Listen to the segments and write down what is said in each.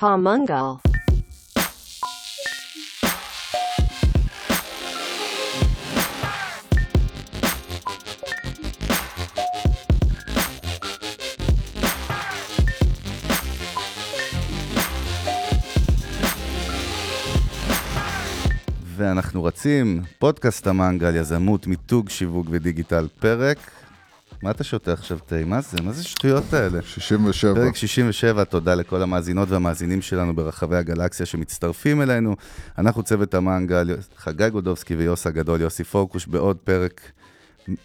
Pamungal. ואנחנו רצים, פודקאסט המנגל, יזמות, מיתוג, שיווק ודיגיטל, פרק. מה אתה שותה עכשיו תה? מה זה? מה זה שטויות האלה? 67. פרק 67, תודה לכל המאזינות והמאזינים שלנו ברחבי הגלקסיה שמצטרפים אלינו. אנחנו צוות המנגל, חגי גודובסקי ויוסי הגדול, יוסי פורקוש, בעוד פרק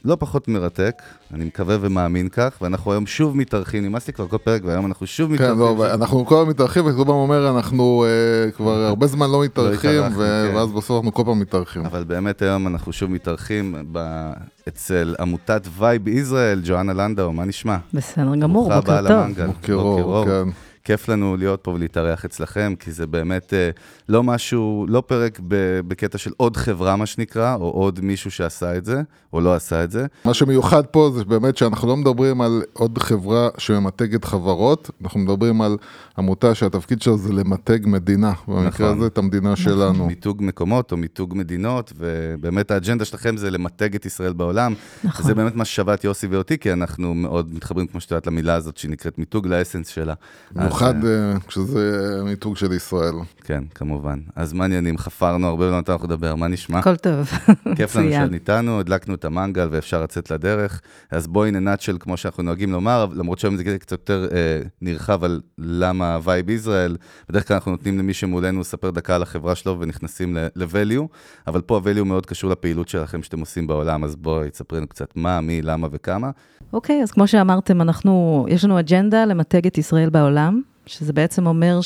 לא פחות מרתק, אני מקווה ומאמין כך, ואנחנו היום שוב מתארחים, נמאס לי כבר כל פרק, והיום אנחנו שוב כן, מתארחים. לא, אנחנו כל הזמן מתארחים, וכל פעם אומר, אנחנו אה, כבר הרבה זמן לא מתארחים, התארחנו, ו- כן. ואז בסוף אנחנו כל פעם מתארחים. אבל באמת היום אנחנו שוב מתארחים ב... אצל עמותת Vibe ישראל, ג'ואנה לנדאו, מה נשמע? בסדר גמור, ברוכה בוקר הבאה טוב. למנגל. בוקר אור, כן. כיף לנו להיות פה ולהתארח אצלכם, כי זה באמת אה, לא משהו, לא פרק ב- בקטע של עוד חברה, מה שנקרא, או עוד מישהו שעשה את זה, או לא עשה את זה. מה שמיוחד פה זה באמת שאנחנו לא מדברים על עוד חברה שממתגת חברות, אנחנו מדברים על עמותה שהתפקיד שלה זה למתג מדינה, במקרה נכון. הזה את המדינה שלנו. מיתוג מקומות או מיתוג מדינות, ובאמת האג'נדה שלכם זה למתג את ישראל בעולם. נכון. זה באמת מה ששווה את יוסי ואותי, כי אנחנו מאוד מתחברים, כמו שאת יודעת, למילה הזאת שנקראת מיתוג, לאסנס שלה. במיוחד אז, אה, אה, כשזה מיתוג של ישראל. כן, כמובן. אז מה העניינים? חפרנו הרבה, לא נתנו לך לדבר, מה נשמע? הכל טוב. כיף לנו. שאת איתנו, הדלקנו את המנגל ואפשר לצאת לדרך. אז בואי ננאצ'ל, כמו שאנחנו נוהגים לומר, למרות שהיום זה קצת יותר אה, נרחב על למה Vibe ישראל. בדרך כלל אנחנו נותנים למי שמולנו לספר דקה על החברה שלו ונכנסים ל-value, אבל פה ה-value מאוד קשור לפעילות שלכם שאתם עושים בעולם, אז בואי, תספרי לנו קצת מה, מי, למה וכמה. אוקיי, אז כמו שאמרתם, אנחנו, יש לנו אג'נדה למתג את ישראל בעולם, שזה בעצם אומר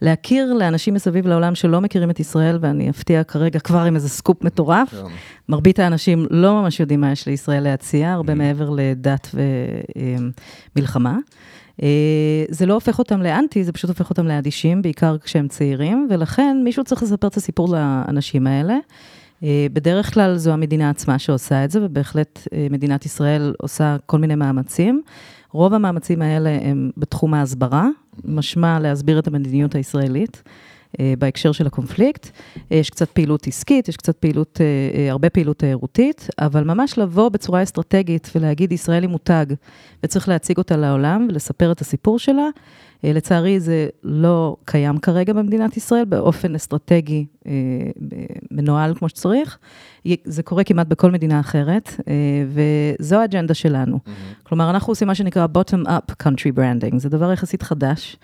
שלהכיר לאנשים מסביב לעולם שלא מכירים את ישראל, ואני אפתיע כרגע כבר עם איזה סקופ מטורף, כן. מרבית האנשים לא ממש יודעים מה יש לישראל להציע, הרבה מעבר לדת ומלחמה. זה לא הופך אותם לאנטי, זה פשוט הופך אותם לאדישים, בעיקר כשהם צעירים, ולכן מישהו צריך לספר את הסיפור לאנשים האלה. אה, בדרך כלל זו המדינה עצמה שעושה את זה, ובהחלט אה, מדינת ישראל עושה כל מיני מאמצים. רוב המאמצים האלה הם בתחום ההסברה, משמע להסביר את המדיניות הישראלית בהקשר של הקונפליקט. אה, יש קצת פעילות עסקית, יש קצת פעילות, אה, אה, הרבה פעילות תיירותית, אבל ממש לבוא בצורה אסטרטגית ולהגיד ישראל היא מותג, וצריך להציג אותה לעולם ולספר את הסיפור שלה. אה, לצערי זה לא קיים כרגע במדינת ישראל באופן אסטרטגי אה, מנוהל כמו שצריך. זה קורה כמעט בכל מדינה אחרת, אה, וזו האג'נדה שלנו. כלומר, אנחנו עושים מה שנקרא bottom-up country branding, זה דבר יחסית חדש.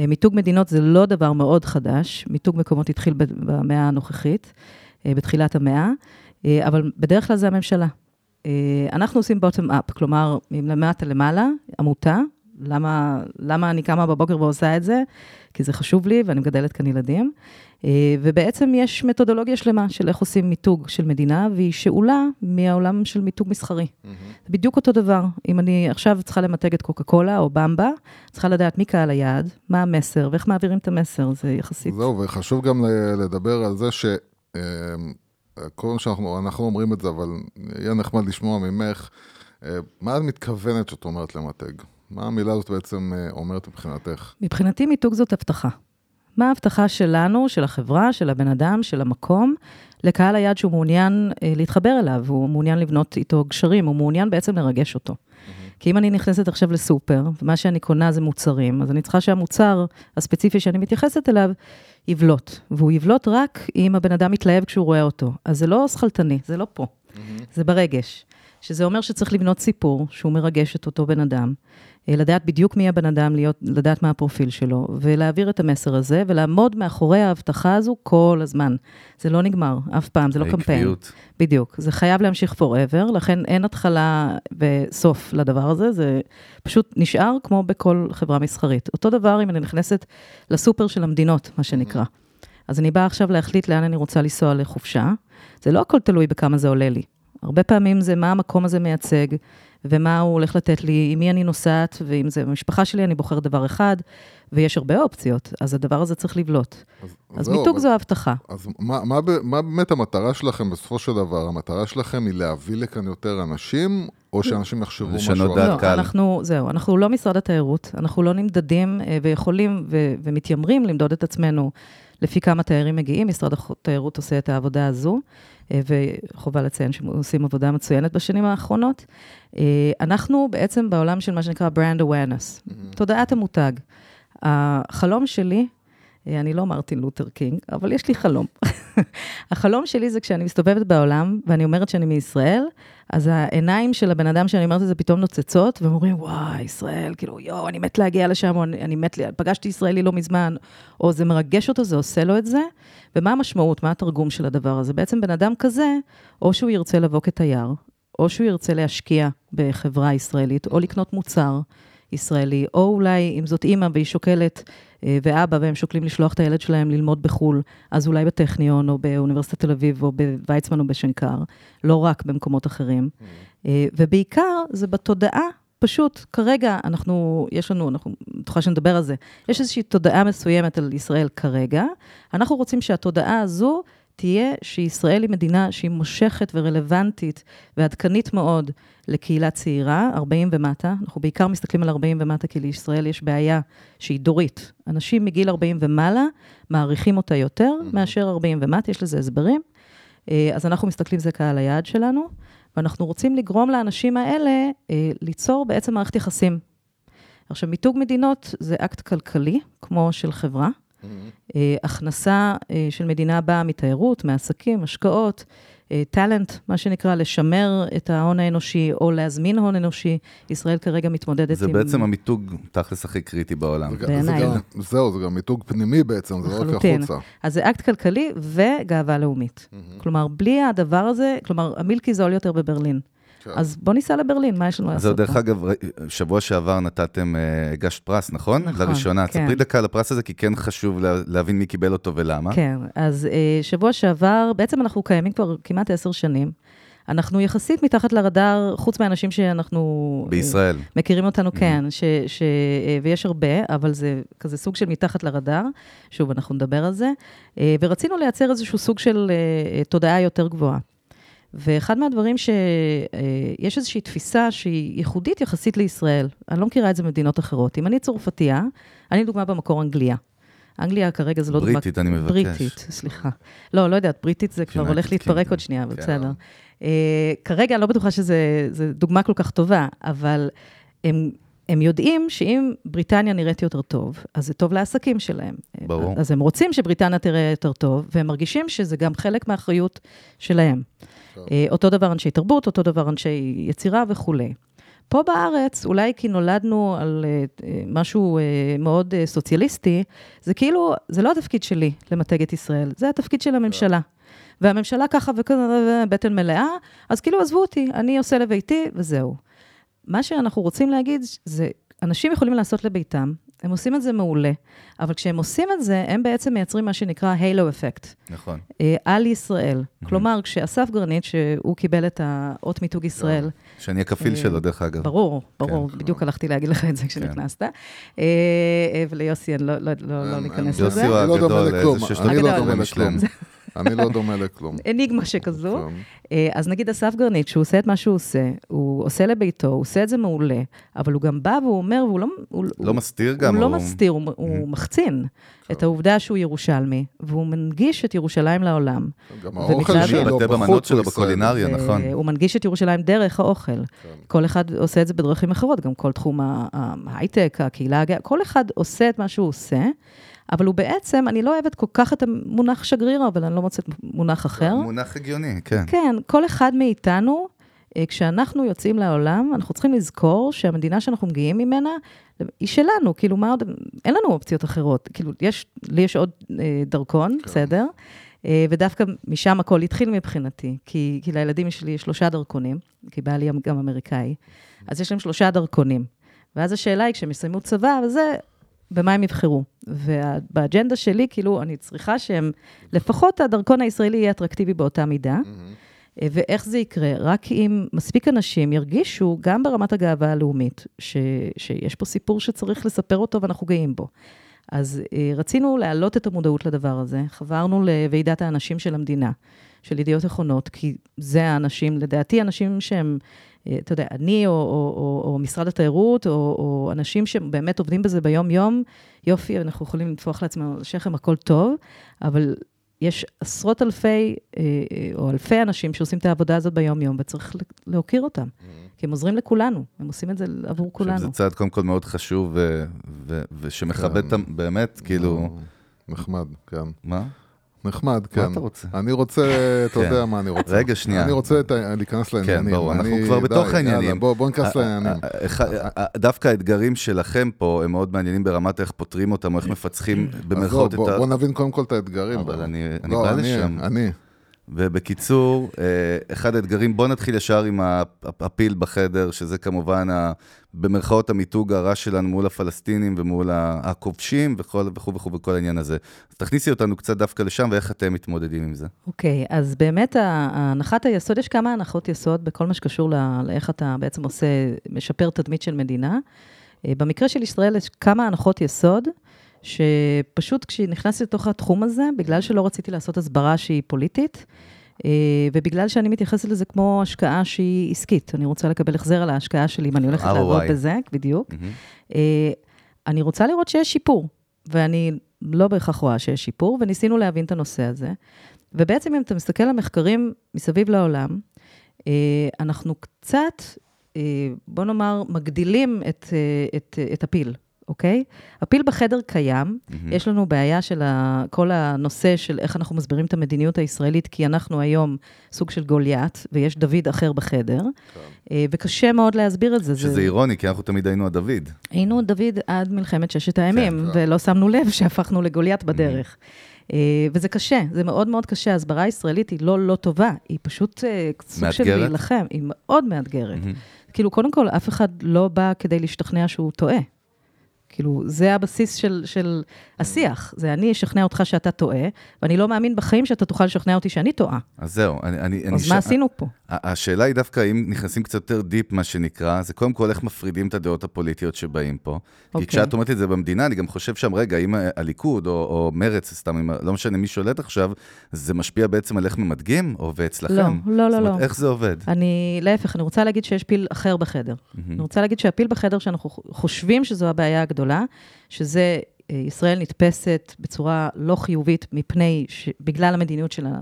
אה, מיתוג מדינות זה לא דבר מאוד חדש, מיתוג מקומות התחיל במאה הנוכחית, אה, בתחילת המאה, אה, אבל בדרך כלל זה הממשלה. אנחנו עושים bottom-up, כלומר, מלמטה למעלה, עמותה, למה, למה אני קמה בבוקר ועושה את זה? כי זה חשוב לי ואני מגדלת כאן ילדים. אה, ובעצם יש מתודולוגיה שלמה של איך עושים מיתוג של מדינה, והיא שאולה מהעולם של מיתוג מסחרי. זה בדיוק אותו דבר. אם אני עכשיו צריכה למתג את קוקה קולה או במבה, צריכה לדעת מי קהל היעד, מה המסר ואיך מעבירים את המסר, זה יחסית. זהו, וחשוב גם לדבר על זה ש... כל פעם שאנחנו אנחנו אומרים את זה, אבל יהיה נחמד לשמוע ממך, אה, מה את מתכוונת שאת אומרת למתג? מה המילה הזאת בעצם אה, אומרת מבחינתך? מבחינתי מיתוג זאת הבטחה. מה ההבטחה שלנו, של החברה, של הבן אדם, של המקום, לקהל היעד שהוא מעוניין אה, להתחבר אליו, הוא מעוניין לבנות איתו גשרים, הוא מעוניין בעצם לרגש אותו. כי אם אני נכנסת עכשיו לסופר, ומה שאני קונה זה מוצרים, אז אני צריכה שהמוצר הספציפי שאני מתייחסת אליו יבלוט. והוא יבלוט רק אם הבן אדם מתלהב כשהוא רואה אותו. אז זה לא שכלתני, זה לא פה, זה ברגש. שזה אומר שצריך לבנות סיפור שהוא מרגש את אותו בן אדם, לדעת בדיוק מי הבן אדם, להיות, לדעת מה הפרופיל שלו, ולהעביר את המסר הזה, ולעמוד מאחורי ההבטחה הזו כל הזמן. זה לא נגמר, אף פעם, זה לא קמפיין. העקביות. בדיוק, זה חייב להמשיך forever, לכן אין התחלה וסוף לדבר הזה, זה פשוט נשאר כמו בכל חברה מסחרית. אותו דבר אם אני נכנסת לסופר של המדינות, מה שנקרא. אז אני באה עכשיו להחליט לאן אני רוצה לנסוע לחופשה, זה לא הכל תלוי בכמה זה עולה לי. הרבה פעמים זה מה המקום הזה מייצג, ומה הוא הולך לתת לי, עם מי אני נוסעת, ואם זה במשפחה שלי, אני בוחרת דבר אחד, ויש הרבה אופציות, אז הדבר הזה צריך לבלוט. אז זהו, מיתוג אבל- זו הבטחה. אז מה, מה, מה באמת המטרה שלכם בסופו של דבר? המטרה שלכם היא להביא לכאן יותר אנשים, או שאנשים יחשבו משהו אחר? לא, קהל. אנחנו, זהו, אנחנו לא משרד התיירות, אנחנו לא נמדדים אה, ויכולים ו- ומתיימרים למדוד את עצמנו לפי כמה תיירים מגיעים. משרד התיירות עושה את העבודה הזו, אה, וחובה לציין שהם עושים עבודה מצוינת בשנים האחרונות. אה, אנחנו בעצם בעולם של מה שנקרא brand awareness, תודעת המותג. החלום שלי, אה, אני לא מרטין לותר קינג, אבל יש לי חלום. החלום שלי זה כשאני מסתובבת בעולם, ואני אומרת שאני מישראל, אז העיניים של הבן אדם שאני אומרת את זה פתאום נוצצות, והם אומרים, וואי, ישראל, כאילו, יואו, אני מת להגיע לשם, או אני, אני מת, ל- פגשתי ישראלי לא מזמן, או זה מרגש אותו, זה עושה לו את זה, ומה המשמעות, מה התרגום של הדבר הזה? בעצם בן אדם כזה, או שהוא ירצה לבוא כתייר, או שהוא ירצה להשקיע בחברה ישראלית, או לקנות מוצר ישראלי, או אולי, אם זאת אימא והיא שוקלת, אה, ואבא, והם שוקלים לשלוח את הילד שלהם ללמוד בחו"ל, אז אולי בטכניון, או באוניברסיטת תל אביב, או בוויצמן או בשנקר, לא רק במקומות אחרים. אה, ובעיקר, זה בתודעה, פשוט, כרגע אנחנו, יש לנו, אנחנו, בטוחה שנדבר על זה, יש איזושהי תודעה מסוימת על ישראל כרגע. אנחנו רוצים שהתודעה הזו תהיה שישראל היא מדינה שהיא מושכת ורלוונטית ועדכנית מאוד לקהילה צעירה, 40 ומטה. אנחנו בעיקר מסתכלים על 40 ומטה, כי לישראל יש בעיה שהיא דורית. אנשים מגיל 40 ומעלה מעריכים אותה יותר מאשר 40 ומטה, יש לזה הסברים. אה, אז אנחנו מסתכלים, זה קהל היעד שלנו, ואנחנו רוצים לגרום לאנשים האלה אה, ליצור בעצם מערכת יחסים. עכשיו, מיתוג מדינות זה אקט כלכלי, כמו של חברה. אה, הכנסה אה, של מדינה באה מתיירות, מעסקים, השקעות, אה, talent, מה שנקרא, לשמר את ההון האנושי או להזמין הון אנושי. ישראל כרגע מתמודדת זה עם... בעצם המיתוג תכלס הכי קריטי בעולם. זה בעיניי. זה גם- זהו, זה גם מיתוג פנימי בעצם, זה לא רק. החוצה. אז זה אקט כלכלי וגאווה לאומית. כלומר, בלי הדבר הזה, כלומר, המילקי זול יותר בברלין. כן. אז בוא ניסע לברלין, מה יש לנו אז לעשות דרך פה? אגב, שבוע שעבר נתתם, אה, הגשת פרס, נכון? נכון, לראשונה. כן. ספרי דקה על הפרס הזה, כי כן חשוב לה- להבין מי קיבל אותו ולמה. כן, אז אה, שבוע שעבר, בעצם אנחנו קיימים כבר כמעט עשר שנים. אנחנו יחסית מתחת לרדאר, חוץ מהאנשים שאנחנו... אה, בישראל. מכירים Mm-hmm. אותנו, כן, ש, ש, אה, ויש הרבה, אבל זה כזה סוג של מתחת לרדאר, שוב, אנחנו נדבר על זה, ורצינו לייצר איזשהו סוג של תודעה יותר גבוהה. ואחד מהדברים שיש איזושהי תפיסה שהיא ייחודית יחסית לישראל, אני לא מכירה את זה במדינות אחרות. אם אני צרפתייה, אני לדוגמה במקור אנגליה. אנגליה כרגע זה לא דוגמה... בריטית, אני מבקש. בריטית, סליחה. לא, לא יודעת, בריטית זה כבר הולך להתפרק Kingdom. עוד שנייה, אבל כן. בסדר. אה, כרגע אני לא בטוחה שזו דוגמה כל כך טובה, אבל הם, הם יודעים שאם בריטניה נראית יותר טוב, אז זה טוב לעסקים שלהם. ברור. אז הם רוצים שבריטניה תראה יותר טוב, והם מרגישים שזה גם חלק מהאחריות שלהם. אה, אותו דבר אנשי תרבות, אותו דבר אנשי יצירה וכולי. פה בארץ, אולי כי נולדנו על אה, משהו אה, מאוד אה, סוציאליסטי, זה כאילו, זה לא התפקיד שלי למתג את ישראל, זה התפקיד של הממשלה. והממשלה ככה וכזה, בטן מלאה, אז כאילו עזבו אותי, אני עושה לביתי וזהו. מה שאנחנו רוצים להגיד זה, אנשים יכולים לעשות לביתם, הם עושים את זה מעולה, אבל כשהם עושים את זה, הם בעצם מייצרים מה שנקרא הילו אפקט. נכון. אה, על ישראל. כלומר, כשאסף גרנית, שהוא קיבל את האות מיתוג ישראל, שאני הכפיל אה, שלו, דרך אגב. ברור, ברור, כן, בדיוק הלכתי להגיד לך את זה כשנכנסת. אה, אה, וליוסי, אני לא- לא לא- לא אה, ניכנס לזה. יוסי הוא אני לא דומה הגדול, לכלום, זה שיש אני לא. דומה. לכלום. לא. אניגמה שכזו. כן. אה, אז נגיד אסף גרנית, שהוא עושה את מה שהוא עושה, הוא עושה לביתו, הוא עושה את זה מעולה, אבל הוא גם בא והוא אומר, והוא לא... הוא, לא מסתיר גם, הוא לא מסתיר, הוא, הוא מחצין את העובדה שהוא ירושלמי, והוא מנגיש את ירושלים לעולם. גם האוכל שלו מתבטא בחוץ במנות שלו. בקולינריה, נכון. הוא מנגיש את ירושלים דרך האוכל. כן. כל אחד עושה את זה בדרכים אחרות, גם כל תחום ההייטק, הקהילה הגאה, כל אחד עושה את מה שהוא עושה, אבל הוא בעצם, אני לא אוהבת כל כך את המונח שגריר, אבל אני לא מוצאת מונח אחר. מונח הגיוני, כן. כן, כל אחד מאיתנו, אה, כשאנחנו יוצאים לעולם, אנחנו צריכים לזכור שהמדינה שאנחנו מגיעים ממנה, היא שלנו, כאילו, מה עוד, אין לנו אופציות אחרות. כאילו, יש, לי יש עוד אה, דרכון, כן. בסדר? אה, ודווקא משם הכל התחיל מבחינתי, כי, כי לילדים שלי יש שלושה דרכונים, כי בעלי גם אמריקאי, אז יש להם שלושה דרכונים. ואז השאלה היא, כשהם יסיימו צבא וזה, במה הם יבחרו. ובאג'נדה שלי, כאילו, אני צריכה שהם, לפחות הדרכון הישראלי יהיה אטרקטיבי באותה מידה. אה, ואיך זה יקרה? רק אם מספיק אנשים ירגישו, גם ברמת הגאווה הלאומית, ש, שיש פה סיפור שצריך לספר אותו ואנחנו גאים בו. אז אה, רצינו להעלות את המודעות לדבר הזה. חברנו לוועידת האנשים של המדינה, של ידיעות אחרונות, כי זה האנשים, לדעתי, אנשים שהם אתה יודע, אני או, או, או, או משרד התיירות, או, או אנשים שבאמת עובדים בזה ביום-יום, יופי, אנחנו יכולים לטפוח לעצמנו על השכם, הכל טוב, אבל יש עשרות אלפי, אה, אה, או אלפי אנשים שעושים את העבודה הזאת ביום-יום, וצריך להוקיר אותם, כי הם עוזרים לכולנו, הם עושים את זה עבור כולנו. זה צעד קודם כל מאוד חשוב, ו- ו- ושמכבד את ה... באמת, כאילו... נחמד, כן. מה? נחמד, כן. מה אתה רוצה? אני רוצה, אתה יודע מה אני רוצה. רגע, שנייה. אני רוצה להיכנס לעניינים. כן, ברור, אנחנו כבר בתוך העניינים. בוא ניכנס לעניינים. דווקא האתגרים שלכם פה הם מאוד מעניינים ברמת איך פותרים אותם, או איך מפצחים במרכאות את ה... בוא נבין קודם כל את האתגרים. אבל. אני לא, בא אני- לשם. אני. ובקיצור, אה, אחד האתגרים, בוא נתחיל ישר עם הפיל בחדר, שזה כמובן ה- במרכאות המיתוג הרע שלנו מול הפלסטינים ומול הכובשים וכל- וכו' וכו' וכל העניין הזה. אז תכניסי אותנו קצת דווקא לשם, ואיך אתם מתמודדים עם זה. אוקיי, אז באמת הנחת היסוד, יש כמה הנחות יסוד בכל מה שקשור ל- לאיך אתה בעצם עושה, משפר תדמית של מדינה. אה, במקרה של ישראל יש כמה הנחות יסוד, שפשוט כשנכנסתי לתוך התחום הזה, בגלל שלא רציתי לעשות הסברה שהיא פוליטית, אה, ובגלל שאני מתייחסת לזה כמו השקעה שהיא עסקית, אני רוצה לקבל החזר על ההשקעה שלי, אם אני הולכת. לעבוד בזה, בדיוק. אה, אני רוצה לראות שיש שיפור, ואני לא בהכרח רואה שיש שיפור, וניסינו להבין את הנושא הזה. ובעצם אם אתה מסתכל על מחקרים מסביב לעולם, אה, אנחנו קצת, בוא נאמר, מגדילים את, את, את הפיל, אוקיי? הפיל בחדר קיים, מהמם. יש לנו בעיה של ה, כל הנושא של איך אנחנו מסבירים את המדיניות הישראלית, כי אנחנו היום סוג של גוליית, ויש דוד אחר בחדר, אה, וקשה מאוד להסביר את זה. זה- שזה אירוני, כי אנחנו תמיד היינו הדוד. היינו דוד עד מלחמת ששת הימים, כן. ולא שמנו לב שהפכנו לגוליית בדרך. אה, וזה קשה, זה מאוד מאוד קשה. ההסברה הישראלית היא לא לא טובה, היא פשוט אה, סוג של מאתגרת? להילחם, היא מאוד מאתגרת. מהמם. כאילו, קודם כל, אף אחד לא בא כדי להשתכנע שהוא טועה. כאילו, זה הבסיס של, של השיח. זה אני אשכנע אותך שאתה טועה, ואני לא מאמין בחיים שאתה תוכל לשכנע אותי שאני טועה. אז זהו, אני... אני- אני אז ש- מה עשינו פה? השאלה היא דווקא, אם נכנסים קצת יותר דיפ, מה שנקרא, זה קודם כל איך מפרידים את הדעות הפוליטיות שבאים פה. כי אוקיי. כשאת אומרת את זה במדינה, אני גם חושב שם, רגע, אם הליכוד או, או מרץ, סתם, אם- לא משנה מי שולט עכשיו, זה משפיע בעצם על איך ממדגים, או ואצלכם? לא, לא, זאת לא, אומרת, לא. איך זה עובד? אני, להפך, אני רוצה להגיד שיש פיל אחר בחדר. אני רוצה להגיד שהפיל בחדר שאנחנו חושבים שזו הבעיה הגדולה, שזה אה, ישראל נתפסת בצורה לא חיובית מפני, ש... בגלל המדיניות שלה,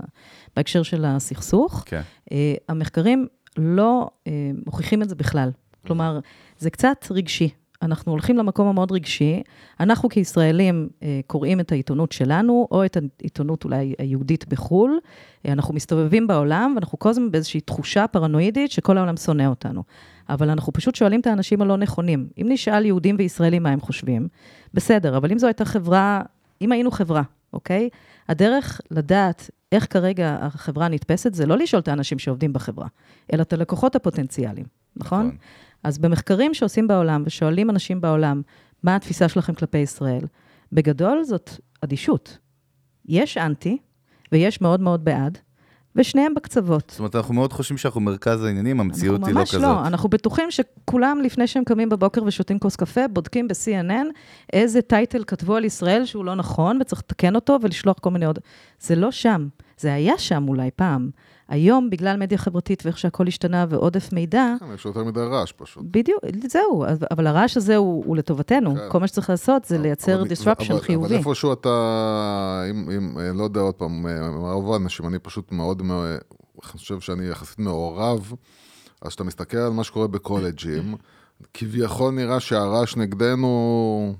בהקשר של הסכסוך. כן. אה, המחקרים לא אה, מוכיחים את זה בכלל. כלומר, זה קצת רגשי. אנחנו הולכים למקום המאוד רגשי. אנחנו כישראלים קוראים את העיתונות שלנו, או את העיתונות אולי היהודית בחו"ל. אנחנו מסתובבים בעולם, ואנחנו כל הזמן באיזושהי תחושה פרנואידית שכל העולם שונא אותנו. אבל אנחנו פשוט שואלים את האנשים הלא נכונים. אם נשאל יהודים וישראלים מה הם חושבים, בסדר, אבל אם זו הייתה חברה, אם היינו חברה, אוקיי? הדרך לדעת איך כרגע החברה נתפסת, זה לא לשאול את האנשים שעובדים בחברה, אלא את הלקוחות הפוטנציאליים, נכון? נכון. אז במחקרים שעושים בעולם, ושואלים אנשים בעולם, מה התפיסה שלכם כלפי ישראל, בגדול זאת אדישות. יש אנטי, ויש מאוד מאוד בעד, ושניהם בקצוות. זאת אומרת, אנחנו מאוד חושבים שאנחנו מרכז העניינים, המציאות אנחנו היא לא ממש כזאת. לא, אנחנו בטוחים שכולם, לפני שהם קמים בבוקר ושותים כוס קפה, בודקים ב-CNN איזה טייטל כתבו על ישראל שהוא לא נכון, וצריך לתקן אותו ולשלוח כל מיני עוד... זה לא שם. זה היה שם אולי פעם. היום, בגלל מדיה חברתית ואיך שהכל השתנה ועודף מידע, כן, יש יותר מדי רעש פשוט. בדיוק, זהו, אבל הרעש הזה הוא, הוא לטובתנו. כן. כל מה שצריך לעשות זה לייצר אבל- disruption אבל- חיובי. אבל איפשהו אתה, אם, אם, לא יודע עוד פעם, רוב האנשים, אני פשוט מאוד, חושב שאני יחסית מעורב, אז כשאתה מסתכל על מה שקורה בקולג'ים, כביכול נראה שהרעש נגדנו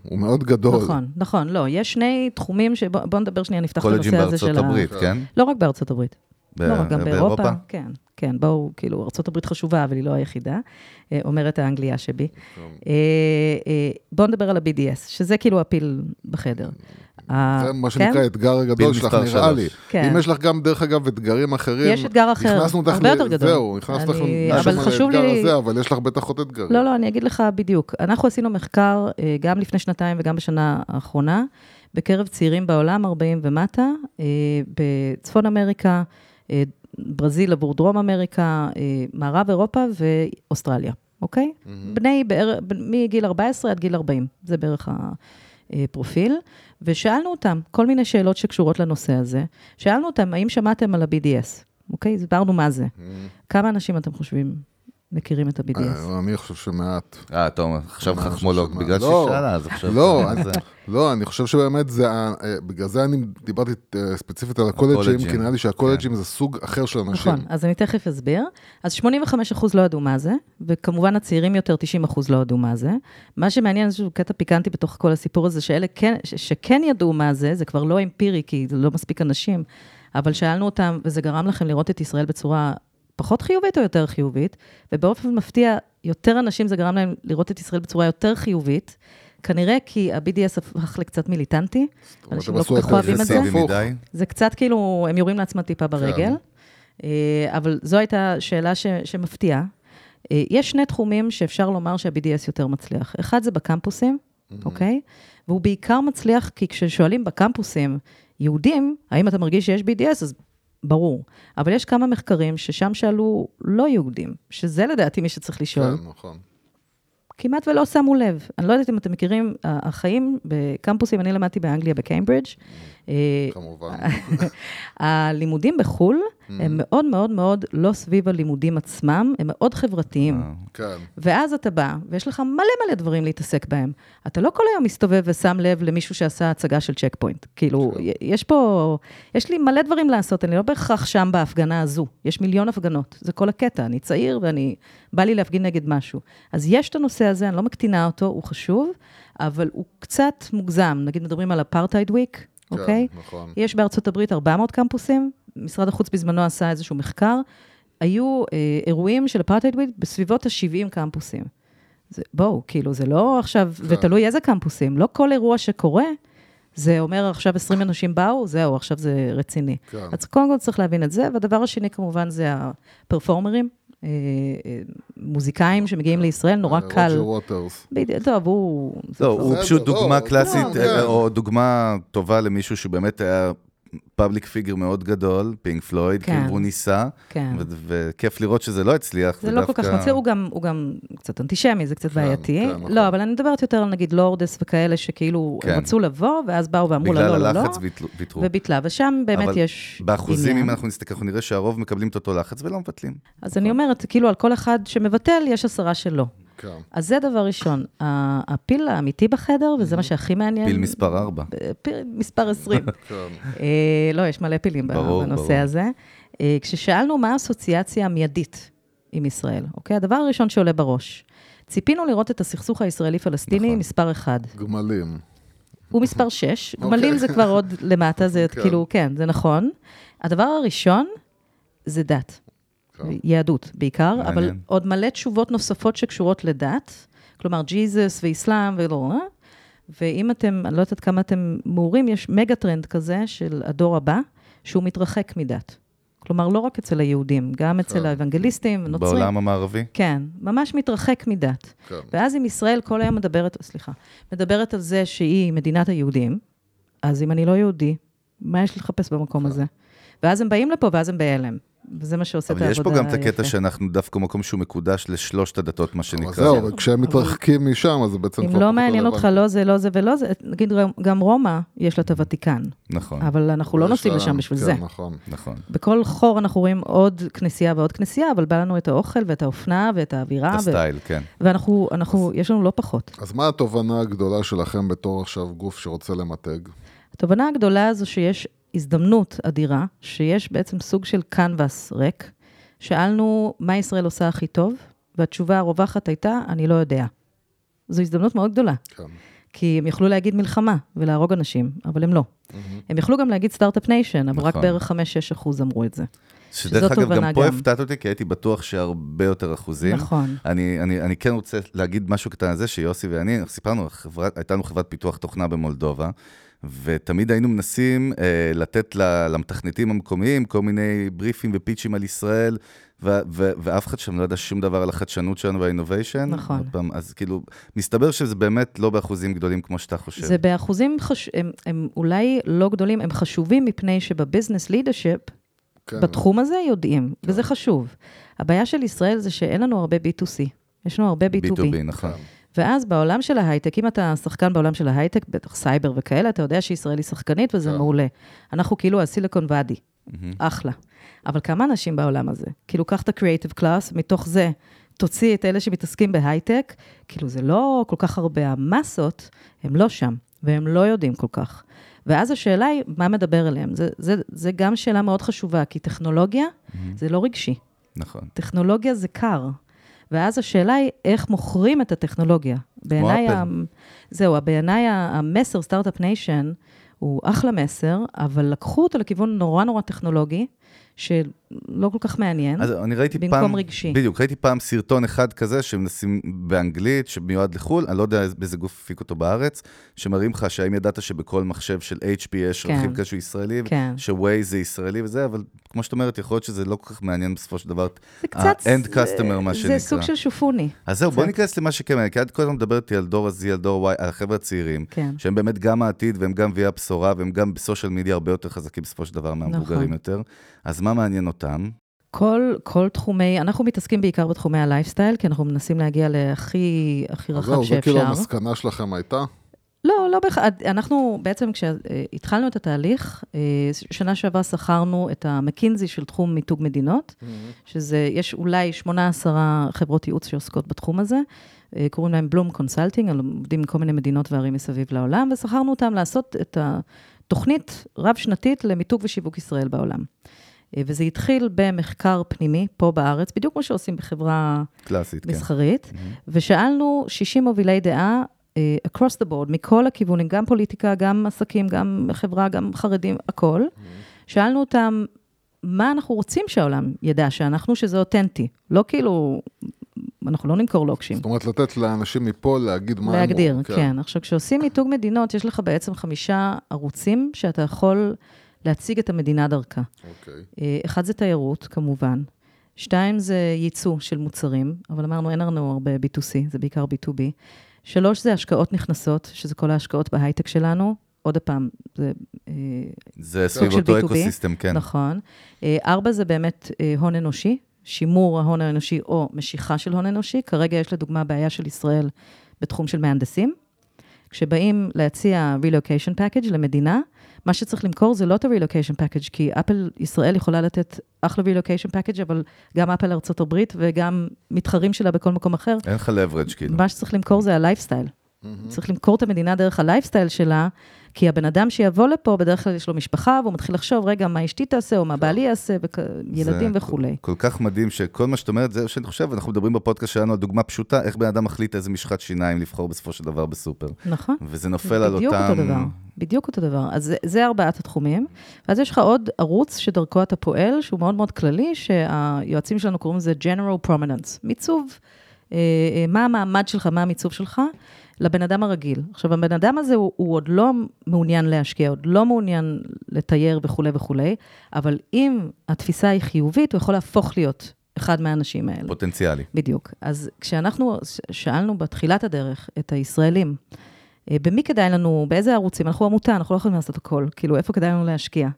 הוא מאוד גדול. נכון, נכון, לא, יש שני תחומים שבוא בוא נדבר שנייה, נפתח את קולג'ים הנושא הזה בארצות של ה... הברית, כן? לא רק בארצות הברית. ב- לא, גם באירופה? באירופה. כן, כן, בואו, כאילו, ארה"ב חשובה, אבל היא לא היחידה, אה, אומרת האנגליה שבי. אה, אה, בואו נדבר על ה-BDS, שזה כאילו הפיל בחדר. זה מה כן? שנקרא האתגר הגדול שלך, נראה. לי. כן. אם יש לך גם, דרך אגב, אתגרים אחרים, יש אתגר אחר, הרבה יותר גדול. זהו, נכנסנו חשוב לאתגר לי- הזה, אבל יש לך בטח עוד אתגרים. לא, לא, אני אגיד לך בדיוק. אנחנו עשינו מחקר גם לפני שנתיים וגם בשנה האחרונה, בקרב צעירים בעולם, 40 ומטה, בצפון אמריקה, ברזיל עבור דרום אמריקה, אה, מערב אירופה ואוסטרליה, אוקיי? בני, בער- מגיל 14 עד גיל 40, זה בערך הפרופיל. ושאלנו אותם כל מיני שאלות שקשורות לנושא הזה. שאלנו אותם, האם שמעתם על ה-BDS? אוקיי? הסברנו מה זה. כמה אנשים אתם חושבים מכירים את ה-BDS. אה, אני חושב שמעט. אה, טוב, עכשיו מה, חכמולוג, בגלל לא, שהיא שאלה, אז עכשיו... לא, אני- זה- לא, אני חושב שבאמת זה, אה, בגלל זה אני דיברתי אה, ספציפית על הקולג'ים, כי נראה לי שהקולג'ים זה סוג אחר של אנשים. נכון, אז אני תכף אסביר. אז 85% לא ידעו מה זה, וכמובן הצעירים יותר, 90% לא ידעו מה זה. מה שמעניין, איזשהו קטע פיקנטי בתוך כל הסיפור הזה, שאלה כן, ש- שכן ידעו מה זה, זה כבר לא אמפירי, כי זה לא מספיק אנשים, אבל שאלנו אותם, וזה גרם לכם לראות את ישראל בצורה פחות חיובית או יותר חיובית, ובאופן מפתיע, יותר אנשים זה גרם להם לראות את ישראל בצורה יותר חיובית. כנראה כי ה-BDS הפך לקצת מיליטנטי, אנשים לא כל כך אוהבים את זה. מדי. זה קצת כאילו, הם יורים לעצמם טיפה ברגל, אה, אבל זו הייתה שאלה ש, שמפתיעה. אה, יש שני תחומים שאפשר לומר שה-BDS יותר מצליח. אחד זה בקמפוסים, אוקיי? והוא בעיקר מצליח כי כששואלים בקמפוסים יהודים, האם אתה מרגיש שיש BDS, אז ברור. אבל יש כמה מחקרים ששם שאלו לא יהודים, שזה לדעתי מי שצריך לשאול. כן, נכון. כמעט ולא שמו לב. אני לא יודעת אם אתם מכירים, החיים בקמפוסים, אני למדתי באנגליה בקיימברידג'. אה, כמובן. הלימודים בחו"ל הם מאוד מאוד מאוד לא סביב הלימודים עצמם, הם מאוד חברתיים. אה, כן. ואז אתה בא, ויש לך מלא מלא דברים להתעסק בהם. אתה לא כל היום מסתובב ושם לב למישהו שעשה הצגה של צ'ק פוינט. כאילו, כן. יש פה, יש לי מלא דברים לעשות, אני לא בהכרח שם בהפגנה הזו. יש מיליון הפגנות, זה כל הקטע. אני צעיר ואני, בא לי להפגין נגד משהו. אז יש את הנושא הזה, אני לא מקטינה אותו, הוא חשוב, אבל הוא קצת מוגזם. נגיד, מדברים על אפרטהייד וויק, אוקיי? כן, נכון. יש בארצות הברית 400 קמפוסים, משרד החוץ בזמנו עשה איזשהו מחקר, היו אה, אירועים של אפרטהייד וויק בסביבות ה-70 קמפוסים. זה, בואו, כאילו, זה לא עכשיו, כן. ותלוי איזה קמפוסים, לא כל אירוע שקורה, זה אומר עכשיו 20 אנשים באו, זהו, עכשיו זה רציני. כן. אז קודם כל צריך להבין את זה, והדבר השני כמובן זה הפרפורמרים, מוזיקאים שמגיעים לישראל, נורא אה, קל. רוג'ר ווטרס. בדיוק, טוב, הוא... לא, הוא פשוט דוגמה לא, קלאסית, כן. אה, או דוגמה טובה למישהו שבאמת היה public figure מאוד גדול, פינק פלויד, כן. כאילו, והוא ניסה, כן. ו- וכיף לראות שזה לא הצליח. זה לא כל כך מצליח, הוא גם, הוא גם קצת אנטישמי, זה קצת כן, בעייתי. כן, נכון. לא, אבל אני מדברת יותר על נגיד לורד וכאלה שכאילו, כן. רצו לבוא, ואז באו ואמרו לה, בגלל לא, לא, לא, הלחץ ויתלו- ויתרו. וביטלה, ושם באמת אבל יש באחוזים, עניין. אם אנחנו נסתכל, אנחנו נראה שהרוב מקבלים את אותו לחץ ולא מבטלים. אז אני אומרת, כאילו, על כל אחד שמבטל, יש עשרה שלא. כן. אז זה דבר ראשון. ה- הפיל האמיתי בחדר, וזה מה שהכי מעניין. פיל מספר 4. פיל מספר 20. כן. אה, לא, יש מלא פילים בנושא. הזה. אה, כששאלנו מה האסוציאציה המיידית עם ישראל, אוקיי? הדבר הראשון שעולה בראש. ציפינו לראות את הסכסוך הישראלי-פלסטיני נכון. מספר אחד. גמלים. הוא מספר 6, אוקיי. גמלים זה כבר עוד למטה, זה כן. כאילו, כן, זה נכון. הדבר הראשון זה דת. יהדות בעיקר, מעניין. אבל עוד מלא תשובות נוספות שקשורות לדת, כלומר ג'יזוס ואסלאם ולא, ואם אתם, אני לא יודעת כמה אתם מעורים, יש מגה טרנד כזה של הדור הבא, שהוא מתרחק מדת. כלומר, לא רק אצל היהודים, גם אצל כן. האוונגליסטים, נוצרים. בעולם המערבי. כן, ממש מתרחק מדת. כן. ואז אם ישראל כל היום מדברת, סליחה, מדברת על זה שהיא מדינת היהודים, אז אם אני לא יהודי, מה יש לחפש במקום הזה? ואז הם באים לפה, ואז הם בהלם. וזה מה שעושה את אבל העבודה יש פה גם את הקטע. שאנחנו דווקא מקום שהוא מקודש לשלושת הדתות, מה אבל שנקרא. זהו, וכשהם מתרחקים משם, אז זה בעצם אם לא מעניין אותך. לא זה, לא זה ולא זה, נגיד גם- רומא, יש לה את הוותיקן, נכון, אבל אנחנו לא נוסעים לשם בשביל כן, זה. נכון. נכון. בכל חור אנחנו רואים עוד כנסייה ועוד כנסייה, אבל בא לנו את האוכל ואת האופנה ואת האווירה, ו- הסטייל, כן. ואנחנו, אנחנו, יש לנו לא פחות. אז מה התובנה הגדולה שלכם בתור עכשיו גוף שרוצה למתג? התובנה הגדולה הזו שיש הזדמנות אדירה, שיש בעצם סוג של קנבס ריק. שאלנו מה ישראל עושה הכי טוב, והתשובה הרווחת הייתה, אני לא יודע. זו הזדמנות מאוד גדולה, כן. כי הם יכלו להגיד מלחמה ולהרוג אנשים, אבל הם לא. הם יכלו גם להגיד start-up nation, אבל רק נכון. בערך 5-6 אחוז אמרו את זה. שדרך אגב, גם פה. הפתעת אותי, כי הייתי בטוח שהרבה יותר אחוזים. נכון. אני, אני, אני כן רוצה להגיד משהו קטן על זה, שיוסי ואני, סיפרנו, חברת, הייתה לנו חברת פיתוח תוכנה במולדובה, ותמיד היינו מנסים אה, לתת ל- למתכנתים המקומיים כל מיני בריפים ופיצ'ים על ישראל, ו- ו- ואף אחד שם לא ידע שום דבר על החדשנות שלנו והאינוביישן. נכון. פעם, אז כאילו, מסתבר שזה באמת לא באחוזים גדולים כמו שאתה חושב. זה באחוזים, חש... הם, הם אולי לא גדולים, הם חשובים מפני שבביזנס לידרשיפ, כן. בתחום הזה יודעים, וזה חשוב. הבעיה של ישראל זה שאין לנו הרבה B2C, יש לנו הרבה B2B. B2B, נכון. ואז בעולם של ההייטק, אם אתה שחקן בעולם של ההייטק, בטח סייבר וכאלה, אתה יודע שישראל היא שחקנית וזה כן. מעולה. אנחנו כאילו הסיליקון ואדי, אחלה. אבל כמה אנשים בעולם הזה? כאילו, קח את ה-Creative Class, מתוך זה תוציא את אלה שמתעסקים בהייטק, כאילו זה לא כל כך הרבה, המסות, הם לא שם, והם לא יודעים כל כך. ואז השאלה היא, מה מדבר אליהם? זה, זה, זה גם שאלה מאוד חשובה, כי טכנולוגיה mm-hmm. זה לא רגשי. נכון. טכנולוגיה זה קר. ואז השאלה היא, איך מוכרים את הטכנולוגיה? בעיניי, ה... זהו, בעיניי המסר, start-up nation, הוא אחלה מסר, אבל לקחו אותו לכיוון נורא נורא טכנולוגי, שלא כל כך מעניין, אז אני ראיתי במקום פעם, רגשי. בדיוק, ראיתי פעם סרטון אחד כזה שמנסים באנגלית, שמיועד לחו"ל, אני לא יודע באיזה גוף הפיק אותו בארץ, שמראים לך שהאם ידעת שבכל מחשב של HP יש כן. רכיב כזה ישראלי, כן. שווייז זה ישראלי וזה, אבל כמו שאת אומרת, יכול להיות שזה לא כל כך מעניין בסופו של דבר, זה קצת... ה-end customer, מה שנקרא. זה סוג של שופוני. אז זהו, בוא. ניכנס למה שכן כי את כל הזמן מדברת על דור ה-Z, על דור ה-Y, על החבר'ה הצעירים, כן. שהם באמת גם העתיד והם גם מביאי הבשורה, והם גם בסושיאל מדיה הרבה יותר חזקים בסופו של דבר מהמבוגרים נכון. יותר. אז מה מעניין אותם? כל, כל תחומי, אנחנו מתעסקים בעיקר בתחומי הלייפסטייל, כי אנחנו מנסים להגיע להכי הכי רחב זהו, זה שאפשר. כאילו המסקנה שלכם הייתה? לא, לא בהכרח. אנחנו בעצם, כשהתחלנו את התהליך, אה, שנה שעברה שכרנו את המקינזי של תחום מיתוג מדינות, שזה, יש אולי שמונה עשרה חברות ייעוץ שעוסקות בתחום הזה, אה, קוראים להם בלום קונסלטינג, הם עובדים מכל מיני מדינות וערים מסביב לעולם, ושכרנו אותם לעשות את התוכנית רב-שנתית למיתוג ושיווק ישראל בעולם. אה, וזה התחיל במחקר פנימי פה בארץ, בדיוק כמו שעושים בחברה קלאסית, כן. מסחרית, ושאלנו 60 מובילי דעה אה, across the board, מכל הכיוונים, גם פוליטיקה, גם עסקים, גם חברה, גם חרדים, הכל. שאלנו אותם, מה אנחנו רוצים שהעולם ידע, שאנחנו, שזה אותנטי. לא כאילו, אנחנו לא נמכור לוקשים. זאת אומרת, לתת לאנשים מפה להגיד מה להגדיר, הם... כן. עכשיו, כשעושים מיתוג מדינות, יש לך בעצם חמישה ערוצים שאתה יכול להציג את המדינה דרכה. אוקיי. אה, אחד זה תיירות, כמובן. שתיים זה ייצוא של מוצרים, אבל אמרנו, אין לנו הרבה B2C, זה בעיקר B2B. שלוש זה השקעות נכנסות, שזה כל ההשקעות בהייטק שלנו. עוד פעם, זה... אה, זה סביב אותו B2B, אקוסיסטם, כן. נכון. אה, ארבע זה באמת הון אנושי, שימור ההון האנושי או משיכה של הון אנושי. כרגע יש לדוגמה בעיה של ישראל בתחום של מהנדסים. כשבאים להציע relocation package למדינה, מה שצריך למכור זה לא את ה-relocation package, כי אפל ישראל יכולה לתת אחלה relocation package, אבל גם אפל ארצות הברית וגם מתחרים שלה בכל מקום אחר. אין לך leverage, כאילו. מה שצריך למכור זה הלייפסטייל. צריך למכור את המדינה דרך הלייפסטייל שלה, כי הבן אדם שיבוא לפה, בדרך כלל יש לו משפחה, והוא מתחיל לחשוב, רגע, מה אשתי תעשה, או מה בעלי יעשה, וילדים זה וכולי. כל כך מדהים שכל מה שאת אומרת, זה שאני חושב, אנחנו מדברים בפודקאסט שלנו על דוגמה פשוטה, איך בן אדם מחליט איזה משחת שיניים לבחור בסופו של דבר בסופר. נכון. וזה נופל על אותם... בדיוק אותו דבר, בדיוק אותו דבר. אז זה, זה ארבעת התחומים. ואז יש לך עוד ערוץ שדרכו אתה פועל, שהוא מאוד מאוד כללי, שהיועצים שלנו קוראים לזה General Prominence. מיצוב, אה, אה, מה המעמד שלך, מה המיצוב שלך, לבן אדם הרגיל. עכשיו, הבן אדם הזה, הוא, הוא עוד לא מעוניין להשקיע, עוד לא מעוניין לתייר וכולי וכולי, אבל אם התפיסה היא חיובית, הוא יכול להפוך להיות אחד מהאנשים האלה. פוטנציאלי. בדיוק. אז כשאנחנו שאלנו בתחילת הדרך את הישראלים, אה, במי כדאי לנו, באיזה ערוצים, אנחנו עמותה, אנחנו לא יכולים לעשות הכל, כאילו, איפה כדאי לנו להשקיע?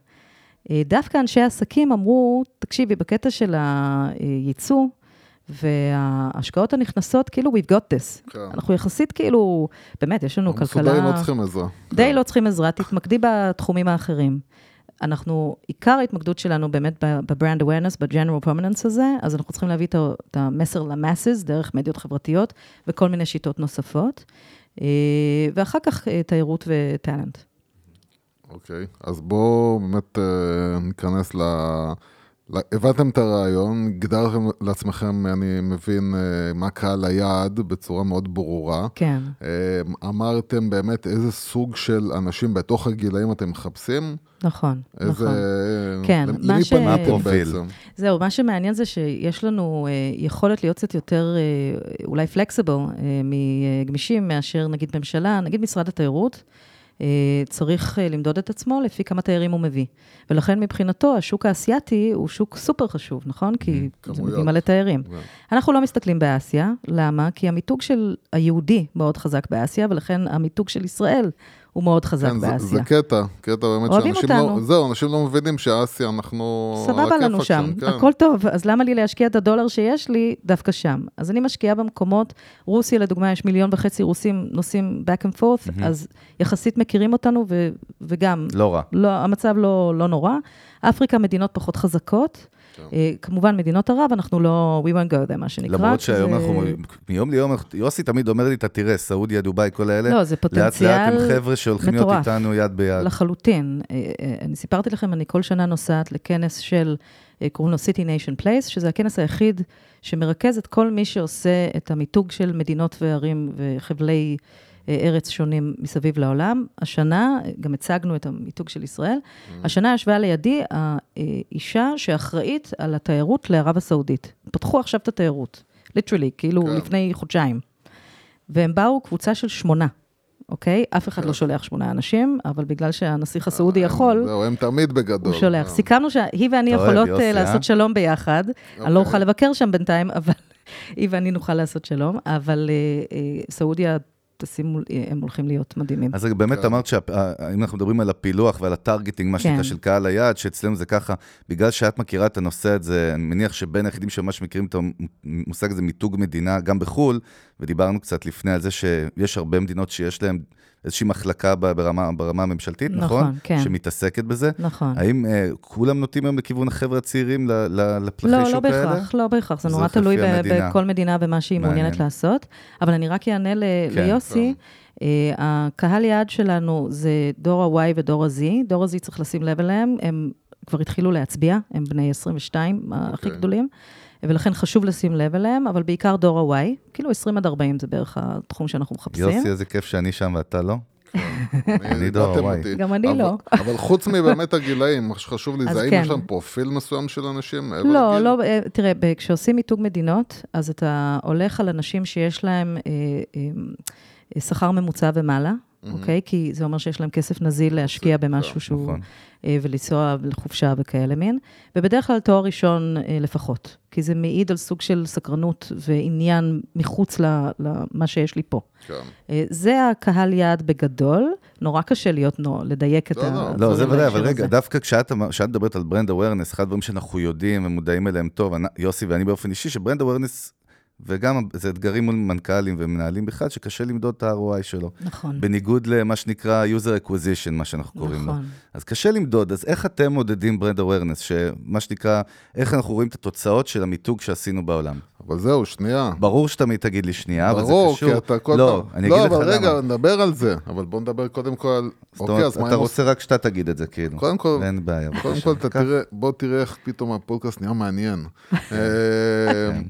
אה, דווקא אנשי העסקים אמרו, תקשיבי, בקטע של הייצוא וההשקעות הנכנסות, כאילו, we've got this. כן. אנחנו יחסית כאילו, באמת, יש לנו כלכלה... מסודרים לא צריכים עזרה. די כן. לא צריכים עזרה, תתמקדי בתחומים האחרים. אנחנו, עיקר ההתמקדות שלנו באמת ב-brand awareness, ב-general prominence הזה, אז אנחנו צריכים להביא את המסר למאסס דרך מדיות חברתיות וכל מיני שיטות נוספות. אה, ואחר כך אה, תיירות וטאלנט. אוקיי, אז בואו באמת אה, ניכנס ל... ל- הבנתם את הרעיון, הגדרתם לעצמכם, אני מבין, אה, מה קהל היעד בצורה מאוד ברורה. כן. אה, אמרתם באמת איזה סוג של אנשים בתוך הגילאים אתם מחפשים? נכון, איזה... נכון. כן, למי מה ש- פניתם? בעצם? זהו, מה שמעניין זה שיש לנו אה, יכולת להיות קצת יותר, אולי פלקסיבל, מגמישים מאשר נגיד ממשלה, נגיד משרד התיירות. אה, צריך אה, למדוד את עצמו לפי כמה תיירים הוא מביא. ולכן מבחינתו, השוק האסייתי הוא שוק סופר חשוב, נכון? כי זה כמויות. מביא מלא תיירים. כן. אנחנו לא מסתכלים באסיה, למה? כי המיתוג של היהודי מאוד חזק באסיה, ולכן המיתוג של ישראל הוא מאוד חזק כן, זה, באסיה. זה קטע, קטע באמת אוהבים שאנשים אותנו. לא, זהו, אנשים לא מבינים שאסיה, אנחנו... סבבה לנו שם, כן. הכל טוב, אז למה לי להשקיע את הדולר שיש לי דווקא שם? אז אני משקיעה במקומות, רוסיה לדוגמה, יש מיליון וחצי רוסים נוסעים back and forth, אז יחסית מכירים אותנו, ו- וגם, לא רע. לא, המצב לא, לא נורא. אפריקה, מדינות פחות חזקות. אה, כמובן, מדינות ערב, אנחנו לא, we won't go there, מה שנקרא. למרות שהיום אנחנו, מיום ליום, יוסי תמיד אומר לי, אתה תראה, סעודיה, דובאי, כל האלה, לא, זה לאט לאט הם פוטנציאל חבר'ה שהולכים להיות מטורף. איתנו יד ביד. לחלוטין. אה, אה, אני סיפרתי לכם, אני כל שנה נוסעת לכנס של, קוראים לו City Nation Place, שזה הכנס היחיד שמרכז את כל מי שעושה את המיתוג של מדינות וערים וחבלי ארץ שונים מסביב לעולם. השנה, אה, גם הצגנו את המיתוג של ישראל, השנה ישבה לידי האישה שאחראית על התיירות לערב הסעודית. פתחו עכשיו את התיירות, ליטרלי, כאילו כן. לפני חודשיים. והם באו קבוצה של שמונה, אוקיי? אף אחד כן. לא שולח שמונה אנשים, אבל בגלל שהנסיך הסעודי יכול, זהו, הם תמיד בגדול. הוא שולח. אה. סיכמנו שהיא ואני יכולות אה, אה? לעשות שלום ביחד. אני לא אוקיי. אוכל לבקר שם בינתיים, אבל היא ואני נוכל לעשות שלום. אבל אה, אה, סעודיה, תשימו, אה, הם הולכים להיות מדהימים. אז באמת כן. אמרת שאם אנחנו מדברים על הפילוח ועל הטרגטינג, מה שנקרא, כן. של קהל היעד, שאצלנו זה ככה, בגלל שאת מכירה את הנושא הזה, אני מניח שבין היחידים שממש מכירים את המושג הזה, מיתוג מדינה, גם בחו"ל, ודיברנו קצת לפני על זה שיש הרבה מדינות שיש להן איזושהי מחלקה ברמה, ברמה הממשלתית, נכון? נכון, כן. שמתעסקת בזה. נכון. האם אה, כולם נוטים היום לכיוון החבר'ה הצעירים, לפלחי לא, שוק לא האלה? בהכרח, לא בהכרח, זה נורא תלוי ב- המדינה. בכל מדינה ומה שהיא מעניין. מעוניינת לעשות. אבל אני רק אענה ל- כן, ליוסי. אה, הקהל יעד שלנו זה דור ה-Y ודור ה-Z. דור ה-Z צריך לשים לב אליהם, הם כבר התחילו להצביע, הם בני 22, הכי אוקיי. גדולים, ולכן חשוב לשים לב אליהם, אבל בעיקר דור ה-Y, כאילו 20 עד 40 זה בערך התחום שאנחנו מחפשים. יוסי, איזה כיף שאני שם ואתה לא. אני דור ה-Y. גם אני לא. אבל חוץ מבאמת הגילאים, מה שחשוב לי זה האם כן. יש להם פרופיל מסוים של אנשים מעבר לא, לגיל? לא, אה, תראה, כשעושים מיתוג מדינות, אז אתה הולך על אנשים שיש להם אה, אה, שכר ממוצע ומעלה, אוקיי? כי זה אומר שיש להם כסף נזיל להשקיע במשהו שהוא... נכון. ולנסוע לחופשה וכאלה מין, ובדרך כלל תואר ראשון אה, לפחות, כי זה מעיד על סוג של סקרנות ועניין מחוץ למה שיש לי פה. כן. אה, זה הקהל יעד בגדול, נורא קשה להיות, נו, לדייק את לא, לא. ה... לא, זה ודאי, אבל רגע. דווקא כשאת כשאת מדברת על brand awareness, אחד הדברים שאנחנו יודעים ומודעים אליהם טוב, אני- יוסי ואני באופן אישי, ש brand awareness, וגם זה אתגרים מול מנכ"לים ומנהלים בכלל, שקשה למדוד את ה-ROI שלו. נכון. בניגוד למה שנקרא user acquisition, מה שאנחנו קוראים לו. נכון. אז קשה למדוד, אז איך אתם מודדים brand awareness, שמה שנקרא, איך אנחנו רואים את התוצאות של המיתוג שעשינו בעולם? אבל זהו, שנייה. ברור שתמיד תגיד לי שנייה, אבל זה ברור, קשור. כי אתה כל לא, פעם... אני לא, אגיד לך אבל רגע, למה. נדבר על זה. אבל בוא נדבר קודם כל על... זאת אוקיי, אומרת, מה אתה רוצה רק שאתה תגיד את זה, כאילו. קודם כל- אין בעיה. קודם בבקשה. כל, אתה קח. תראה, בוא תראה איך פתאום הפודקאסט נהיה מעניין. אה,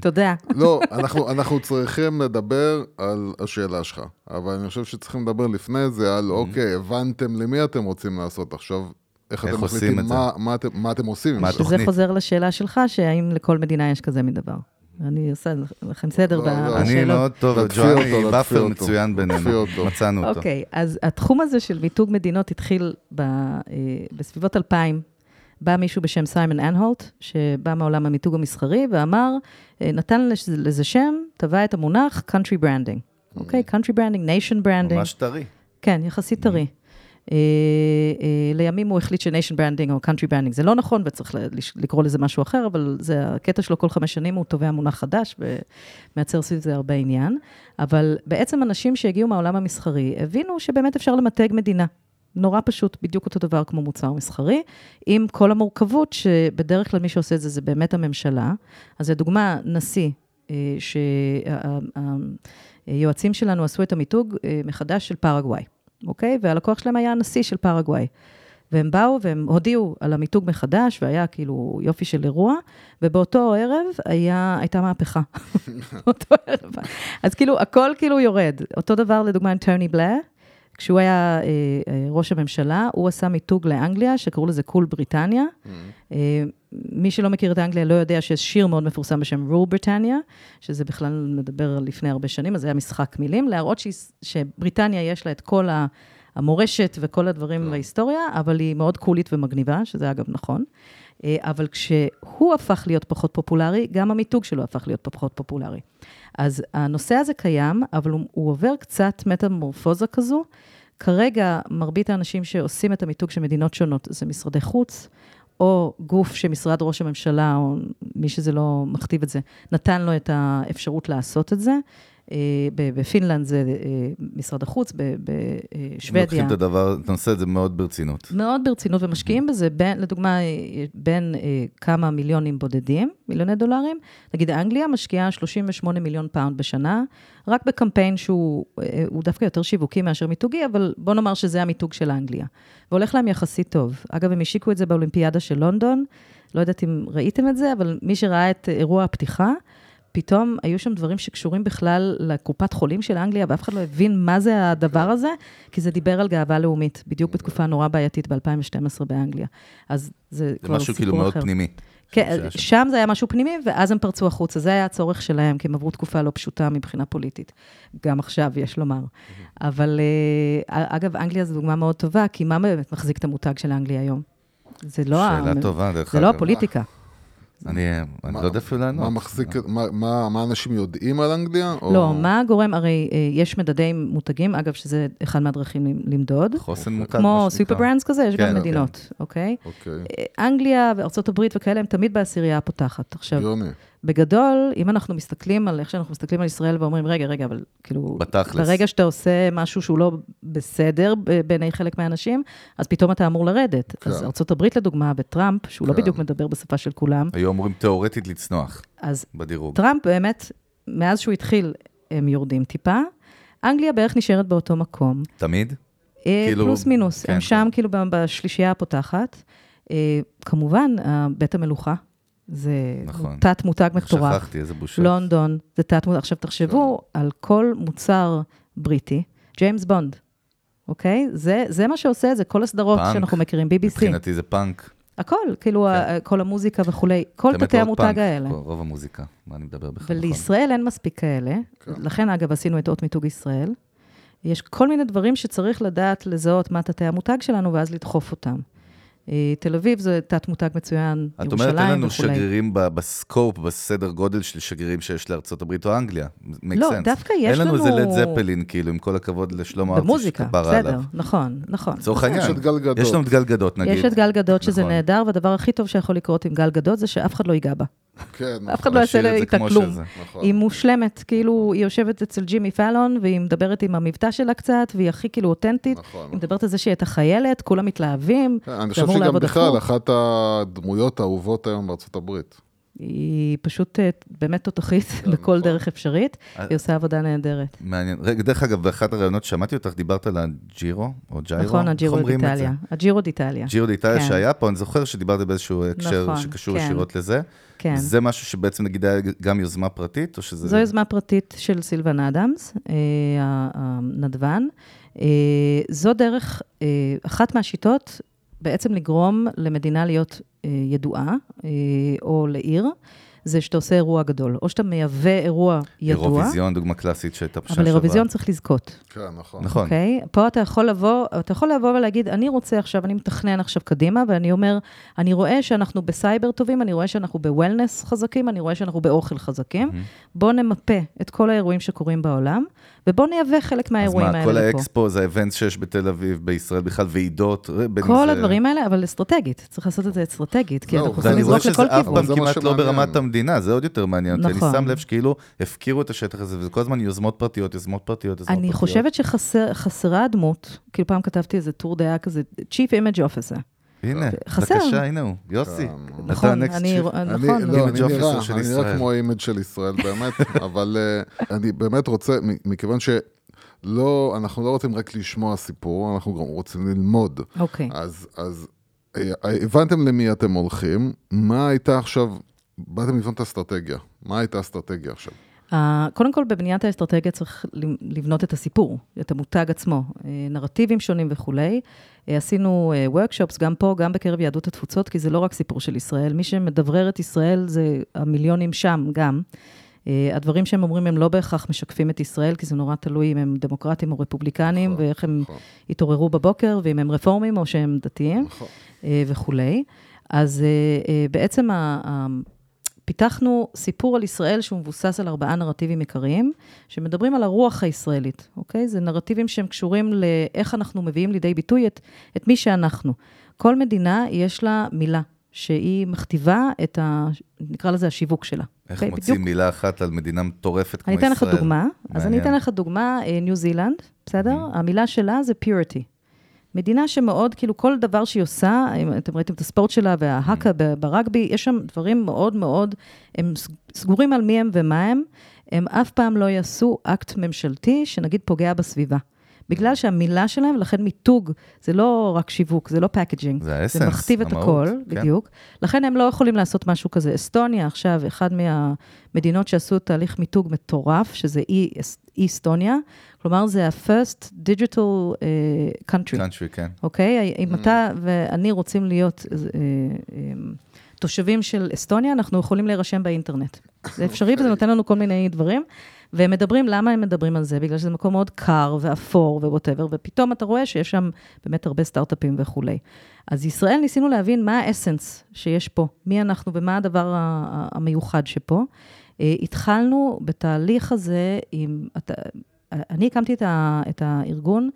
תודה. לא, אנחנו, אנחנו צריכים לדבר על השאלה שלך, אבל אני חושב שצריכים לדבר לפני זה על, אוקיי, הבנתם למי אתם רוצים לעשות עכשיו, איך איך אתם מחליטים את זה? מה, מה, אתם, מה אתם עושים עם מה זה. התוכנית? וזה חוזר לשאלה שלך, שהאם לכל מדינה יש כזה מדבר. אני עושה לכם סדר לא, לא. בשאלות. אני מאוד טוב, להקפיא ג'ואני באפר. מצוין בינינו. מצאנו אותו. אוקיי, אז התחום הזה של מיתוג מדינות התחיל ב, אה, בסביבות 2000. בא מישהו בשם סיימון אנהולט, שבא מעולם המיתוג המסחרי, ואמר, אה, נתן לזה, לזה שם, טבע את המונח country branding. אוקיי? country branding, nation branding. ממש טרי. כן, יחסית טרי. אה, אה, לימים הוא החליט ש-nation branding או country branding זה לא נכון, וצריך לקרוא לזה משהו אחר, אבל זה הקטע שלו כל חמש שנים, הוא תובע מונח חדש, ומייצר סביב זה הרבה עניין. אבל בעצם אנשים שהגיעו מהעולם המסחרי, הבינו שבאמת אפשר למתג מדינה. נורא פשוט, בדיוק אותו דבר כמו מוצר מסחרי, עם כל המורכבות שבדרך כלל מי שעושה את זה זה באמת הממשלה. אז לדוגמה, נשיא, אה, שהיועצים שלנו עשו את המיתוג אה, מחדש של פרגוואי, אוקיי? והלקוח שלהם היה הנשיא של פרגוואי. והם באו והם הודיעו על המיתוג מחדש, והיה כאילו יופי של אירוע, ובאותו ערב היה, הייתה מהפכה. אותו ערב. אז כאילו, הכל כאילו יורד. אותו דבר, לדוגמה, עם טוני בלר, כשהוא היה אה, אה, ראש הממשלה, הוא עשה מיתוג לאנגליה, שקראו לזה קול בריטניה. אה, מי שלא מכיר את אנגליה לא יודע שיש שיר מאוד מפורסם בשם רול בריטניה, שזה בכלל מדבר לפני הרבה שנים, אז זה היה משחק מילים, להראות שהיא, שבריטניה יש לה את כל ה... המורשת וכל הדברים בהיסטוריה, אבל היא מאוד קולית ומגניבה, שזה אגב נכון. אה, אבל כשהוא הפך להיות פחות פופולרי, גם המיתוג שלו הפך להיות פחות פופולרי. אז הנושא הזה קיים, אבל הוא, הוא עובר קצת מטמורפוזה כזו. כרגע, מרבית האנשים שעושים את המיתוג של מדינות שונות זה משרדי חוץ, או גוף שמשרד ראש הממשלה, או מי שזה לא מכתיב את זה, נתן לו את האפשרות לעשות את זה. אה, בפינלנד זה אה, משרד החוץ, בשוודיה. לוקחים את הדבר, את זה מאוד ברצינות. מאוד ברצינות ומשקיעים בזה, בין, לדוגמה, אה, בין אה, כמה מיליונים בודדים, מיליוני דולרים. נגיד אנגליה משקיעה 38 מיליון פאונד בשנה, רק בקמפיין שהוא אה, הוא דווקא יותר שיווקי מאשר מיתוגי, אבל בוא נאמר שזה המיתוג של אנגליה. והולך להם יחסית טוב. אגב, הם השיקו את זה באולימפיאדה של לונדון, לא יודעת אם ראיתם את זה, אבל מי שראה את אה, אירוע הפתיחה, פתאום היו שם דברים שקשורים בכלל לקופת חולים של אנגליה, ואף אחד לא הבין מה זה הדבר הזה, כי זה דיבר על גאווה לאומית, בדיוק בתקופה נורא בעייתית ב-2012 באנגליה. אז זה זה כבר משהו סיפור כאילו מאוד אחר. פנימי. כן, שם. שם זה היה משהו פנימי, ואז הם פרצו החוצה. זה היה הצורך שלהם, כי הם עברו תקופה לא פשוטה מבחינה פוליטית. גם עכשיו, יש לומר. אבל אה, אגב, אנגליה זו דוגמה מאוד טובה, כי מה באמת מחזיק את המותג של אנגליה היום? זה לא שאלה טובה, דרך זה אגב. לא הפוליטיקה. אני אני מה- לא יודע אפילו לענות. מה מחזיק, מה- מה מה אנשים יודעים על אנגליה? או- לא, מה גורם, הרי אה, יש מדדי מותגים, אגב, שזה אחד מהדרכים למ- למדוד. חוסן מותג, כמו סופר. ברנדס כזה, יש כן, גם. מדינות, אוקיי? אוקיי, אה, אנגליה וארצות הברית וכאלה, הם תמיד בעשירייה הפותחת. עכשיו, הגיוני. בגדול, אם אנחנו מסתכלים על איך שאנחנו מסתכלים על ישראל ואומרים, רגע, רגע, אבל כאילו, בתכלס. ברגע שאתה עושה משהו שהוא לא בסדר בעיני חלק מהאנשים, אז פתאום אתה אמור לרדת. כן. אז ארה"ב לדוגמה, וטראמפ, שהוא לא כן. בדיוק מדבר בשפה של כולם, היו אמורים תיאורטית לצנוח אז בדירוג. טראמפ באמת, מאז שהוא התחיל, הם יורדים טיפה. אנגליה בערך נשארת באותו מקום. תמיד? אה, כאילו, פלוס מינוס, כן, הם שם כן. כאילו בשלישייה הפותחת. אה, כמובן, בית המלוכה, זה נכון. תת מותג מטורף. שכחתי, איזה בושה. לונדון, זה תת מותג. עכשיו תחשבו על כל מוצר בריטי, ג'יימס בונד, אוקיי? זה, זה מה שעושה את זה, כל הסדרות פאנק. שאנחנו מכירים, BBC. מבחינתי זה פאנק. הכל, כאילו, כן. כל המוזיקה וכולי, כל תתי המותג פאנק, האלה. רוב המוזיקה, מה אני מדבר בכלל. נכון. ולישראל אין מספיק כאלה, כן. לכן אגב עשינו את אות מיתוג ישראל. יש כל מיני דברים שצריך לדעת לזהות מה תתי המותג שלנו ואז לדחוף אותם. אה, תל אביב זה תת מותג מצוין, את ירושלים אומרת, אין לנו וכולי. שגרירים בסקופ, בסדר גודל של שגרירים שיש לארצות הברית או אנגליה. לא, sense. דווקא יש אין לנו לנו- איזה לד זפלין, כאילו, עם כל הכבוד לשלמה ארצי, במוזיקה, בסדר, עליו. נכון, נכון. לצורך יש העניין. את גל גדות. יש לנו את גל גדות, נגיד. יש את גל גדות, שזה נכון. נהדר, והדבר הכי טוב שיכול לקרות עם גל גדות זה שאף אחד לא ייגע בה. כן, אף אחד לא יעשה את איתה כלום. שזה. נכון. היא מושלמת, כאילו, היא יושבת אצל ג'ימי פאלון, והיא מדברת עם המבטא שלה קצת, והיא הכי כאילו אותנטית. נכון. היא מדברת על זה שהיא הייתה חיילת, כולם מתלהבים, כן, אני חושב אמור שהיא גם לעבוד בכלל הפוך. אחת הדמויות האהובות היום בארצות הברית. היא פשוט אה, באמת תותחית בכל נכון. דרך אפשרית, אה, היא עושה עבודה נהדרת. מעניין. רגע, דרך אגב, באחת הראיונות שמעתי אותך, דיברת על הג'ירו, או ג'יירו. נכון, הג'ירו? דיטליה. הג'ירו דיטליה, ג'ירו דיטליה כן. שהיה פה, אני זוכר שדיברת באיזשהו הקשר נכון, שקשור כן. ישירות לזה. כן. זה משהו שבעצם נגיד היה גם יוזמה פרטית, או שזה... זו יוזמה פרטית של סילבן אדמס, אה, הנדבן. זו דרך, אחת מהשיטות, בעצם לגרום למדינה להיות אה, ידועה, אה, או לעיר, זה שאתה עושה אירוע גדול, או שאתה מייבא אירוע ידוע, אירוויזיון, דוגמה קלאסית שהייתה בשנה אבל אירוויזיון צריך לזכות. כן, נכון. נכון. אוקיי? פה אתה יכול לבוא, אתה יכול לבוא ולהגיד, אני רוצה עכשיו, אני מתכנן עכשיו קדימה, ואני אומר, אני רואה שאנחנו בסייבר טובים, אני רואה שאנחנו בוולנס חזקים, אני רואה שאנחנו באוכל חזקים. בואו נמפה את כל האירועים שקורים בעולם, ובואו נייבא חלק אז מהאירועים מה, האלה כל לפה. האקספו זה ה event שיש בתל אביב, בישראל בכלל, ועידות, בין כל זה- הדברים האלה, אבל אסטרטגית, צריך לעשות את זה אסטרטגית, כי זהו, אנחנו יכולים ואני רואה לזרוק שזה לכל אף כיוון. פעם מה כמעט לא שמעניין. ברמת המדינה, זה עוד יותר מעניין אותי. אני נכון. שם לב שכאילו הפקירו את השטח הזה, וזה כל הזמן יוזמות פרטיות, יוזמות פרטיות, יוזמות פרטיות. אני חושבת שחסרה דמות, כאילו פעם כתבתי איזה טור דעה כזה, Chief Image Officer. הנה, חסר. בבקשה, הנה הוא, יוסי. אתה נכון, אני, נכון. לא, אני נראה, אני. נראה כמו ה image של ישראל, באמת, אבל uh, אני באמת רוצה, מכיוון שלא, אנחנו לא רוצים רק לשמוע סיפור, אנחנו גם רוצים ללמוד. אוקיי. אז, אז אה, הבנתם למי אתם הולכים, מה הייתה עכשיו, באתם לבנות את האסטרטגיה, מה הייתה האסטרטגיה עכשיו? קודם כל, בבניית האסטרטגיה צריך לבנות את הסיפור, את המותג עצמו, uh, נרטיבים שונים וכולי. Uh, עשינו וורקשופס גם פה, גם בקרב יהדות התפוצות, כי זה לא רק סיפור של ישראל. מי שמדברר את ישראל זה המיליונים שם גם. הדברים שהם אומרים הם לא בהכרח משקפים את ישראל, כי זה נורא תלוי אם הם דמוקרטים או רפובליקנים, נכון, ואיך הם נכון. התעוררו בבוקר, ואם הם רפורמים או שהם דתיים. נכון. אה, וכולי. אז אה, אה, בעצם פיתחנו סיפור על ישראל שהוא מבוסס על ארבעה נרטיבים עיקריים, שמדברים על הרוח הישראלית, אוקיי? זה נרטיבים שהם קשורים לאיך אנחנו מביאים לידי ביטוי את, את מי שאנחנו. כל מדינה יש לה מילה, שהיא מכתיבה את ה... נקרא לזה השיווק שלה. איך אוקיי? מוצאים בדיוק. מילה אחת על מדינה מטורפת כמו אני ישראל? אתן לך דוגמה. אז אני מעניין. אתן לך דוגמה, אה, ניו זילנד, בסדר? המילה שלה זה purity. מדינה שמאוד, כאילו, כל דבר שהיא עושה, אם אתם ראיתם את הספורט שלה וההאקה ב- ברגבי, יש שם דברים מאוד מאוד, הם סגורים על מי הם ומה הם, הם אף פעם לא יעשו אקט ממשלתי שנגיד פוגע בסביבה. בגלל שהמילה שלהם, לכן מיתוג, זה לא רק שיווק, זה לא packaging. זה ה essence, זה מכתיב את המהות, הכל, כן. בדיוק. לכן הם לא יכולים לעשות משהו כזה. אסטוניה עכשיו, אחת מהמדינות שעשו תהליך מיתוג מטורף, שזה אי, אי אסטוניה, כלומר זה ה-first digital uh, country, country, כן. אוקיי? אם אתה ואני רוצים להיות uh, uh, תושבים של אסטוניה, אנחנו יכולים להירשם באינטרנט. זה אפשרי וזה נותן לנו כל מיני דברים. והם מדברים, למה הם מדברים על זה? בגלל שזה מקום מאוד קר ואפור ו whatever, ופתאום אתה רואה שיש שם באמת הרבה סטארט-אפים וכולי. אז ישראל ניסינו להבין מה האסנס שיש פה, מי אנחנו ומה הדבר המיוחד שפה. אה, התחלנו בתהליך הזה עם, אתה, אני הקמתי את, ה, את הארגון,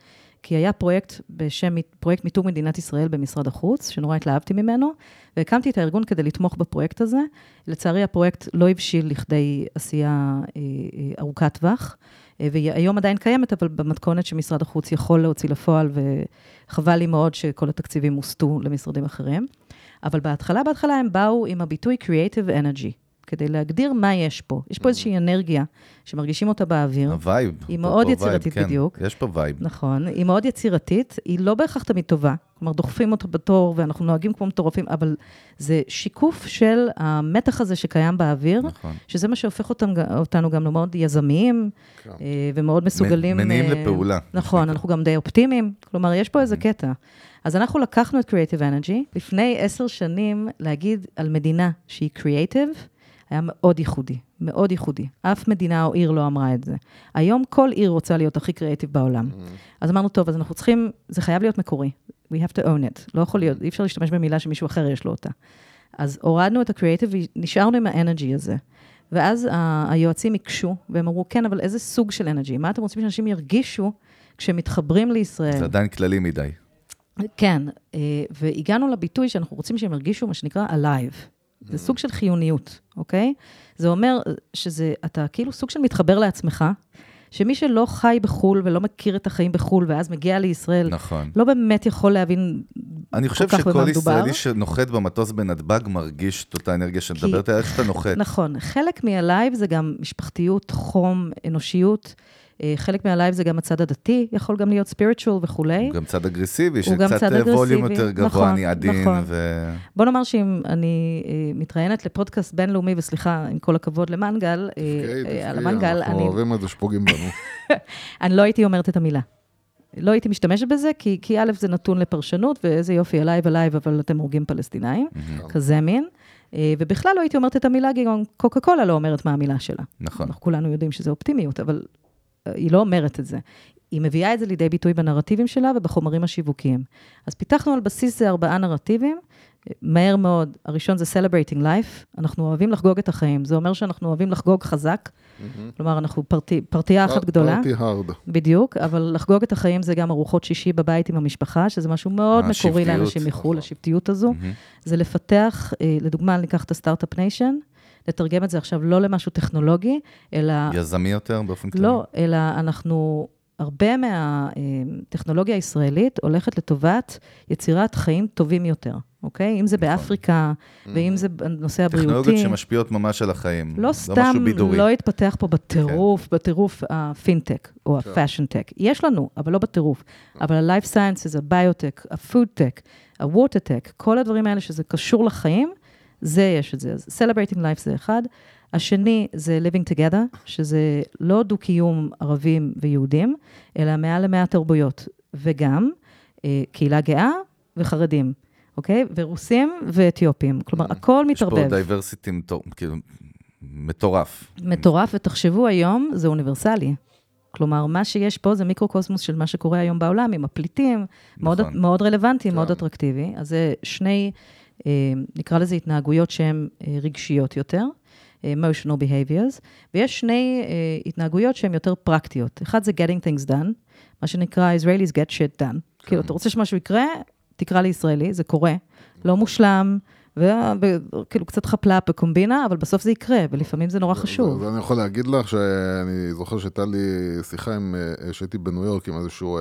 כי היה פרויקט בשם פרויקט מיתוג מדינת ישראל במשרד החוץ, שנורא התלהבתי ממנו, והקמתי את הארגון כדי לתמוך בפרויקט הזה. לצערי, הפרויקט לא הבשיל לכדי עשייה אה, אה, ארוכת טווח, אה, והיום עדיין קיימת, אבל במתכונת שמשרד החוץ יכול להוציא לפועל, וחבל לי מאוד שכל התקציבים הוסטו למשרדים אחרים. אבל בהתחלה, בהתחלה הם באו עם הביטוי Creative Energy, כדי להגדיר מה יש פה. יש פה איזושהי אנרגיה שמרגישים אותה באוויר. ה vibe. היא מאוד יצירתית vibe, כן. בדיוק. יש פה vibe. נכון, היא מאוד יצירתית, היא לא בהכרח תמיד טובה. כלומר, דוחפים אותה בתור ואנחנו נוהגים כמו מטורפים, אבל זה שיקוף של המתח הזה שקיים באוויר, נכון. שזה מה שהופך אותם, אותנו גם למאוד יזמיים כן. אה, ומאוד מסוגלים... מניעים אה, לפעולה. נכון, אנחנו גם די אופטימיים, כלומר, יש פה איזה קטע. אז אנחנו לקחנו את Creative Energy, לפני עשר שנים להגיד על מדינה שהיא Creative, היה מאוד ייחודי, מאוד ייחודי. אף מדינה או עיר לא אמרה את זה. היום כל עיר רוצה להיות הכי קריאטיב בעולם. אז אמרנו, טוב, אז אנחנו צריכים, זה חייב להיות מקורי. We have to own it. לא יכול להיות, אי אפשר להשתמש במילה שמישהו אחר יש לו אותה. אז הורדנו את הקריאטיב ונשארנו עם האנרגי הזה. ואז היועצים הקשו, והם אמרו, כן, אבל איזה סוג של אנרגי? מה אתם רוצים שאנשים ירגישו כשהם מתחברים לישראל? זה עדיין כללי מדי. כן, אה, והגענו לביטוי שאנחנו רוצים שהם ירגישו מה שנקרא alive. זה סוג של חיוניות, אוקיי? זה אומר שזה, אתה כאילו סוג של מתחבר לעצמך, שמי שלא חי בחו"ל ולא מכיר את החיים בחו"ל, ואז מגיע לישראל, נכון. לא באמת יכול להבין אני חושב כל כך במה שכל מדובר. ישראלי שנוחת במטוס בנתב"ג מרגיש את אותה אנרגיה שמדברת עליה, איך שאתה נוחת. נכון, חלק מה alive זה גם משפחתיות, חום, אנושיות. אה, חלק מה alive זה גם הצד הדתי, יכול גם להיות spiritual וכולי. הוא גם צד אגרסיבי, שקצת אה, ווליום אגרסיבי. יותר גבוה, נכון, אני עדין, נכון. ו... בוא נאמר שאם אני אה, מתראיינת לפודקאסט בינלאומי, וסליחה, עם כל הכבוד למנגל, אה, אה, על המנגל, אנחנו אני, אוהבים את זה שפוגעים בנו. אני לא הייתי אומרת את המילה. לא הייתי משתמשת בזה, כי, כי א', זה נתון לפרשנות, ואיזה יופי, alive, alive, אבל אתם הורגים פלסטינאים, כזה מין. אה, ובכלל לא הייתי אומרת את המילה, כי גם קוקה קולה לא אומרת מה המילה שלה. נכון. אנחנו כולנו יודעים שזה אופטימיות, אבל אה, היא לא אומרת את זה. היא מביאה את זה לידי ביטוי בנרטיבים שלה ובחומרים השיווקיים. אז פיתחנו על בסיס זה ארבעה נרטיבים, אה, מהר מאוד. הראשון זה Celebrating Life, אנחנו אוהבים לחגוג את החיים. זה אומר שאנחנו אוהבים לחגוג חזק, כלומר, אנחנו party, פרטייה אחת גדולה. party hard. בדיוק, אבל לחגוג את החיים זה גם ארוחות שישי בבית עם המשפחה, שזה משהו מאוד מקורי השבטיות. לאנשים מחו"ל, השבטיות הזו. זה לפתח, אה, לדוגמה, ניקח את ה start-up nation, לתרגם את זה עכשיו לא למשהו טכנולוגי, אלא... יזמי יותר באופן כללי. לא, אלא אנחנו, הרבה מהטכנולוגיה הישראלית הולכת לטובת יצירת חיים טובים יותר, אוקיי? אם זה באפריקה, ואם זה בנושא הבריאותי. טכנולוגיות שמשפיעות ממש על החיים. לא משהו סתם. לא התפתח פה בטירוף, בטירוף הפינטק או ה fashion-tech. יש לנו, אבל לא בטירוף. אבל ה-life sciences, הביוטק, ה-food-tech, ה-water-tech, כל הדברים האלה שזה קשור לחיים, זה יש את זה. אז celebrating life זה אחד. השני זה living together, שזה לא דו-קיום ערבים ויהודים, אלא מעל למאה תרבויות, וגם אה, קהילה גאה וחרדים, אוקיי? ורוסים ואתיופים. כלומר, הכל יש פה מתערבב. diversity כאילו מטורף. מטורף, ותחשבו היום, זה אוניברסלי. כלומר, מה שיש פה זה מיקרוקוסמוס של מה שקורה היום בעולם, עם הפליטים, מאוד, נכון. מאוד רלוונטי, מאוד כן. אטרקטיבי. אז זה שני, אה, נקרא לזה התנהגויות שהן אה, רגשיות יותר, אה, emotional behaviors, ויש שני אה, התנהגויות שהן יותר פרקטיות. אחד זה getting things done, מה שנקרא Israelis get shit done. כאילו, אתה רוצה שמשהו יקרה, תקרא לישראלי, זה קורה. לא מושלם, וכאילו קצת חפלה בקומבינה, אבל בסוף זה יקרה, ולפעמים זה נורא חשוב. אז אני יכול להגיד לך שאני זוכר שהייתה לי שיחה עם, אה, שהייתי בניו יורק עם איזשהו...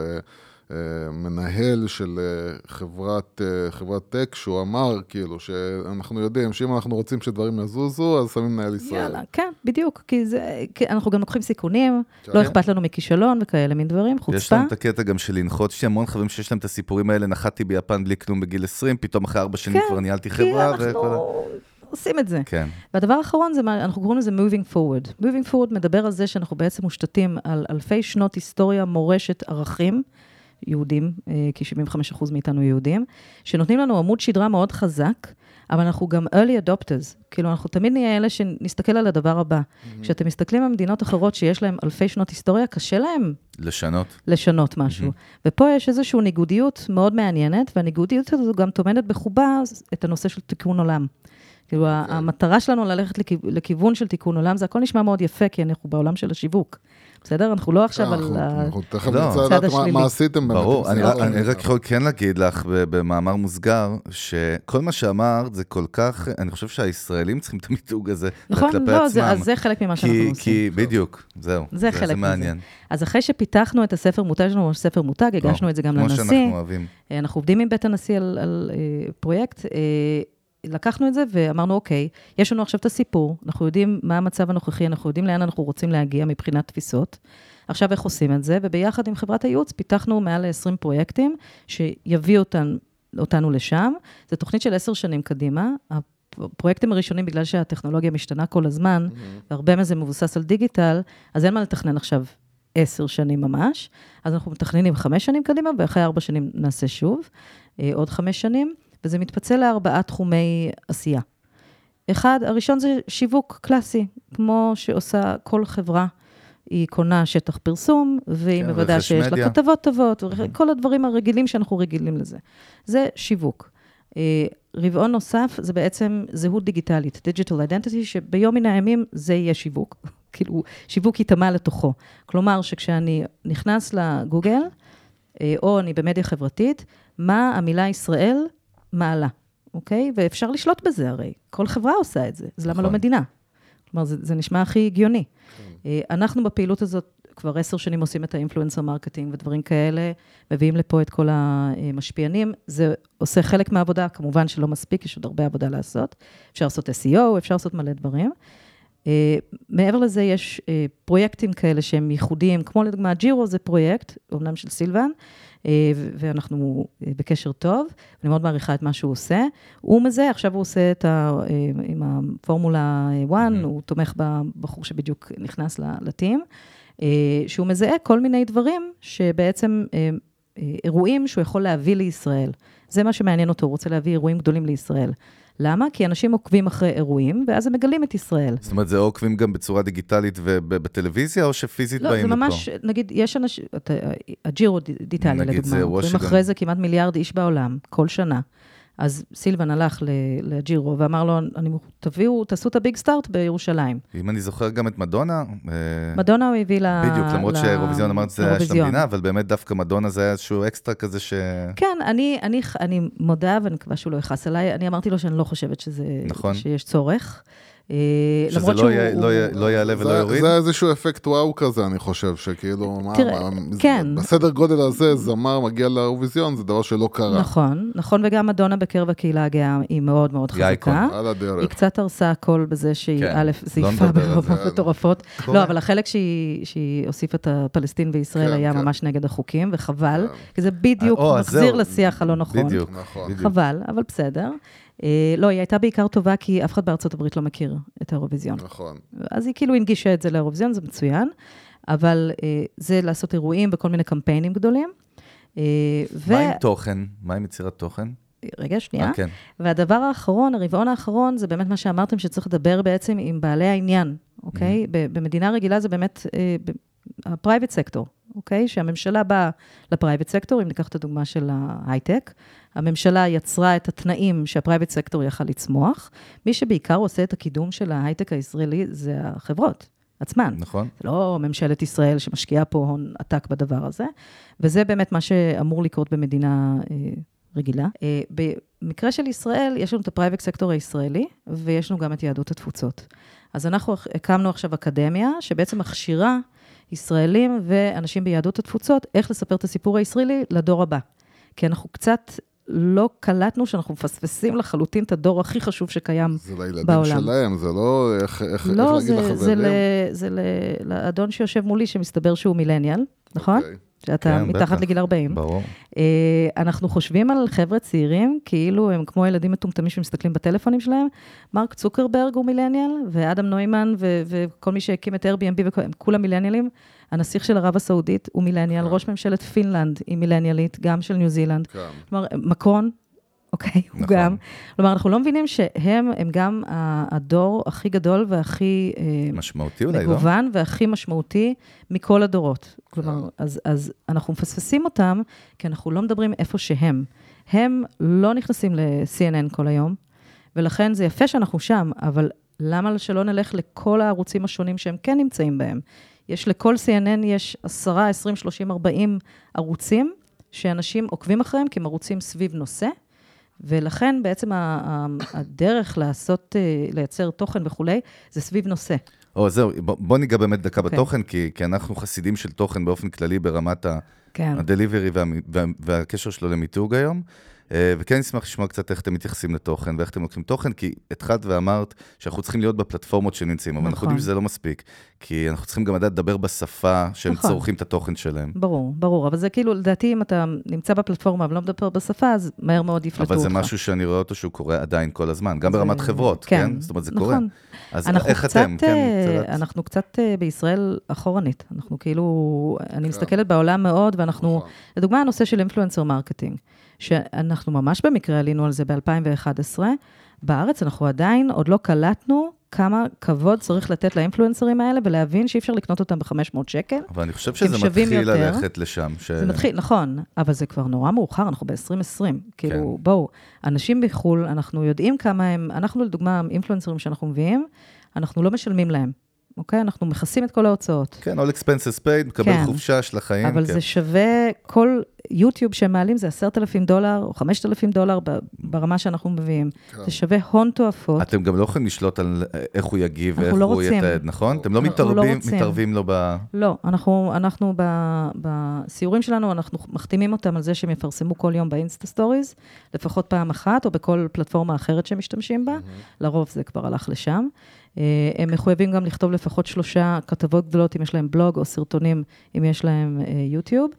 אה, מנהל של אה, חברת, אה, חברת טק, שהוא אמר, כאילו, שאנחנו יודעים שאם אנחנו רוצים שדברים יזוזו, אז שמים מנהל ישראל. יאללה, כן, בדיוק, כי, זה, כי אנחנו גם לוקחים סיכונים, כן. לא אכפת לנו מכישלון וכאלה מין דברים, חוצפה. יש לנו את הקטע גם של לנחות, יש לי המון חברים שיש להם את הסיפורים האלה, נחתתי ביפן בלי כלום בגיל 20, פתאום אחרי ארבע שנים כן, כבר ניהלתי כי חברה. אנחנו וכל עושים את זה. כן. והדבר האחרון זה, מה- אנחנו קוראים לזה moving forward. moving forward מדבר על זה שאנחנו בעצם מושתתים על אלפי שנות היסטוריה, מורשת, ערכים, יהודים, אה, כי 75% מאיתנו יהודים, שנותנים לנו עמוד שדרה מאוד חזק, אבל אנחנו גם early adopters. כאילו, אנחנו תמיד נהיה אלה שנסתכל על הדבר הבא. כשאתם מסתכלים על מדינות אחרות שיש להן אלפי שנות היסטוריה, קשה להם לשנות. לשנות משהו. ופה יש איזושהי ניגודיות מאוד מעניינת, והניגודיות הזו גם טומנת בחובה את הנושא של תיקון עולם. כאילו, המטרה שלנו ללכת לכיו- לכיוון של תיקון עולם, זה הכל נשמע מאוד יפה, כי אנחנו בעולם של השיווק. בסדר? אנחנו לא עכשיו על... לא. הצד לדעת מה- השלילי. מה עשיתם באמת. ברור, אני, רק יכול כן להגיד לך במאמר מוסגר, שכל מה שאמרת זה כל כך, אני חושב שהישראלים צריכים את המיתוג הזה נכון? כלפי לא, עצמם. זה, אז זה חלק ממה שאנחנו כי, עושים. כי בדיוק, זהו. זה חלק זה מזה. מעניין. אז אחרי שפיתחנו את הספר מותג, יש לנו ממש ספר מותג, הגשנו את זה גם כמו לנשיא. שאנחנו אוהבים. אה, אנחנו עובדים עם בית הנשיא על, אה, פרויקט. לקחנו את זה ואמרנו, אוקיי, יש לנו עכשיו את הסיפור, אנחנו יודעים מה המצב הנוכחי, אנחנו יודעים לאן אנחנו רוצים להגיע מבחינת תפיסות. עכשיו, איך עושים את זה? וביחד עם חברת הייעוץ פיתחנו מעל ל-20 פרויקטים שיביאו אותן, אותנו לשם. זו תוכנית של עשר שנים קדימה. הפרויקטים הראשונים, בגלל שהטכנולוגיה משתנה כל הזמן, והרבה מזה מבוסס על דיגיטל, אז אין מה לתכנן עכשיו עשר שנים ממש. אז אנחנו מתכננים חמש שנים קדימה, ואחרי ארבע שנים נעשה שוב, אה, עוד חמש שנים, וזה מתפצל לארבעה תחומי עשייה. אחד, הראשון זה שיווק קלאסי, כמו שעושה כל חברה. היא קונה שטח פרסום, והיא כן, מוודאה שיש לה מדיה. כתבות טובות, כל הדברים הרגילים שאנחנו רגילים לזה. זה שיווק. אה, רבעון נוסף זה בעצם זהות דיגיטלית, digital identity, שביום מן הימים זה יהיה שיווק. כאילו, שיווק ייטמע לתוכו. כלומר, שכשאני נכנס לגוגל, אה, או אני במדיה חברתית, מה המילה ישראל מעלה, אוקיי? ואפשר לשלוט בזה הרי. כל חברה עושה את זה, אז למה נכון. לא מדינה? כלומר, זה, זה נשמע הכי הגיוני. אה, אנחנו בפעילות הזאת כבר עשר שנים עושים את ה influencer marketing ודברים כאלה, מביאים לפה את כל המשפיענים. זה עושה חלק מהעבודה, כמובן שלא מספיק, יש עוד הרבה עבודה לעשות. אפשר לעשות SEO, אפשר לעשות מלא דברים. אה, מעבר לזה, יש אה, פרויקטים כאלה שהם ייחודיים, כמו לדוגמה, ג'ירו זה פרויקט, אומנם של סילבן, ואנחנו אה, בקשר טוב, אני מאוד מעריכה את מה שהוא עושה. הוא מזה, עכשיו הוא עושה את ה... אה, עם הפורמולה 1, הוא תומך בבחור שבדיוק נכנס לטים, אה, שהוא מזהה כל מיני דברים שבעצם אה, אה, אירועים שהוא יכול להביא לישראל. זה מה שמעניין אותו, הוא רוצה להביא אירועים גדולים לישראל. למה? כי אנשים עוקבים אחרי אירועים, ואז הם מגלים את ישראל. זאת אומרת, זה עוקבים גם בצורה דיגיטלית ובטלוויזיה, או שפיזית לא, באים זה לפה? ממש, נגיד, יש אנשים, אתה- הג'ירו ד- דיטליה, נגיד, לדוגמה, זה עוקבים שגם- אחרי זה כמעט מיליארד איש בעולם, כל שנה. אז סילבן הלך לג'ירו ואמר לו, אני, תביאו, תעשו את הביג סטארט בירושלים. אם אני זוכר גם את מדונה, אה, מדונה הוא הביא ל... בדיוק, למרות ל- שהאירוויזיון אמרת שזה היה של. המדינה, אבל באמת דווקא מדונה זה היה איזשהו אקסטרה כזה ש... כן, אני, אני, אני מודה, ואני מקווה שהוא לא יכעס עליי, אני אמרתי לו שאני לא חושבת שזה, נכון. שיש צורך. אה, שזה למרות לא שהוא... יהיה- לא לא יעלה ולא זה- יוריד? זה איזשהו אפקט וואו כזה, אני חושב, שכאילו, תראה, מה, כן. בסדר גודל הזה, זמר מגיע לאירוויזיון, זה דבר שלא קרה. נכון, נכון, וגם מדונה בקרב הקהילה הגאה היא מאוד מאוד היא אייקון. חזקה. על הדרך. היא קצת הרסה הכל בזה שהיא, כן, א', לא זייפה ברמות זה. מטורפות. לא, אבל החלק שהיא, שהיא הוסיפה את הפלסטין וישראל כן, היה כן. ממש נגד החוקים, וחבל, כן. כי זה בדיוק או, אז מחזיר זהו. לשיח הלא נכון. בדיוק, נכון. חבל, אבל בסדר. אה, לא, היא הייתה בעיקר טובה כי אף אחד בארצות הברית לא מכיר את האירוויזיון. נכון. אז היא כאילו הנגישה את זה לאירוויזיון, זה מצוין, אבל אה, זה לעשות אירועים בכל מיני קמפיינים גדולים. אה, ו... מה עם תוכן? מה עם יצירת תוכן? רגע, שנייה. אה, כן. והדבר האחרון, הרבעון האחרון, זה באמת מה שאמרתם, שצריך לדבר בעצם עם בעלי העניין, אוקיי? ב- במדינה רגילה זה באמת ה-private sector, אוקיי? שהממשלה באה ל-private sector, אם ניקח את הדוגמה של ההייטק, הממשלה יצרה את התנאים שה-private sector יכל לצמוח. מי שבעיקר עושה את הקידום של ההייטק הישראלי זה החברות עצמן. נכון? זה לא ממשלת ישראל שמשקיעה פה הון עתק בדבר הזה, וזה באמת מה שאמור לקרות במדינה אה, רגילה. אה, במקרה של ישראל, יש לנו את ה private sector הישראלי, ויש לנו גם את יהדות התפוצות. אז אנחנו הקמנו עכשיו אקדמיה, שבעצם מכשירה ישראלים ואנשים ביהדות התפוצות, איך לספר את הסיפור הישראלי לדור הבא. כי אנחנו קצת לא קלטנו שאנחנו מפספסים לחלוטין את הדור הכי חשוב שקיים זה לילדים בעולם. שלהם, זה לא איך, איך, לא, איך להגיד זה, זה, לחברים. ל, זה ל, לאדון שיושב מולי, שמסתבר שהוא מילניאל, נכון? אוקיי. שאתה כן, מתחת בטח. לגיל 40. ברור. אה, אנחנו חושבים על חבר'ה צעירים, כאילו הם כמו ילדים מטומטמים שמסתכלים בטלפונים שלהם. מרק צוקרברג הוא מילניאל, ואדם נוימן ו- וכל מי שהקים את Airbnb, הם כולם מילניאלים. הנסיך של ערב הסעודית הוא מילניאל, כן. ראש ממשלת פינלנד היא מילניאלית, גם של ניו זילנד. כן. כלומר, מקרון, אוקיי, הוא נכון. גם. כלומר, אנחנו לא מבינים שהם הם גם הדור הכי גדול והכי אה, משמעותי אולי, לא? מגוון והכי משמעותי מכל הדורות. כלומר, אז, אז אנחנו מפספסים אותם, כי אנחנו לא מדברים איפה שהם. הם לא נכנסים ל-CNN כל היום, ולכן זה יפה שאנחנו שם, אבל למה שלא נלך לכל הערוצים השונים שהם כן נמצאים בהם? יש לכל CNN יש 10, 20, 30, 40 ערוצים שאנשים עוקבים אחריהם, כי הם ערוצים סביב נושא, ולכן בעצם הדרך לעשות, אה, לייצר תוכן וכולי, זה סביב נושא. או, זהו, בוא, ניגע באמת דקה אוקיי. בתוכן, כי, כי אנחנו חסידים של תוכן באופן כללי ברמת כן. הדליברי וה, וה, והקשר שלו למיתוג היום. אה, וכן נשמח לשמוע קצת איך אתם מתייחסים לתוכן ואיך אתם לוקחים תוכן, כי התחלת ואמרת שאנחנו צריכים להיות בפלטפורמות שנמצאים, אבל אנחנו נכון. יודעים שזה לא מספיק, כי אנחנו צריכים גם לדעת לדבר בשפה שהם נכון. צורכים את התוכן שלהם. ברור, ברור, אבל זה כאילו, לדעתי, אם אתה נמצא בפלטפורמה ולא מדבר בשפה, אז מהר מאוד יפלטו אותך. אבל זה משהו שאני רואה אותו שהוא קורה עדיין כל הזמן, גם זה- ברמת חברות, כן, כן? זאת אומרת, זה נכון. קורה. אז אנחנו איך קצת, אתם? כן, אה, לדעת. אנחנו קצת אה, בישראל אחורנית. אנחנו כאילו, כן. אני מסתכלת בעולם מאוד, ואנחנו, נכון. לדוגמה, הנושא של influencer marketing, שאנחנו ממש במקרה עלינו על זה ב-2011, בארץ אנחנו עדיין עוד לא קלטנו כמה כבוד צריך לתת לאינפלואנסרים האלה, ולהבין שאי אפשר לקנות אותם ב-500 שקל. אבל אני חושב שזה מתחיל יותר. ללכת לשם. ש... זה מתחיל, נכון, אבל זה כבר נורא מאוחר, אנחנו ב-2020. כאילו, כן. בואו, אנשים בחו"ל, אנחנו יודעים כמה הם, אנחנו לדוגמה, אינפלואנסרים שאנחנו מביאים, אנחנו לא משלמים להם, אוקיי? אנחנו מכסים את כל ההוצאות. כן, all expenses paid, מקבל כן. חופשה של החיים. אבל כן. זה שווה, כל יוטיוב שהם מעלים זה 10,000 דולר או 5,000 דולר ברמה שאנחנו מביאים. כן. זה שווה הון תועפות. אתם גם לא יכולים לשלוט על איך הוא יגיב ואיך לא הוא רוצים. יתעד, נכון? אתם לא לא מתערבים, רוצים. מתערבים לו ב... לא, אנחנו, אנחנו ב, בסיורים שלנו, אנחנו מחתימים אותם על זה שהם יפרסמו כל יום באינסטה stories, לפחות פעם אחת, או בכל פלטפורמה אחרת שהם משתמשים בה. לרוב זה כבר הלך לשם. אה, הם מחויבים גם לכתוב לפחות שלושה כתבות גדולות, אם יש להם בלוג, או סרטונים, אם יש להם אה, יוטיוב.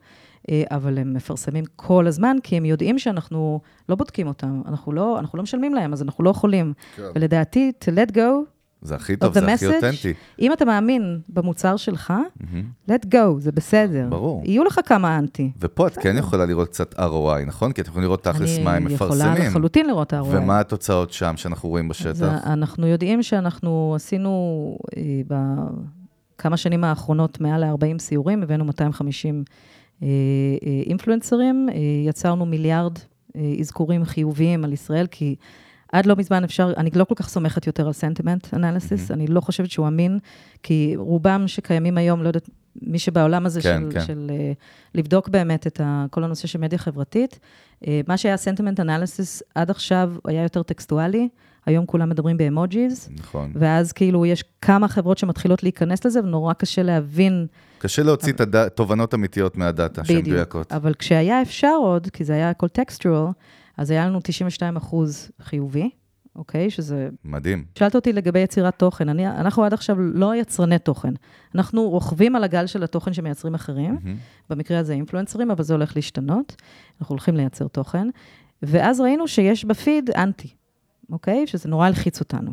אה, אבל הם מפרסמים כל הזמן, כי הם יודעים שאנחנו לא בודקים אותם, אנחנו לא, אנחנו לא משלמים להם, אז אנחנו לא יכולים. כן. ולדעתי, to let go זה הכי טוב, זה הכי אותנטי. אם אתה מאמין במוצר שלך, מהמם. let go, זה בסדר. ברור. יהיו לך כמה אנטי. ופה את כן יכולה לראות קצת ROI, נכון? כי אתם יכולים לראות תכלס מה הם אני יכולה מפרסמים. לחלוטין לראות ROI. ומה התוצאות שם שאנחנו רואים בשטח. אנחנו יודעים שאנחנו עשינו אה, בכמה שנים האחרונות מעל ל-40 סיורים, הבאנו 250 אה, אה, אינפלואנסרים, אה, יצרנו מיליארד אזכורים חיוביים על ישראל, כי עד לא מזמן אפשר, אני לא כל כך סומכת יותר על סנטימנט אנליסיס, אני לא חושבת שהוא אמין, כי רובם שקיימים היום, לא יודעת, מי שבעולם הזה כן, של, כן. של אה, לבדוק באמת את ה, כל הנושא של מדיה חברתית, אה, מה שהיה סנטימנט אנליסיס עד עכשיו היה יותר טקסטואלי, היום כולם מדברים באמוג'יז, נכון. ואז כאילו יש כמה חברות שמתחילות להיכנס לזה, ונורא קשה להבין קשה להוציא את הד- תובנות אמיתיות מהדאטה שהן בדיוק. מדויקות. אבל כשהיה אפשר עוד, כי זה היה הכל טקסטואל, אז היה לנו 92 אחוז חיובי, אוקיי? שזה... מדהים. שאלת אותי לגבי יצירת תוכן. אני, אנחנו עד עכשיו לא יצרני תוכן. אנחנו רוכבים על הגל של התוכן שמייצרים אחרים, מהמם. במקרה הזה אינפלואנסרים, אבל זה הולך להשתנות. אנחנו הולכים לייצר תוכן. ואז ראינו שיש בפיד אנטי, אוקיי? שזה נורא הלחיץ אותנו.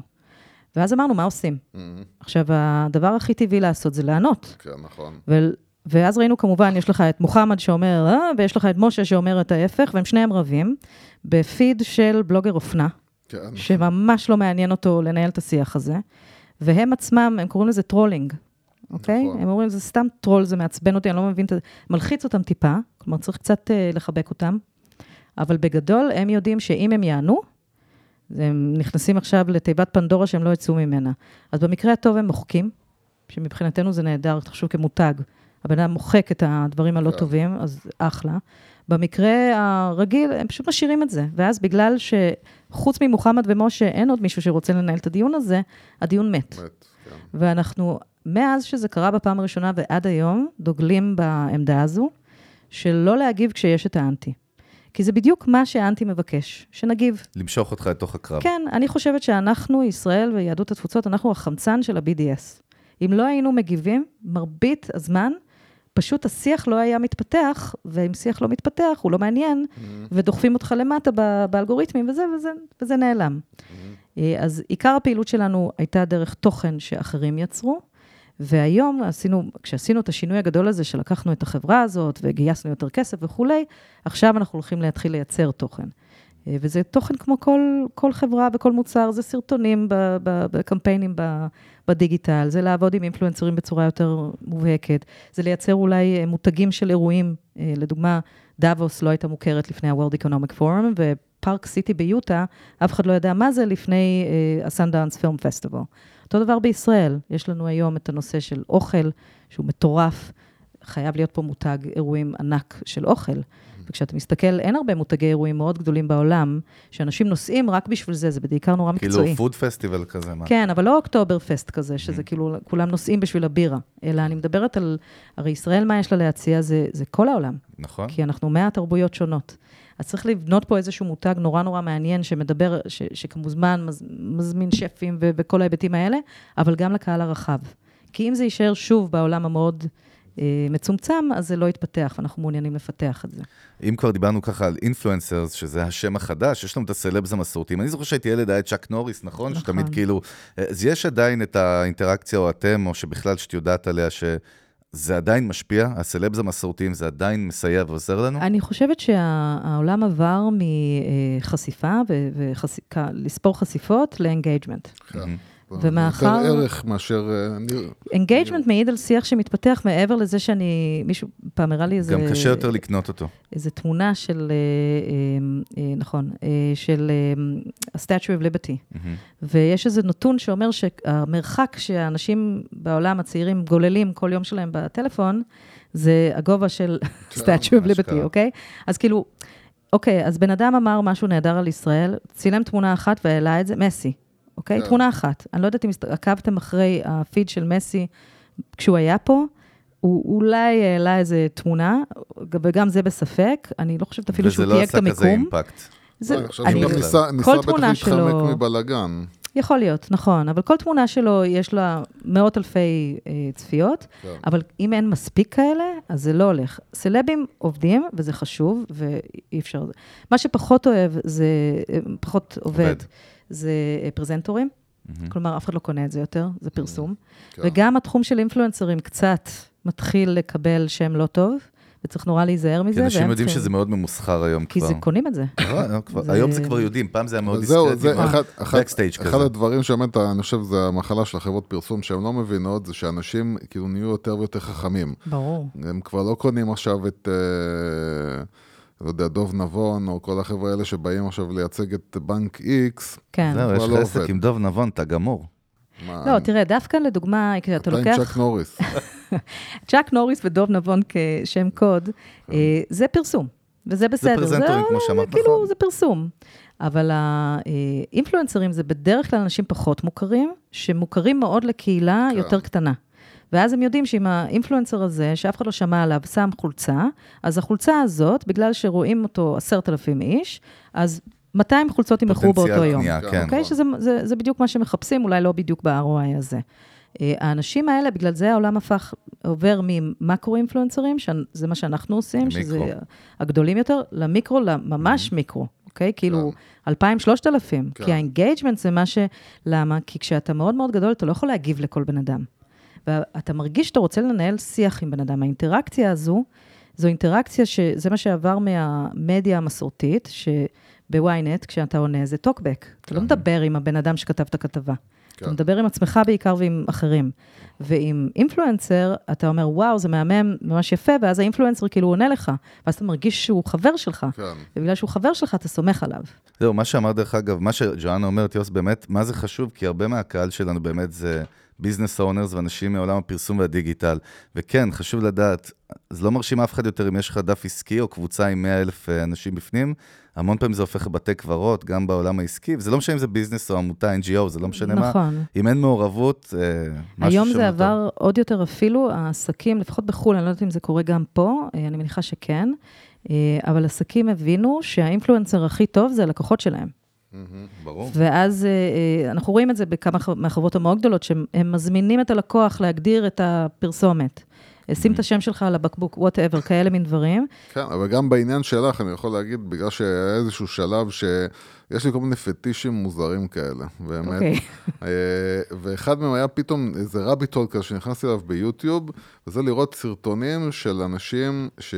ואז אמרנו, מה עושים? מהמם. עכשיו, הדבר הכי טבעי לעשות זה לענות. כן, נכון. ו... ואז ראינו כמובן, יש לך את מוחמד שאומר, אה, ויש לך את משה שאומר את ההפך, והם שניהם רבים, בפיד של בלוגר אופנה, כן. שממש לא מעניין אותו לנהל את השיח הזה, והם עצמם, הם קוראים לזה trolling, אוקיי? נכון. הם אומרים, זה סתם טרול, זה מעצבן אותי, אני לא מבין את זה, מלחיץ אותם טיפה, כלומר, צריך קצת אה, לחבק אותם, אבל בגדול, הם יודעים שאם הם יענו, הם נכנסים עכשיו לתיבת פנדורה שהם לא יצאו ממנה. אז במקרה הטוב הם מוחקים, שמבחינתנו זה נהדר, תחשוב כמותג. הבן אדם מוחק את הדברים הלא כן. טובים, אז אחלה. במקרה הרגיל, הם פשוט משאירים את זה. ואז בגלל שחוץ ממוחמד ומשה, אין עוד מישהו שרוצה לנהל את הדיון הזה, הדיון מת. מת, כן. ואנחנו, מאז שזה קרה בפעם הראשונה ועד היום, דוגלים בעמדה הזו, של לא להגיב כשיש את האנטי. כי זה בדיוק מה שהאנטי מבקש, שנגיב. למשוך אותך לתוך הקרב. כן, אני חושבת שאנחנו, ישראל ויהדות התפוצות, אנחנו החמצן של ה-BDS. אם לא היינו מגיבים, מרבית הזמן, פשוט השיח לא היה מתפתח, ואם שיח לא מתפתח, הוא לא מעניין, ודוחפים אותך למטה באלגוריתמים, וזה, וזה, וזה נעלם. אה, אז עיקר הפעילות שלנו הייתה דרך תוכן שאחרים יצרו, והיום עשינו, כשעשינו את השינוי הגדול הזה, שלקחנו את החברה הזאת וגייסנו יותר כסף וכולי, עכשיו אנחנו הולכים להתחיל לייצר תוכן. אה, וזה תוכן כמו כל, כל חברה וכל מוצר, זה סרטונים בקמפיינים בדיגיטל, זה לעבוד עם אינפלואנסרים בצורה יותר מובהקת, זה לייצר אולי אה, מותגים של אירועים, אה, לדוגמה, דאבוס לא הייתה מוכרת לפני ה-World Economic Forum, ופארק סיטי ביוטה, אף אחד לא ידע מה זה לפני ה Sundance Film Festival. אותו דבר בישראל, יש לנו היום את הנושא של אוכל, שהוא מטורף, חייב להיות פה מותג אירועים ענק של אוכל. וכשאתה מסתכל, אין הרבה מותגי אירועים מאוד גדולים בעולם, שאנשים נוסעים רק בשביל זה, זה בעיקר נורא מקצועי. כאילו food festival כזה, מה? כן, אבל לא אוקטובר פסט כזה, שזה כאילו, כולם נוסעים בשביל הבירה, אלא אני מדברת על, הרי ישראל, מה יש לה להציע? זה, זה כל העולם, נכון. כי אנחנו 100 תרבויות שונות. אז צריך לבנות פה איזשהו מותג נורא נורא מעניין, שמדבר, ש, שכמוזמן מז, מזמין שפים ו- וכל ההיבטים האלה, אבל גם לקהל הרחב. כי אם זה יישאר שוב בעולם המאוד מצומצם, אז זה לא יתפתח, ואנחנו מעוניינים לפתח את זה. אם כבר דיברנו ככה על אינפלואנסרס, שזה השם החדש, יש לנו את הסלבס המסורתיים. אני זוכר שהייתי ילד, היה צ'אק נוריס, נכון? נכון. שתמיד כאילו... אז יש עדיין את האינטראקציה, או אתם, או שבכלל שאת יודעת עליה, שזה עדיין משפיע, הסלבס המסורתיים, זה עדיין מסייע ועוזר לנו? אני חושבת שהעולם עבר מחשיפה ולספור חשיפות ל engagement. כן. ומאחר- יותר ערך מאשר... אה. engagement מעיד על שיח שמתפתח מעבר לזה שאני, מישהו פעם הראה לי איזה... גם קשה יותר לקנות אותו. איזה תמונה של, אה, אה, אה, נכון, אה, של אה, ה-Statue of Liberty. ויש איזה נתון שאומר שהמרחק שהאנשים בעולם הצעירים גוללים כל יום שלהם בטלפון, זה הגובה של Statue of Liberty. אוקיי? אז כאילו, אוקיי, אז בן אדם אמר משהו נהדר על ישראל, צילם תמונה אחת והעלה את זה, מסי, אוקיי? כן. תמונה אחת. אני לא יודעת אם עקבתם אחרי הפיד של מסי כשהוא היה פה. הוא אולי העלה איזה תמונה, וגם זה בספק, אני לא חושבת אפילו שהוא וזה לא תייג את עשה כזה המיקום. אימפקט. זה, אני חושב אני, שגם בכלל. ניסה ניסה כל בטח תמונה להתחמק שלו- מבלאגן. יכול להיות, נכון, אבל כל תמונה שלו יש לה מאות אלפי אה, צפיות, כן. אבל אם אין מספיק כאלה, אז זה לא הולך. סלבים עובדים, וזה חשוב, ואי אפשר... מה שפחות אוהב, זה, אה, פחות עובד, עובד. זה אה, פרזנטורים. מהמם. כלומר, אף אחד לא קונה את זה יותר, זה פרסום. כן. וגם התחום של אינפלואנסרים קצת מתחיל לקבל שם לא טוב, וצריך נורא להיזהר מזה. כי אנשים והם יודעים צריכים- שזה מאוד ממוסחר היום כי כבר. זה קונים את זה. כבר- זה- היום זה כבר יודעים, פעם זה היה מאוד אבל זהו, זה דיסקרטי. אחד, אחד, Backstage אחד. הדברים שבאמת, אני חושב, זה המחלה של החברות פרסום שהן לא מבינות, זה שאנשים כאילו נהיו יותר ויותר חכמים. ברור. הם כבר לא קונים עכשיו את, אה, לא יודע, דוב נבון, או כל החבר'ה האלה שבאים עכשיו לייצג את בנק איקס. כן. זהו, יש לך לא עסק. עם דוב נבון, אתה גמור. מה, לא, תראה, דווקא לדוגמה, כשאתה אתה עם לוקח... צ'אק נוריס. צ'אק נוריס ודוב נבון כשם קוד, אה, זה פרסום, וזה בסדר. פרזנטורים, כמו שאמרת, זה כאילו, נכון. זה פרסום. אבל האינפלואנסרים זה בדרך כלל אנשים פחות מוכרים, שמוכרים מאוד לקהילה כן. יותר קטנה. ואז הם יודעים שאם האינפלואנסר הזה, שאף אחד לא שמע עליו, שם חולצה, אז החולצה הזאת, בגלל שרואים אותו עשרת אלפים איש, אז 200 חולצות יימכרו באותו פוטנציאל יום. קנייה, כן. כן. אוקיי? שזה זה, זה בדיוק מה שמחפשים, אולי לא בדיוק ב-ROI הזה. אה, האנשים האלה, בגלל זה העולם הפך, עובר ממקרו-אינפלואנסרים, שזה מה שאנחנו עושים, למיקרו. שזה הגדולים יותר, למיקרו, לממש מיקרו, אוקיי? כאילו, 2,000, 3,000. כן. כי ה engagement זה מה ש... למה? כי כשאתה מאוד מאוד גדול, אתה לא יכול להגיב לכל בן אדם. ואתה מרגיש שאתה רוצה לנהל שיח עם בן אדם. האינטראקציה הזו, זו אינטראקציה שזה מה שעבר מהמדיה המסורתית, שבוויינט, כשאתה עונה, זה טוקבק. אתה לא מדבר עם הבן אדם שכתב את הכתבה. כן. אתה מדבר עם עצמך בעיקר ועם אחרים. ועם אינפלואנסר, אתה אומר, וואו, זה מהמם, ממש יפה, ואז האינפלואנסר כאילו עונה לך, ואז אתה מרגיש שהוא חבר שלך. כן. ובגלל שהוא חבר שלך, אתה סומך עליו. זהו, מה שאמר דרך אגב, מה שג'ואנה אומרת, יוס, באמת, מה זה חשוב? כי הרבה מהקהל שלנו באמת זה business owners ואנשים מעולם הפרסום והדיגיטל. וכן, חשוב לדעת, זה לא מרשים אף אחד יותר אם יש לך דף עסקי או קבוצה עם 100 אלף אה, אנשים בפנים, המון פעמים זה הופך לבתי קברות, גם בעולם העסקי, וזה לא משנה אם זה ביזנס או עמותה, NGO, זה לא משנה נכון. מה. אם אין מעורבות, אה, משהו היום זה לא עבר עוד יותר אפילו, העסקים, לפחות בחו"ל, אני לא יודעת אם זה קורה גם פה, אה, אני מניחה שכן, אבל עסקים הבינו שהאינפלואנסר הכי טוב זה הלקוחות שלהם. ברור. ואז אה, אה, אנחנו רואים את זה בכמה מהחברות המאוד גדולות, שהם הם מזמינים את הלקוח להגדיר את הפרסומת. שים את השם שלך על הבקבוק, whatever, כאלה מין דברים. כן, אבל גם בעניין שלך, אני יכול להגיד, בגלל שהיה איזשהו שלב שיש לי כל מיני פטישים מוזרים כאלה, באמת. אוקיי. אה, ואחד מהם היה פתאום איזה rabbit hole כזה שנכנסתי אליו ביוטיוב, וזה לראות סרטונים של אנשים, ש...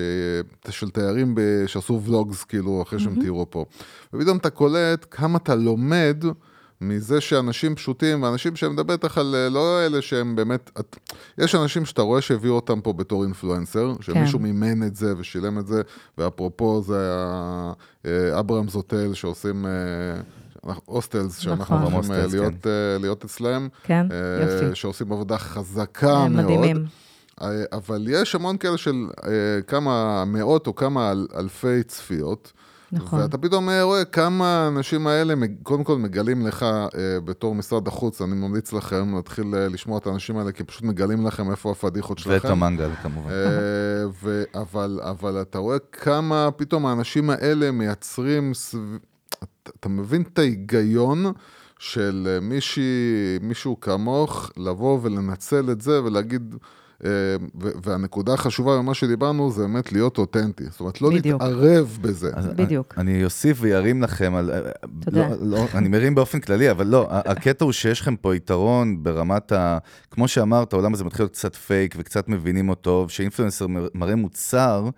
של תיירים ב... שעשו vlogs, כאילו, אחרי שהם תיארו פה. ופתאום אתה קולט כמה אתה לומד. מזה שאנשים פשוטים, ואנשים שהם מדבר איתך על אה, לא אלה שהם באמת, את, יש אנשים שאתה רואה שהביאו אותם פה בתור אינפלואנסר, שמישהו מימן את זה ושילם את זה, ואפרופו זה היה אה, אברהמס הוטל שעושים... אה, הוסטלס, שאנחנו נכון. הולכים להיות, אה, להיות אצלם, כן, אה, יופי. שעושים עבודה חזקה הם מאוד. מדהימים. אבל יש המון כאלה של אה, כמה מאות או כמה אל- אלפי צפיות. נכון. ואתה פתאום אה, רואה כמה האנשים האלה, קודם כל מגלים לך אה, בתור משרד החוץ, אני ממליץ לכם להתחיל אה, לשמוע את האנשים האלה, כי פשוט מגלים לכם איפה הפדיחות שלכם. ואת המנגל, כמובן. אה, ו- אבל, אבל אתה רואה כמה פתאום האנשים האלה מייצרים, סב... אתה, אתה מבין את ההיגיון של מישהי, מישהו כמוך, לבוא ולנצל את זה ולהגיד, והנקודה החשובה במה שדיברנו זה באמת להיות אותנטי. זאת אומרת, לא בדיוק. להתערב בזה. אז בדיוק. אני אוסיף וירים לכם על... תודה. לא, לא, אני מרים באופן כללי, אבל לא, הקטע הוא שיש לכם פה יתרון ברמת ה... כמו שאמרת, העולם הזה מתחיל להיות קצת פייק וקצת מבינים אותו, כשאינפלואנסר מ- מראה מוצר,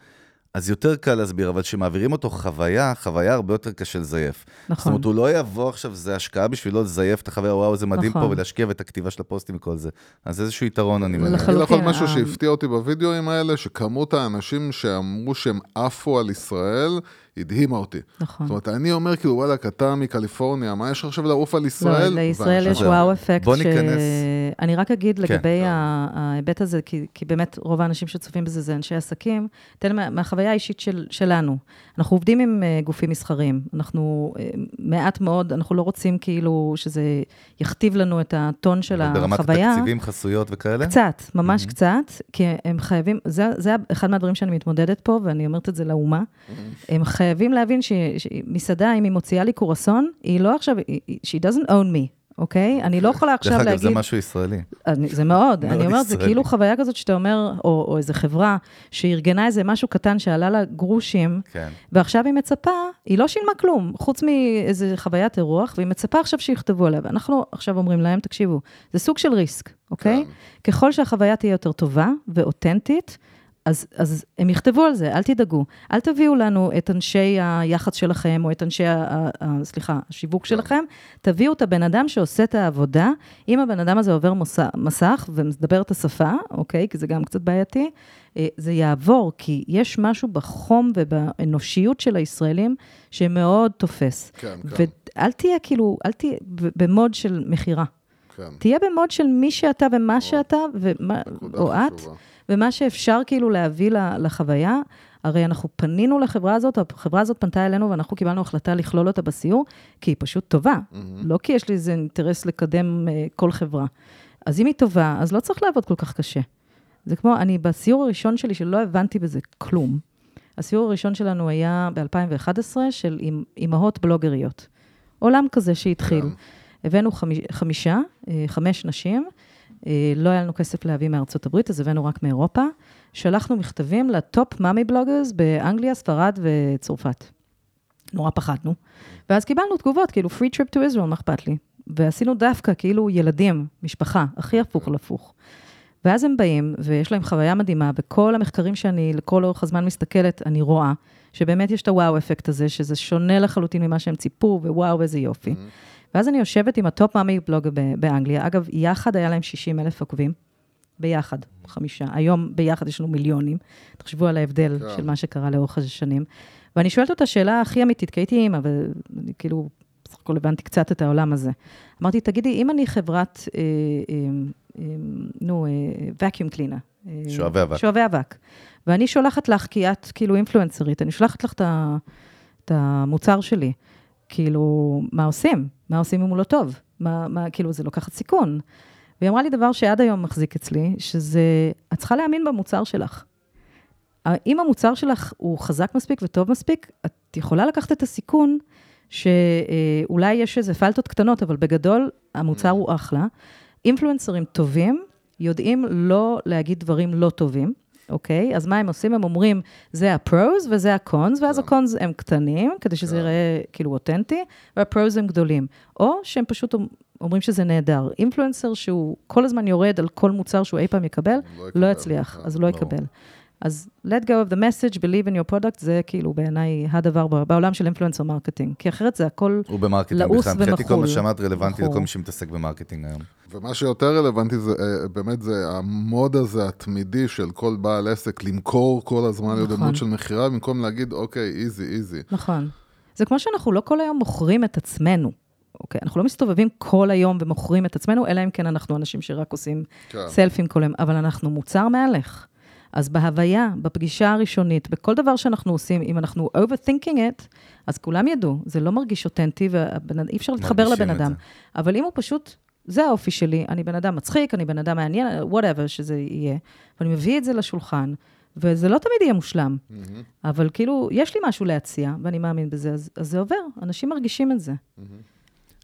אז יותר קל להסביר, אבל כשמעבירים אותו חוויה, חוויה הרבה יותר קשה לזייף. זאת נכון. אומרת, הוא לא יבוא עכשיו, זה השקעה בשבילו לזייף את החוויה, וואו, זה מדהים נכון. פה, ולהשקיע ואת הכתיבה של הפוסטים וכל זה. אז איזשהו יתרון, אני מניח. אני לחלוטין, משהו ה- שהפתיע אותי בווידאוים האלה, שכמות האנשים שאמרו שהם עפו על ישראל, הדהימה אותי. נכון. זאת אומרת, אני אומר כאילו, וואלכ, אתה מקליפורניה, מה יש לך עכשיו לעוף על לא, ישראל? לישראל יש. וואו אפקט. בוא ניכנס. אני רק אגיד כן. לגבי ה- ההיבט הזה, כי, כי באמת רוב האנשים שצופים בזה זה אנשי עסקים, תן מה, מהחוויה האישית של, שלנו. אנחנו עובדים עם uh, גופים מסחרים, אנחנו uh, מעט מאוד, אנחנו לא רוצים כאילו שזה יכתיב לנו את הטון של ברמת החוויה. התקציבים, חסויות וכאלה? קצת, ממש Mhm. קצת, כי הם חייבים, זה, זה אחד מהדברים שאני מתמודדת פה, ואני אומרת את זה לאומה. הם חייבים להבין ש- שמסעדה, אם היא מוציאה לי קורסון, היא לא עכשיו, she doesn't own me, אוקיי? אני לא יכולה דרך עכשיו אגב, להגיד... זה משהו ישראלי. אני, זה מאוד, אני אומרת, זה. כאילו חוויה כזאת שאתה אומר, או, או איזה חברה שארגנה איזה משהו קטן שעלה לה גרושים, כן. ועכשיו היא מצפה, היא לא שילמה כלום, חוץ מאיזה חוויית אירוח, והיא מצפה עכשיו שיכתבו עליה. ואנחנו עכשיו אומרים להם, תקשיבו, זה סוג של ריסק, אוקיי? כן. ככל שהחוויה תהיה יותר טובה ואותנטית, אז, אז הם יכתבו על זה, אל תדאגו. אל תביאו לנו את אנשי היח"צ שלכם, או את אנשי, ה, ה, סליחה, השיווק שלכם, תביאו את הבן אדם שעושה את העבודה. אם הבן אדם הזה עובר מוסע, מסך ומדבר את השפה, אוקיי? כי זה גם קצת בעייתי, אה, זה יעבור, כי יש משהו בחום ובאנושיות של הישראלים שמאוד תופס. כן, כן, ואל תהיה כאילו, אל תהיה במוד של מכירה. כן. תהיה במוד של מי שאתה ומה שאתה, ומה, או את, חשובה. ומה שאפשר כאילו להביא לחוויה. הרי אנחנו פנינו לחברה הזאת, החברה הזאת פנתה אלינו ואנחנו קיבלנו החלטה לכלול אותה בסיור, כי היא פשוט טובה. לא כי יש לי איזה אינטרס לקדם אה, כל חברה. אז אם היא טובה, אז לא צריך לעבוד כל כך קשה. זה כמו, אני בסיור הראשון שלי, שלא הבנתי בזה כלום. הסיור הראשון שלנו היה ב-2011 של אימ- אימהות בלוגריות. עולם כזה שהתחיל. כן. הבאנו חמיש, חמישה, אה, חמש נשים, לא היה לנו כסף להביא מארצות הברית, אז הבאנו רק מאירופה. שלחנו מכתבים לטופ מאמי בלוגרס באנגליה, ספרד וצרפת. נורא פחדנו. ואז קיבלנו תגובות, כאילו, free trip to Israel, מה אכפת לי? ועשינו דווקא, כאילו, ילדים, משפחה, הכי הפוך על הפוך. ואז הם באים, ויש להם חוויה מדהימה, וכל המחקרים שאני לכל אורך הזמן מסתכלת, אני רואה שבאמת יש את ה wow effect הזה, שזה שונה לחלוטין ממה שהם ציפו, ווואו, איזה יופי. ואז אני יושבת עם ה top mommy blogger ב- באנגליה, אגב, יחד היה להם 60 אלף עוקבים, ביחד, חמישה. היום ביחד יש לנו מיליונים. תחשבו על ההבדל כן. של מה שקרה לאורך השנים. ואני שואלת אותה שאלה הכי אמיתית, כי הייתי אימא, ואני כאילו, בסך הכל הבנתי קצת את העולם הזה. אמרתי, תגידי, אם אני חברת אה, אה, נו, אה, vacuum cleaner. אה, שואבי אבק. שואבי אבק. ואני שולחת לך, כי את כאילו אינפלואנסרית, אני שולחת לך את המוצר שלי. כאילו, מה עושים? מה עושים אם הוא לא טוב? מה, מה, כאילו, זה לוקחת סיכון. והיא אמרה לי דבר שעד היום מחזיק אצלי, שזה, את צריכה להאמין במוצר שלך. אם המוצר שלך הוא חזק מספיק וטוב מספיק, את יכולה לקחת את הסיכון שאולי יש איזה פלטות קטנות, אבל בגדול המוצר הוא אחלה. אינפלואנסרים טובים יודעים לא להגיד דברים לא טובים, אוקיי? אז מה הם עושים? הם אומרים, זה ה pros וזה ה cons, ואז כן. ה cons הם קטנים, כדי שזה כן. ייראה כאילו אותנטי, וה pros הם גדולים. או שהם פשוט אומרים שזה נהדר. אינפלואנסר שהוא כל הזמן יורד על כל מוצר שהוא אי פעם יקבל, לא לא. יצליח, כן, אז הוא לא. יקבל. אז let go of the message, believe in your product, זה כאילו בעיניי הדבר בעולם של influencer marketing. כי אחרת זה הכל, הוא ב marketing לעוס בכלל. מבחינתי כל ומחול. מה שאמרת רלוונטי מחול. לכל מי שמתעסק ב marketing היום. ומה שיותר רלוונטי זה אה, באמת זה ה mode הזה התמידי של כל בעל עסק למכור כל הזמן נכון. לדמות של מכירה, במקום להגיד, אוקיי, easy, easy. נכון. זה כמו שאנחנו לא כל היום מוכרים את עצמנו. אוקיי, אנחנו לא מסתובבים כל היום ומוכרים את עצמנו, אלא אם כן אנחנו אנשים שרק עושים כן. סלפים כל היום, אבל אנחנו מוצר מהלך. אז בהוויה, בפגישה הראשונית, בכל דבר שאנחנו עושים, אם אנחנו overthinking it, אז כולם ידעו, זה לא מרגיש אותנטי, ואי אפשר להתחבר לבן אדם. זה. אבל אם הוא פשוט, זה האופי שלי, אני בן אדם מצחיק, אני בן אדם מעניין, whatever שזה יהיה, ואני מביא את זה לשולחן, וזה לא תמיד יהיה מושלם, מהמם. אבל כאילו, יש לי משהו להציע, ואני מאמין בזה, אז, אז זה עובר, אנשים מרגישים את זה. אה,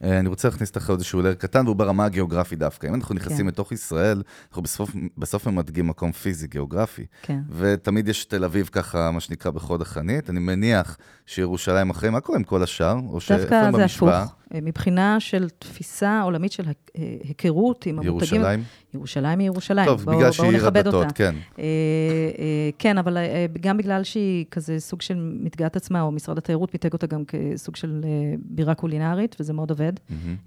אני רוצה להכניס לך איזשהו לר קטן, והוא ברמה הגיאוגרפית דווקא. אם אנחנו נכנסים כן. לתוך ישראל, אנחנו בסוף, בסוף ממדגים מקום פיזי, גיאוגרפי. כן. ותמיד יש תל אביב ככה, מה שנקרא, בחוד החנית. אני מניח שירושלים אחרי, מה קורה עם כל השאר? או דווקא זה? הפוך. מבחינה של תפיסה עולמית של אה, היכרות עם המותגים. ירושלים? ירושלים היא ירושלים. טוב, בואו- בגלל שהיא בואו עיר נכבד הדתות. כן. אה, אה, כן, אבל גם בגלל שהיא כזה סוג של מיתגה את עצמה, או משרד התיירות מיתג אותה גם כסוג של בירה קולינרית, וזה מאוד עובד.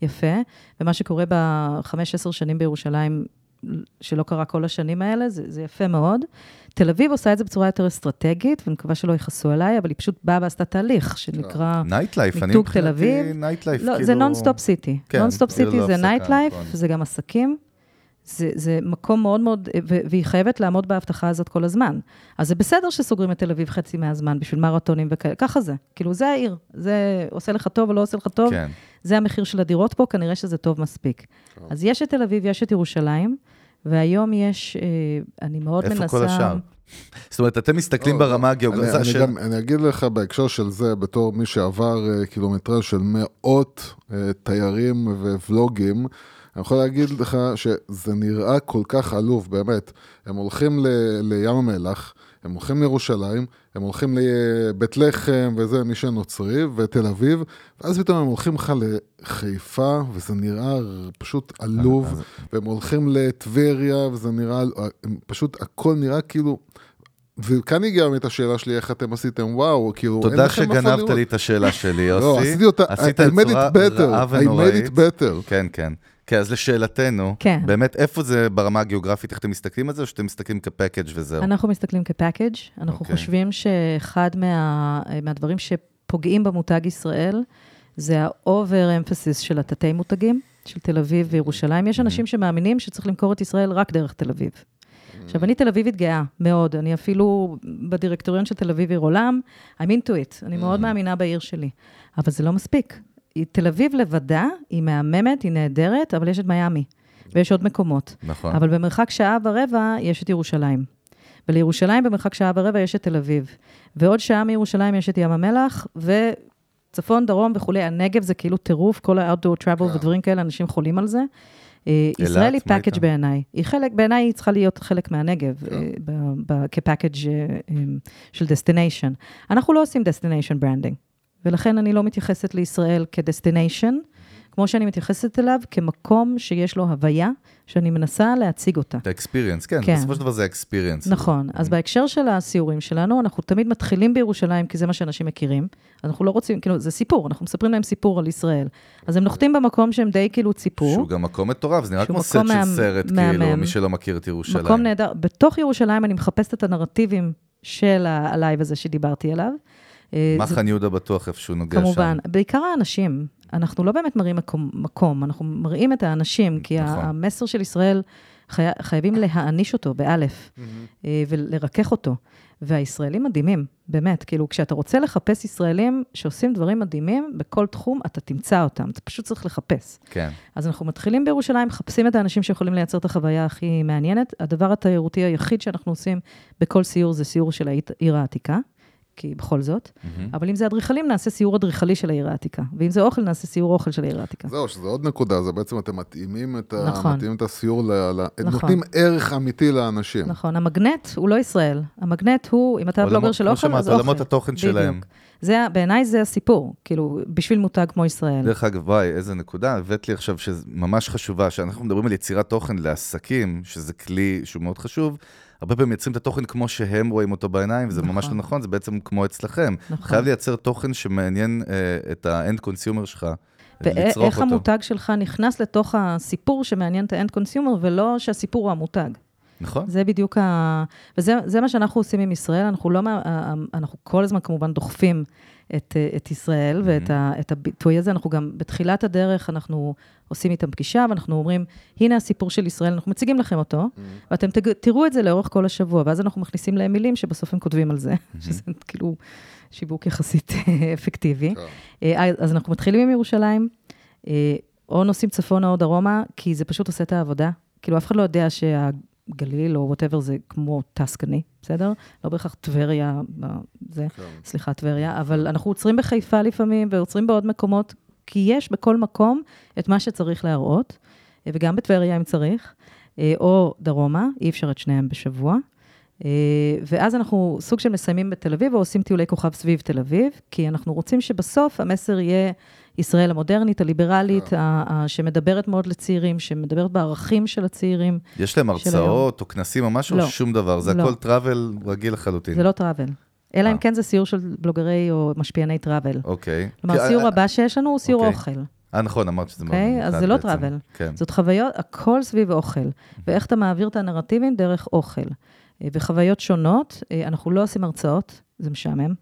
יפה. ומה שקורה בחמש, עשר שנים בירושלים, שלא קרה כל השנים האלה, זה, זה יפה מאוד. תל אביב עושה את זה בצורה יותר אסטרטגית, ואני מקווה שלא יכעסו עליי, אבל היא פשוט באה ועשתה תהליך שנקרא... nightlife, אני תל אביב. מבחינתי nightlife, לא, כאילו... זה נונסטופ city. כן, nonstop city זה nightlife, נכון. זה גם עסקים. זה, זה מקום מאוד מאוד, ו- והיא חייבת לעמוד בהבטחה הזאת כל הזמן. אז זה בסדר שסוגרים את תל אביב חצי מהזמן בשביל מרתונים וכאלה, ככה זה. כאילו, זה העיר. זה עושה לך טוב או לא עושה לך טוב, כן. זה המחיר של הדירות פה, כנראה שזה טוב מספיק. אז יש את תל אביב, יש את ירושלים, והיום יש, אה, אני מאוד איפה מנסה... כל השאר? זאת אומרת, אתם מסתכלים לא, ברמה לא, הגיאוגרפית. אני- זה אני השאלה. גם- אני אגיד לך בהקשר של זה, בתור מי שעבר אה, קילומטרז' של מאות אה, תיירים וולוגים, אני יכול להגיד לך שזה נראה כל כך עלוב, באמת. הם הולכים ל- לים המלח, הם הולכים לירושלים, הם הולכים לבית לחם וזה, מי שנוצרי, ותל אביב, ואז פתאום הם הולכים לך לחיפה, וזה נראה פשוט עלוב, והם הולכים לטבריה, וזה נראה, פשוט, הכל נראה כאילו... וכאן הגיעה באמת השאלה שלי, איך אתם עשיתם, וואו, כאילו, תודה שגנבת. לי את השאלה שלי, יוסי. לא, עשיתי אותה, עשית I את made צורה it better, I made it better. כן, כן. כן, אז לשאלתנו, כן. באמת, איפה זה ברמה הגיאוגרפית, איך אתם מסתכלים על זה, או שאתם מסתכלים כפקאג' וזהו? אנחנו מסתכלים כפאקג', אנחנו אוקיי. חושבים שאחד מה, מהדברים שפוגעים במותג ישראל, זה ה-over emphasis של התתי מותגים, של תל אביב וירושלים. יש אנשים שמאמינים שצריך למכור את ישראל רק דרך תל אביב. עכשיו, אני תל אביבית גאה, מאוד. אני אפילו בדירקטוריון של תל אביב עיר עולם, I'm into it. אני מאוד מאמינה בעיר שלי. אבל זה לא מספיק. תל אביב לבדה, היא מהממת, היא נהדרת, אבל יש את מיאמי, ויש עוד מקומות. נכון. אבל במרחק שעה ורבע יש את ירושלים. ולירושלים במרחק שעה ורבע יש את תל אביב. ועוד שעה מירושלים יש את ים המלח, וצפון, דרום וכולי. הנגב זה כאילו טירוף, כל ה-outdoor travel כן. ודברים כאלה, אנשים חולים על זה. אה, ישראל היא פאקג'? בעיניי. היא חלק, בעיניי היא צריכה להיות חלק מהנגב, כן. אה, כפאקג' אה, אה, של destination. אנחנו לא עושים destination branding, ולכן אני לא מתייחסת לישראל כ destination, כמו שאני מתייחסת אליו כמקום שיש לו הוויה, שאני מנסה להציג אותה. את ה experience, כן, כן. בסופו של דבר זה ה experience. נכון, אז בהקשר של הסיורים שלנו, אנחנו תמיד מתחילים בירושלים, כי זה מה שאנשים מכירים. אנחנו לא רוצים, כאילו, זה סיפור, אנחנו מספרים להם סיפור על ישראל. אז הם נוחתים במקום שהם די כאילו ציפו. שהוא גם מקום מטורף, זה נראה כמו סט של סרט. כאילו, מי שלא מכיר את ירושלים. מקום נהדר. בתוך ירושלים אני מחפשת את הנרטיבים של ה- ה vibe הזה שדיברתי עליו. אה, מחנה יהודה בטוח איפשהו נוגע שם. כמובן, בעיקר האנשים. אנחנו לא באמת מראים מקום, מקום אנחנו מראים את האנשים, כי נכון. המסר של ישראל, חי... חייבים להאניש אותו, באלף, אה, ולרכך אותו. והישראלים מדהימים, באמת. כאילו, כשאתה רוצה לחפש ישראלים שעושים דברים מדהימים, בכל תחום אתה תמצא אותם, אתה פשוט צריך לחפש. כן. אז אנחנו מתחילים בירושלים, מחפשים את האנשים שיכולים לייצר את החוויה הכי מעניינת. הדבר התיירותי היחיד שאנחנו עושים בכל סיור זה סיור של העיר העתיקה. כי בכל זאת, מהמם. אבל אם זה אדריכלים, נעשה סיור אדריכלי של העיר העתיקה, ואם זה אוכל, נעשה סיור אוכל של העיר העתיקה. זהו, שזה עוד נקודה, זה בעצם אתם מתאימים את, ה... נכון. מתאימים את הסיור, ל... ל... נכון. נותנים ערך אמיתי לאנשים. נכון, המגנט הוא לא ישראל, המגנט הוא, אם אתה עולמות- בלוגר של אוכל, אז אוכל. עולמות התוכן שלהם. בדיוק. זה, ה- בעיניי זה הסיפור, כאילו, בשביל מותג כמו ישראל. דרך אגב, וואי, איזה נקודה, הבאת לי עכשיו שממש חשובה, שאנחנו מדברים על יצירת תוכן לעסקים, שזה כלי שהוא מאוד חשוב, הרבה פעמים מייצרים את התוכן כמו שהם רואים אותו בעיניים, וזה ממש לא נכון. נכון, זה בעצם כמו אצלכם. נכון. חייב לייצר תוכן שמעניין אה, את ה end consumer שלך, לצרוך ואיך אותו. המותג שלך נכנס לתוך הסיפור שמעניין את ה end consumer, ולא שהסיפור הוא המותג. נכון? זה בדיוק ה... וזה זה מה שאנחנו עושים עם ישראל, אנחנו לא... מה- אנחנו כל הזמן כמובן דוחפים את, את ישראל ואת ה, את הביטוי הזה. אנחנו גם בתחילת הדרך, אנחנו עושים איתם פגישה, ואנחנו אומרים, הנה הסיפור של ישראל, אנחנו מציגים לכם אותו, ואתם תג, תראו את זה לאורך כל השבוע, ואז אנחנו מכניסים להם מילים שבסוף הם כותבים על זה, שזה כאילו שיווק יחסית אפקטיבי. כן. אה, אז אנחנו מתחילים עם ירושלים, אה, או נוסעים צפונה או דרומה, כי זה פשוט עושה את העבודה. כאילו, אף אחד לא יודע שהגליל או whatever זה כמו טסקני, בסדר? לא בהכרח טבריה, זה, כן. סליחה, טבריה, אבל אנחנו עוצרים בחיפה לפעמים, ועוצרים בעוד מקומות, כי יש בכל מקום את מה שצריך להראות, אה, וגם בטבריה אם צריך, אה, או דרומה, אי אפשר את שניהם בשבוע. אה, ואז אנחנו סוג של מסיימים בתל אביב, או עושים טיולי כוכב סביב תל אביב, כי אנחנו רוצים שבסוף המסר יהיה ישראל המודרנית, הליברלית, ה- ה- שמדברת מאוד לצעירים, שמדברת בערכים של הצעירים. יש להם. הרצאות או כנסים או משהו, לא. שום דבר, זה לא. הכל טראבל רגיל לחלוטין. זה לא טראבל. אלא אם אה. כן זה סיור של בלוגרי או משפיעני טראבל. אוקיי. כלומר, הסיור אה, הבא שיש לנו הוא סיור אוקיי. אוכל. אה, נכון, אמרת שזה מאוד אוקיי? ממוקד אז זה לא. טראבל. כן. זאת חוויות, הכל סביב אוכל, ואיך אתה מעביר את הנרטיבים דרך אוכל. אה, וחוויות שונות, אה, אנחנו לא עושים הרצאות, זה משעמם.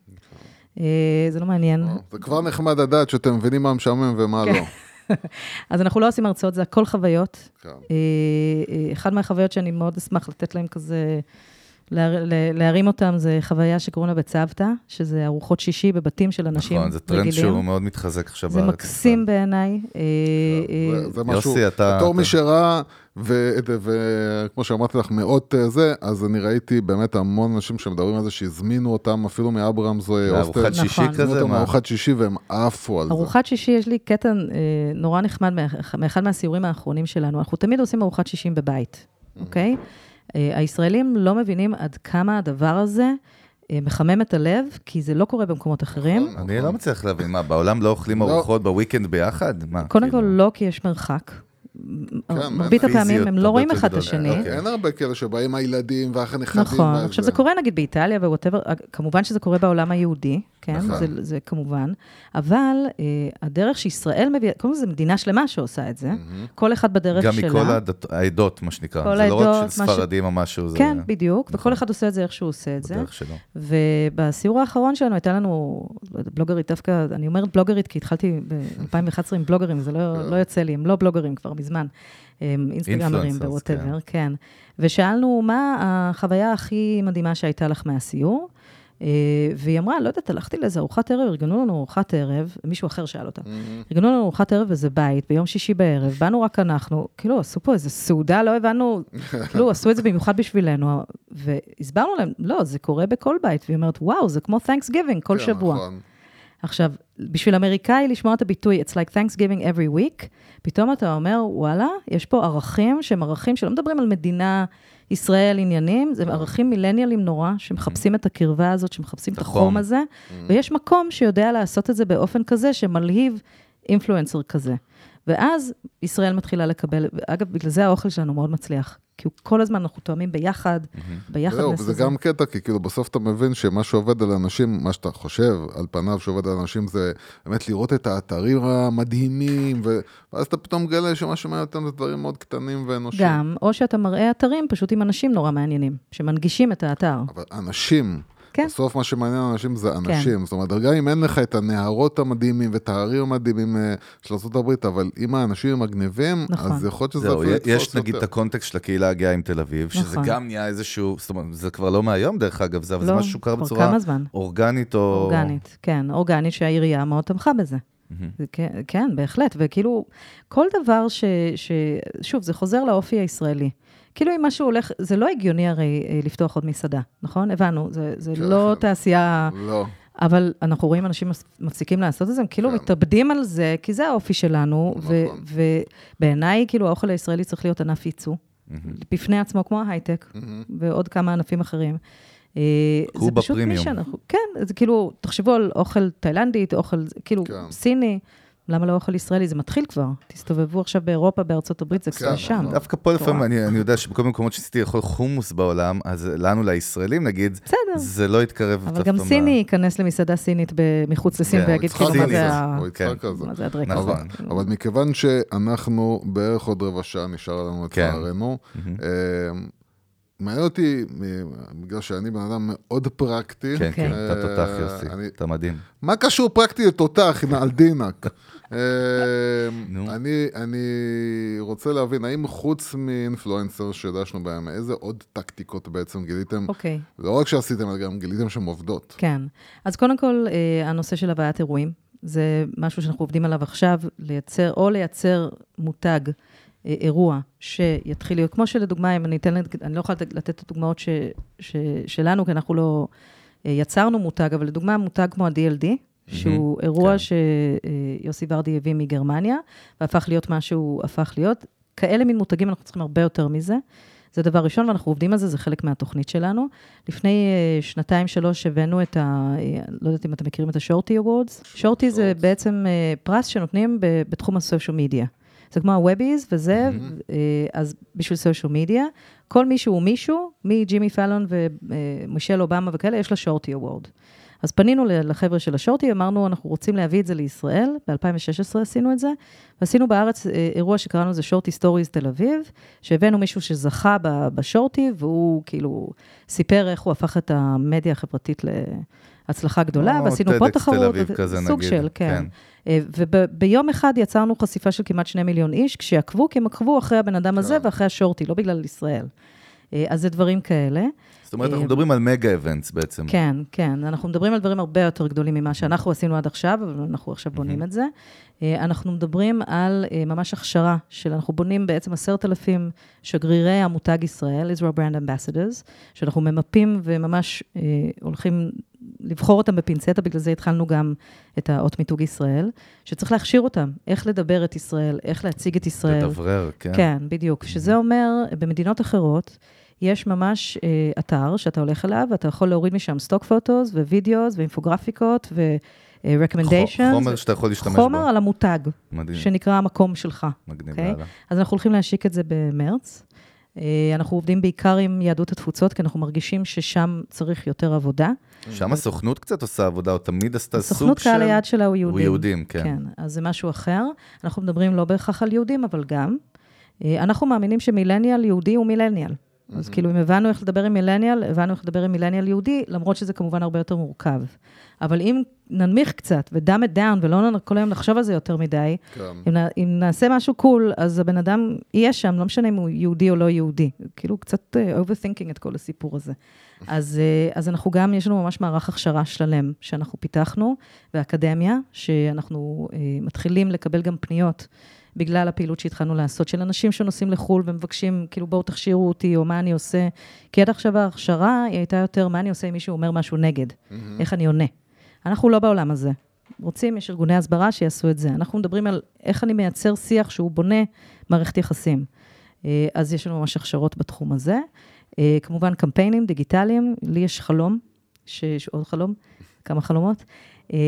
אה, זה לא מעניין. זה כבר נחמד לדעת שאתם מבינים מה משעמם ומה כן. לא. אז אנחנו לא עושים הרצאות, זה הכל חוויות. כן. אה, אה, אחת מהחוויות שאני מאוד אשמח לתת להם כזה, להרים אותם, זה חוויה שקוראים לה בצוותא, שזה ארוחות שישי בבתים של אנשים נכון, זה טרנד רגילים. שהוא מאוד מתחזק עכשיו זה בארץ. מקסים בעיניי. אה, אה, זה- זה משהו, יוסי, אתה- בתור מי שראה, וכמו שאמרתי לך, מאות אה, זה, אז אני ראיתי באמת המון אנשים שמדברים על זה שהזמינו אותם אפילו מאברהמס אה, לארוחת הוסטל. שישי נכון. כזה? אותם מה? לארוחת שישי והם עפו על זה. ארוחת שישי, יש לי קטע אה, נורא נחמד מאח- מאחד מהסיורים האחרונים שלנו. אנחנו תמיד עושים ארוחת שישי בבית, אוקיי? אה, הישראלים לא מבינים עד כמה הדבר הזה אה, מחמם את הלב, כי זה לא קורה במקומות אחרים. נכון. אני לא מצליח להבין, מה, בעולם לא אוכלים לא. ארוחות ב weekend ביחד? מה? קודם כאילו? כל, לא כי יש מרחק. מרבית פיזיות הפעמים הם לא רואים אחד את. השני. אוקיי. אין הרבה כאלה שבאים הילדים והנכדים. נכון. עכשיו זה קורה נגיד באיטליה ו whatever, כמובן שזה קורה בעולם היהודי, כן, נכון. זה, זה כמובן, אבל אה, הדרך שישראל מביאה, קודם כל זו מדינה שלמה שעושה את זה, כל אחד בדרך גם שלה. מכל העדות- מה שנקרא. כל זה לא רק של ספרדים או משהו, זה כן, בדיוק, נכון. וכל אחד עושה את זה איך שהוא עושה את זה. בדרך שלו. ובסיור האחרון שלנו הייתה לנו, בלוגרית דווקא, אני אומרת בלוגרית כי התחלתי ב-2011 עם בלוגרים, זה לא, לא יוצא לי, הם לא בלוגרים כבר מזמן, הם אינסטגרמרים Influencers, בווטאבר, כן. ושאלנו, מה החוויה הכי מדהימה שהייתה לך מהסיור? אה, והיא אמרה, לא יודעת, הלכתי לאיזה ארוחת ערב, ארגנו לנו ארוחת ערב, מישהו אחר שאל אותה. ארגנו לנו ארוחת ערב וזה בית, ביום שישי בערב, באנו רק אנחנו, כאילו, עשו פה איזה סעודה, לא הבנו, כאילו, עשו את זה במיוחד בשבילנו, והסברנו להם, לא, זה קורה בכל בית, והיא אומרת, וואו, זה כמו Thanksgiving כל כן, שבוע. נכון. עכשיו, בשביל אמריקאי לשמוע את הביטוי, it's like Thanksgiving every week, פתאום אתה אומר, וואלה, יש פה ערכים שהם ערכים שלא מדברים על מדינה, ישראל, עניינים, זה ערכים מילניאלים נורא, שמחפשים את הקרבה הזאת, שמחפשים את החום. החום הזה, ויש מקום שיודע לעשות את זה באופן כזה, שמלהיב אינפלואנסר כזה. ואז ישראל מתחילה לקבל, אגב, בגלל זה האוכל שלנו מאוד מצליח, כי הוא כל הזמן, אנחנו תואמים ביחד, ביחד זהו, זה. גם קטע, כי כאילו בסוף אתה מבין שמה שעובד על אנשים, מה שאתה חושב על פניו שעובד על אנשים, זה באמת לראות את האתרים המדהימים, ו... ואז אתה פתאום מגלה שמה שמעניין אותם זה דברים מאוד קטנים ואנושיים. גם, או שאתה מראה אתרים פשוט עם אנשים נורא מעניינים, שמנגישים את האתר. אבל אנשים, כן. בסוף מה שמעניין אנשים זה אנשים. זאת אומרת, גם אם אין לך את הנהרות המדהימים ואת הערים המדהימים אה, של ארה"ב, אבל אם האנשים הם מגניבים, נכון. אז יכול להיות שזה זהו, אפילו יש יתפוס נגיד את יותר. הקונטקסט של הקהילה הגאה עם תל אביב, שזה נכון. גם נהיה איזשהו, זאת אומרת, זה כבר לא מהיום דרך אגב, זה אבל זה לא, משהו שקרה בצורה כמה זמן. אורגנית או... אורגנית, כן, אורגנית שהעירייה מאוד תמכה בזה. זה כן, כן, בהחלט, וכאילו, כל דבר ש, ש... שוב, זה חוזר לאופי הישראלי. כאילו אם משהו הולך, זה לא הגיוני הרי אה, לפתוח עוד מסעדה, נכון? הבנו, זה, זה כן. לא תעשייה, לא. אבל אנחנו רואים אנשים מפסיקים לעשות את זה, הם כאילו כן. מתאבדים על זה, כי זה האופי שלנו, נכון. ובעיניי, כאילו, האוכל הישראלי צריך להיות ענף ייצוא, מהמם. בפני עצמו, כמו ההייטק, מהמם. ועוד כמה ענפים אחרים. אה, זה פשוט מי. שאנחנו, כן, זה כאילו, תחשבו על אוכל תאילנדית, אוכל, כאילו, כן. סיני, למה לא אוכל ישראלי? זה מתחיל כבר. תסתובבו עכשיו באירופה, בארצות הברית, זה כן, כבר שם. נכון. דווקא פה לפעמים. אני אני יודע שבכל מיני מקומות שניסיתי לאכול חומוס בעולם, אז לנו, לישראלים נגיד. זה לא יתקרב אבל גם סיני ייכנס למסעדה סינית מחוץ לסין כן, ויגיד כאילו, מה זה כן. הדרק נכון. הזה? כאילו. אבל מכיוון שאנחנו בערך עוד רבע שעה נשאר לנו כן. לצערנו. אה, מעניין אותי, מ- בגלל שאני בן אדם מאוד פרקטי, כן, כן, אה, אתה תותח יוסי, אני- אתה מדהים. מה קשור פרקטי לתותח, על דינק? אה. אני, אני רוצה להבין, האם חוץ מאינפלואנסר שדשנו בהם, איזה עוד טקטיקות בעצם גיליתם? אוקיי, לא רק שעשיתם, אלא גם גיליתם שהן עובדות. כן. אז קודם כל, אה, הנושא של הבאת אירועים, זה משהו שאנחנו עובדים עליו עכשיו, לייצר, או לייצר מותג, אירוע, שיתחיל להיות, כמו שלדוגמה, אם אני אתן, אני לא יכולה לתת- את הדוגמאות ש, ש, שלנו, כי אנחנו לא אה, יצרנו מותג, אבל לדוגמה, מותג כמו ה-DLD, שהוא אירוע כן. שיוסי ורדי הביא מגרמניה, והפך להיות מה שהוא הפך להיות. כאלה מין מותגים, אנחנו צריכים הרבה יותר מזה. זה דבר ראשון, ואנחנו עובדים על זה, זה חלק מהתוכנית שלנו. לפני אה, שנתיים, שלוש, הבאנו את ה... אה, לא יודעת אם אתם מכירים את ה-Shorty Awards. Shorty זה. בעצם פרס שנותנים בתחום ה social media. זה כמו ה-Webbies וזה, אה, אז בשביל social media, כל מישהו הוא מישהו, מג'ימי פאלון ומישל אובמה וכאלה, יש לה Shorty Award. אז פנינו לחבר'ה של ה Shorty, אמרנו, אנחנו רוצים להביא את זה לישראל, ב-2016 עשינו את זה, ועשינו בארץ אה, אירוע שקראנו לזה Shorty Stories תל אביב, שהבאנו מישהו שזכה ב Shorty, והוא כאילו סיפר איך הוא הפך את המדיה החברתית להצלחה גדולה, ועשינו פה תחרות, סוג נגיד, של, כן. כן. אה, וביום אחד יצרנו חשיפה של כמעט שני מיליון איש, כשעקבו, כי הם עקבו אחרי הבן אדם הזה כן. ואחרי השורטי, לא בגלל ישראל. אה, אז זה דברים כאלה. זאת אומרת, אנחנו אה, מדברים על מגה אבנטס בעצם. כן, כן, אנחנו מדברים על דברים הרבה יותר גדולים ממה שאנחנו עשינו עד עכשיו, אבל אנחנו עכשיו בונים את זה. אנחנו מדברים על ממש הכשרה של, אנחנו בונים בעצם עשרת אלפים שגרירי המותג ישראל, Israel Brand Ambassadors, שאנחנו ממפים וממש הולכים לבחור אותם בפינצטה, בגלל זה התחלנו גם את האות מיתוג ישראל, שצריך להכשיר אותם, איך לדבר את ישראל, איך להציג את ישראל. לדברר, כן. כן, בדיוק. שזה אומר, במדינות אחרות, יש ממש אה, אתר שאתה הולך אליו, ואתה יכול להוריד משם stock photos ו videos ואינפוגרפיקות ו-recommendations. חומר שאתה יכול להשתמש חומר בו. על המותג, מדהים. שנקרא המקום שלך. מגניב אוקיי? לאללה. אז אנחנו הולכים להשיק את זה במרץ. אה, אנחנו עובדים בעיקר עם יהדות התפוצות, כי אנחנו מרגישים ששם צריך יותר עבודה. שם הסוכנות קצת עושה עבודה, או תמיד עשתה סוג של... סוכנות קהל היעד שלה הוא יהודים. הוא יהודים, כן. כן, אז זה משהו אחר. אנחנו מדברים לא בהכרח על יהודים, אבל גם. אה, אנחנו מאמינים שמילניאל יהודי הוא מילניאל. אז כאילו, אם הבנו איך לדבר עם מילניאל, הבנו איך לדבר עם מילניאל יהודי, למרות שזה כמובן הרבה יותר מורכב. אבל אם ננמיך קצת ודאם את דאון, ולא נ- כל היום לחשוב על זה יותר מדי, כן. אם, נ- אם נעשה משהו קול, אז הבן אדם יהיה שם, לא משנה אם הוא יהודי או לא יהודי. כאילו, קצת uh, overthinking את כל הסיפור הזה. אז, uh, אז אנחנו גם, יש לנו ממש מערך הכשרה שלם שאנחנו פיתחנו, ואקדמיה, שאנחנו uh, מתחילים לקבל גם פניות. בגלל הפעילות שהתחלנו לעשות, של אנשים שנוסעים לחו"ל ומבקשים, כאילו, בואו תכשירו אותי, או מה אני עושה. כי עד עכשיו ההכשרה היא הייתה יותר, מה אני עושה אם מישהו אומר משהו נגד, איך אני עונה. אנחנו לא בעולם הזה. רוצים, יש ארגוני הסברה שיעשו את זה. אנחנו מדברים על איך אני מייצר שיח שהוא בונה מערכת יחסים. אה, אז יש לנו ממש הכשרות בתחום הזה. אה, כמובן, קמפיינים דיגיטליים, לי יש חלום, שיש עוד חלום, כמה חלומות. אה,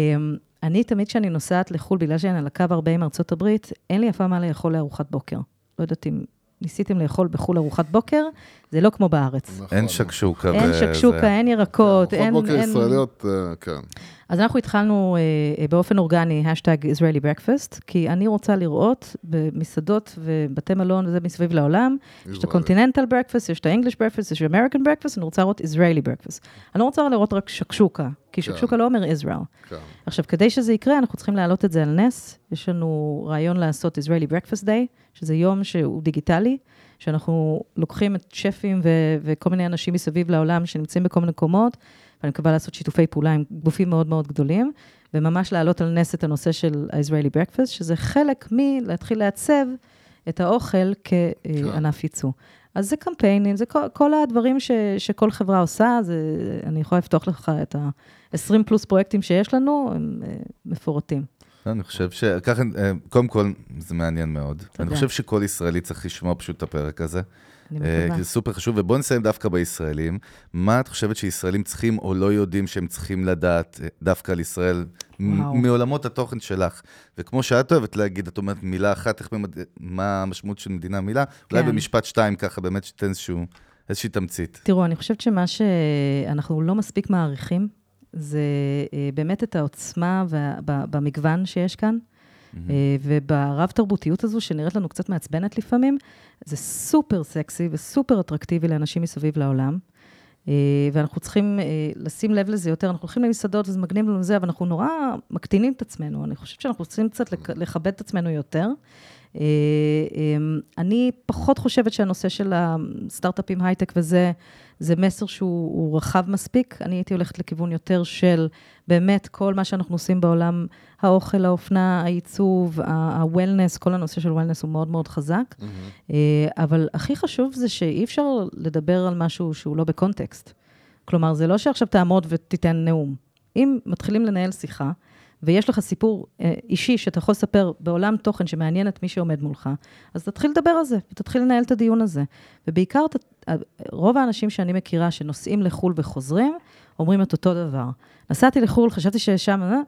אני תמיד כשאני נוסעת לחו"ל, בגלל שאני על הקו הרבה עם ארצות הברית, אין לי אף פעם מה לאכול לארוחת בוקר. לא יודעת אם ניסיתם לאכול בחו"ל ארוחת בוקר, זה זה לא כמו בארץ. נכון. אין שקשוקה. אין שקשוקה, אין ירקות, ארוחות אין... בוקר אין- ישראליות, אה, כן. אז אנחנו התחלנו אה, אה, באופן אורגני, השטג Israeli Breakfast, כי אני רוצה לראות במסעדות ובתי מלון וזה מסביב לעולם, יש את. ה-Continental Breakfast, יש את ה-English Breakfast, יש את ה-American Breakfast, אני רוצה לראות Israeli Breakfast. אני לא רוצה לראות רק שקשוקה, כי כן. שקשוקה לא אומר Israel. כן. עכשיו, כדי שזה יקרה, אנחנו צריכים להעלות את זה על נס. יש לנו רעיון לעשות Israeli Breakfast Day, שזה יום שהוא דיגיטלי, שאנחנו לוקחים את שפים ו- וכל מיני אנשים מסביב לעולם שנמצאים בכל מיני מקומות, ואני מקווה לעשות שיתופי פעולה עם גופים מאוד מאוד גדולים, וממש להעלות על נס את הנושא של ה-Israeli Breakfast, שזה חלק מלהתחיל לעצב את האוכל כענף ייצוא. אז זה קמפיינים, זה כל, כל הדברים ש, שכל חברה עושה, זה, אני יכולה לפתוח לך את ה-20 פלוס פרויקטים שיש לנו, הם אה, מפורטים. אני חושב שככה, אה, קודם כל, זה מעניין מאוד. אני חושב שכל ישראלי צריך לשמוע פשוט את הפרק הזה. אה. כי זה סופר חשוב, ובואו נסיים דווקא בישראלים. מה את חושבת שישראלים צריכים או לא יודעים שהם צריכים לדעת אה, דווקא על ישראל. מעולמות התוכן שלך? וכמו שאת אוהבת להגיד, את אומרת מילה אחת, איך, במד... מה המשמעות של מדינה מילה? אולי כן. במשפט שתיים ככה, באמת שתיתן איזשהו, איזושהי תמצית. תראו, אני חושבת שמה שאנחנו לא מספיק מעריכים, זה אה, באמת את העוצמה במגוון שיש כאן, אה, וברב-תרבותיות הזו, שנראית לנו קצת מעצבנת לפעמים, זה סופר סקסי וסופר אטרקטיבי לאנשים מסביב לעולם. אה, ואנחנו צריכים לשים לב לזה יותר. אנחנו הולכים למסעדות וזה מגניב לנו זה, אבל אנחנו נורא מקטינים את עצמנו. אני חושבת שאנחנו צריכים קצת לכבד את עצמנו יותר. אה, אני פחות חושבת שהנושא של הסטארט-אפים הייטק וזה, זה מסר שהוא הוא רחב מספיק. אני הייתי הולכת לכיוון יותר של באמת כל מה שאנחנו עושים בעולם, האוכל, האופנה, העיצוב, ה-wellness, כל הנושא של wellness הוא מאוד מאוד חזק. אה, אבל הכי חשוב זה שאי אפשר לדבר על משהו שהוא לא בקונטקסט. כלומר, זה לא שעכשיו תעמוד ותיתן נאום. אם מתחילים לנהל שיחה, ויש לך סיפור אה, אישי שאתה יכול לספר בעולם תוכן שמעניין את מי שעומד מולך, אז תתחיל לדבר על זה, ותתחיל לנהל את הדיון הזה. ובעיקר, ת- רוב האנשים שאני מכירה שנוסעים לחו"ל וחוזרים, אומרים את אותו דבר. נסעתי לחו"ל, חשבתי ששם, אה,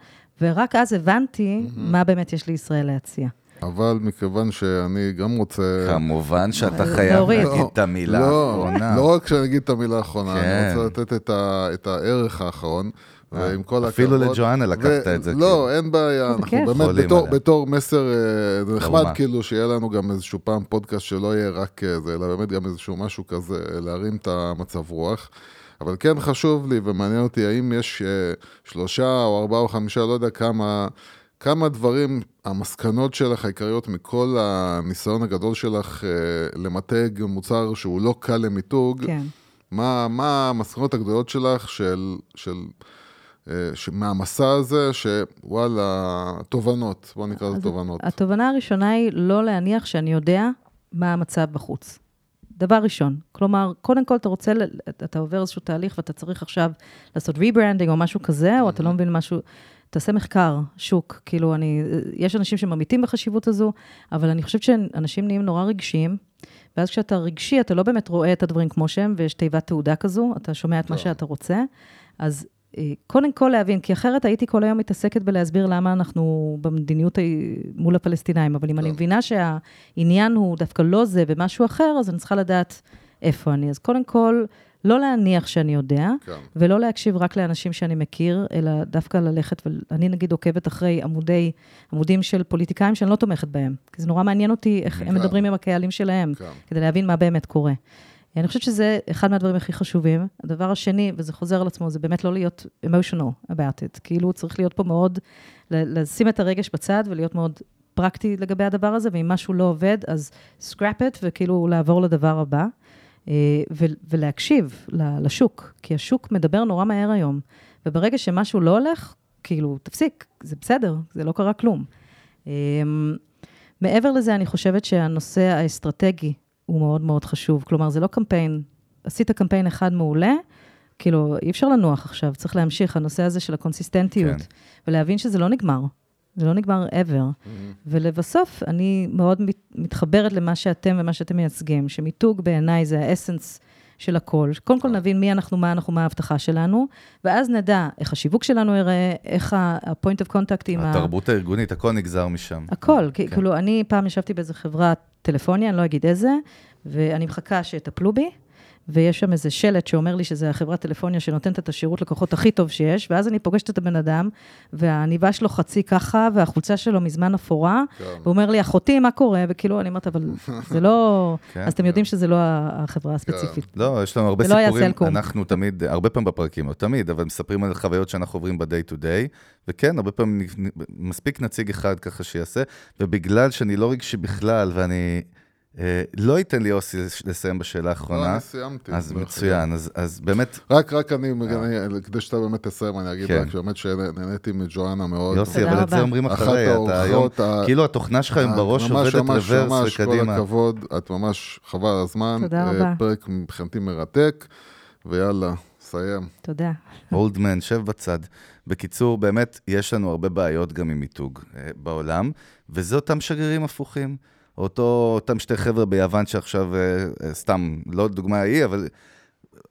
ורק אז הבנתי מה באמת יש לישראל להציע. אבל מכיוון שאני גם רוצה... כמובן שאתה אה, חייב. להגיד את המילה לא, האחרונה. לא רק שאני אגיד את המילה האחרונה, כן. אני רוצה לתת את, ה, את הערך האחרון. ועם כל הכבוד... אפילו לג'ואנה לקחת את זה, לא, כאילו. אין בעיה, אנחנו. באמת בתור, מסר, אה, נחמד. כאילו שיהיה לנו גם איזשהו פעם פודקאסט שלא יהיה רק אה, זה, אלא באמת גם איזשהו משהו כזה, אה, להרים את המצב רוח. אבל כן חשוב לי ומעניין אותי האם יש אה, שלושה או ארבעה או חמישה, לא יודע כמה, כמה דברים, המסקנות שלך העיקריות מכל הניסיון הגדול שלך אה, למתג מוצר שהוא לא קל למיתוג. כן. מה, מה המסקנות הגדולות שלך של, של, אה, מהמסע הזה, שוואלה, תובנות, בוא נקרא לזה תובנות. התובנה הראשונה היא לא להניח שאני יודע מה המצב בחוץ. דבר ראשון, כלומר, קודם כל אתה רוצה, אתה עובר איזשהו תהליך ואתה צריך עכשיו לעשות rebranding או משהו כזה, או אתה לא מבין משהו, תעשה מחקר, שוק, כאילו אני, יש אנשים שממעיטים בחשיבות הזו, אבל אני חושבת שאנשים נהיים נורא רגשיים, ואז כשאתה רגשי, אתה לא באמת רואה את הדברים כמו שהם, ויש תיבת תהודה כזו, אתה שומע את מה טוב. שאתה רוצה, אז אה, קודם כל להבין, כי אחרת הייתי כל היום מתעסקת בלהסביר למה אנחנו במדיניות מול הפלסטינאים, אבל אם אני טוב. מבינה שהעניין הוא דווקא לא זה ומשהו אחר, אז אני צריכה לדעת איפה אני. אז קודם כל, לא להניח שאני יודע, כן. ולא להקשיב רק לאנשים שאני מכיר, אלא דווקא ללכת, ואני נגיד עוקבת אחרי עמודי, עמודים של פוליטיקאים שאני לא תומכת בהם, כי זה נורא מעניין אותי איך הם כן. מדברים עם הקהלים שלהם, כן. כדי להבין מה באמת קורה. אני חושבת שזה אחד מהדברים הכי חשובים. הדבר השני, וזה חוזר על עצמו, זה באמת לא להיות emotional about it. כאילו, צריך להיות פה מאוד, לשים את הרגש בצד ולהיות מאוד פרקטי לגבי הדבר הזה, ואם משהו לא עובד, אז scrap it, וכאילו לעבור לדבר הבא. אה, ולהקשיב לשוק, כי השוק מדבר נורא מהר היום. וברגע שמשהו לא הולך, כאילו, תפסיק, זה בסדר, זה לא קרה כלום. אה, מעבר לזה, אני חושבת שהנושא האסטרטגי הוא מאוד מאוד חשוב. כלומר, זה לא קמפיין, עשית קמפיין אחד מעולה, כאילו, אי אפשר לנוח עכשיו, צריך להמשיך, הנושא הזה של הקונסיסטנטיות, כן. ולהבין שזה לא נגמר. זה לא נגמר ever. ולבסוף, אני מאוד מת, מתחברת למה שאתם ומה שאתם מייצגים, שמיתוג בעיניי זה האסנס של הכל. קודם כל נבין מי אנחנו, מה אנחנו, מה ההבטחה שלנו, ואז נדע איך השיווק שלנו ייראה, איך ה-point of contact עם ה... התרבות הארגונית, הכל נגזר משם. הכל, כן. כן. כאילו, אני פעם ישבתי באיזו חברת טלפוניה, אני לא אגיד איזה, ואני מחכה שיטפלו בי, ויש שם איזה שלט שאומר לי שזה החברת טלפוניה שנותנת את השירות לקוחות הכי טוב שיש, ואז אני פוגשת את הבן אדם, והעניבה שלו חצי ככה, והחולצה שלו מזמן אפורה, כן. והוא אומר לי, אחותי, מה קורה? וכאילו, אני אומרת, אבל זה לא... כן. אז אתם יודעים שזה לא החברה הספציפית. לא, יש לנו הרבה לא סיפורים. אנחנו תמיד, הרבה פעמים בפרקים, לא תמיד, אבל מספרים על חוויות שאנחנו עוברים ב-day to day, וכן, הרבה פעמים מספיק נציג אחד ככה שיעשה, ובגלל שאני לא רגשי בכלל, ואני לא אתן לי יוסי לסיים בשאלה לא, האחרונה, אני סיימתי. אז מצוין, אז, אז באמת, רק, רק אני, אני- כדי שאתה באמת תסיים, אני אגיד כן. רק שבאמת שנהניתי מג'ואנה מאוד. יוסי, אבל את זה. אומרים אחרי, אתה היום, כאילו התוכנה שלך היום בראש ממש, עובדת ממש, רוורס ממש, כל וקדימה. הכבוד, את ממש חבל על הזמן. תודה אה, רבה. פרק מבחינתי מרתק, ויאללה, סיים. תודה. אולד מן, שב בצד. בקיצור, באמת, יש לנו הרבה בעיות גם עם מיתוג אה, בעולם, וזה אותם שגרירים הפוכים. אותו, אותם שתי חבר'ה ביוון שעכשיו, אה, אה, סתם, לא דוגמה היא, אבל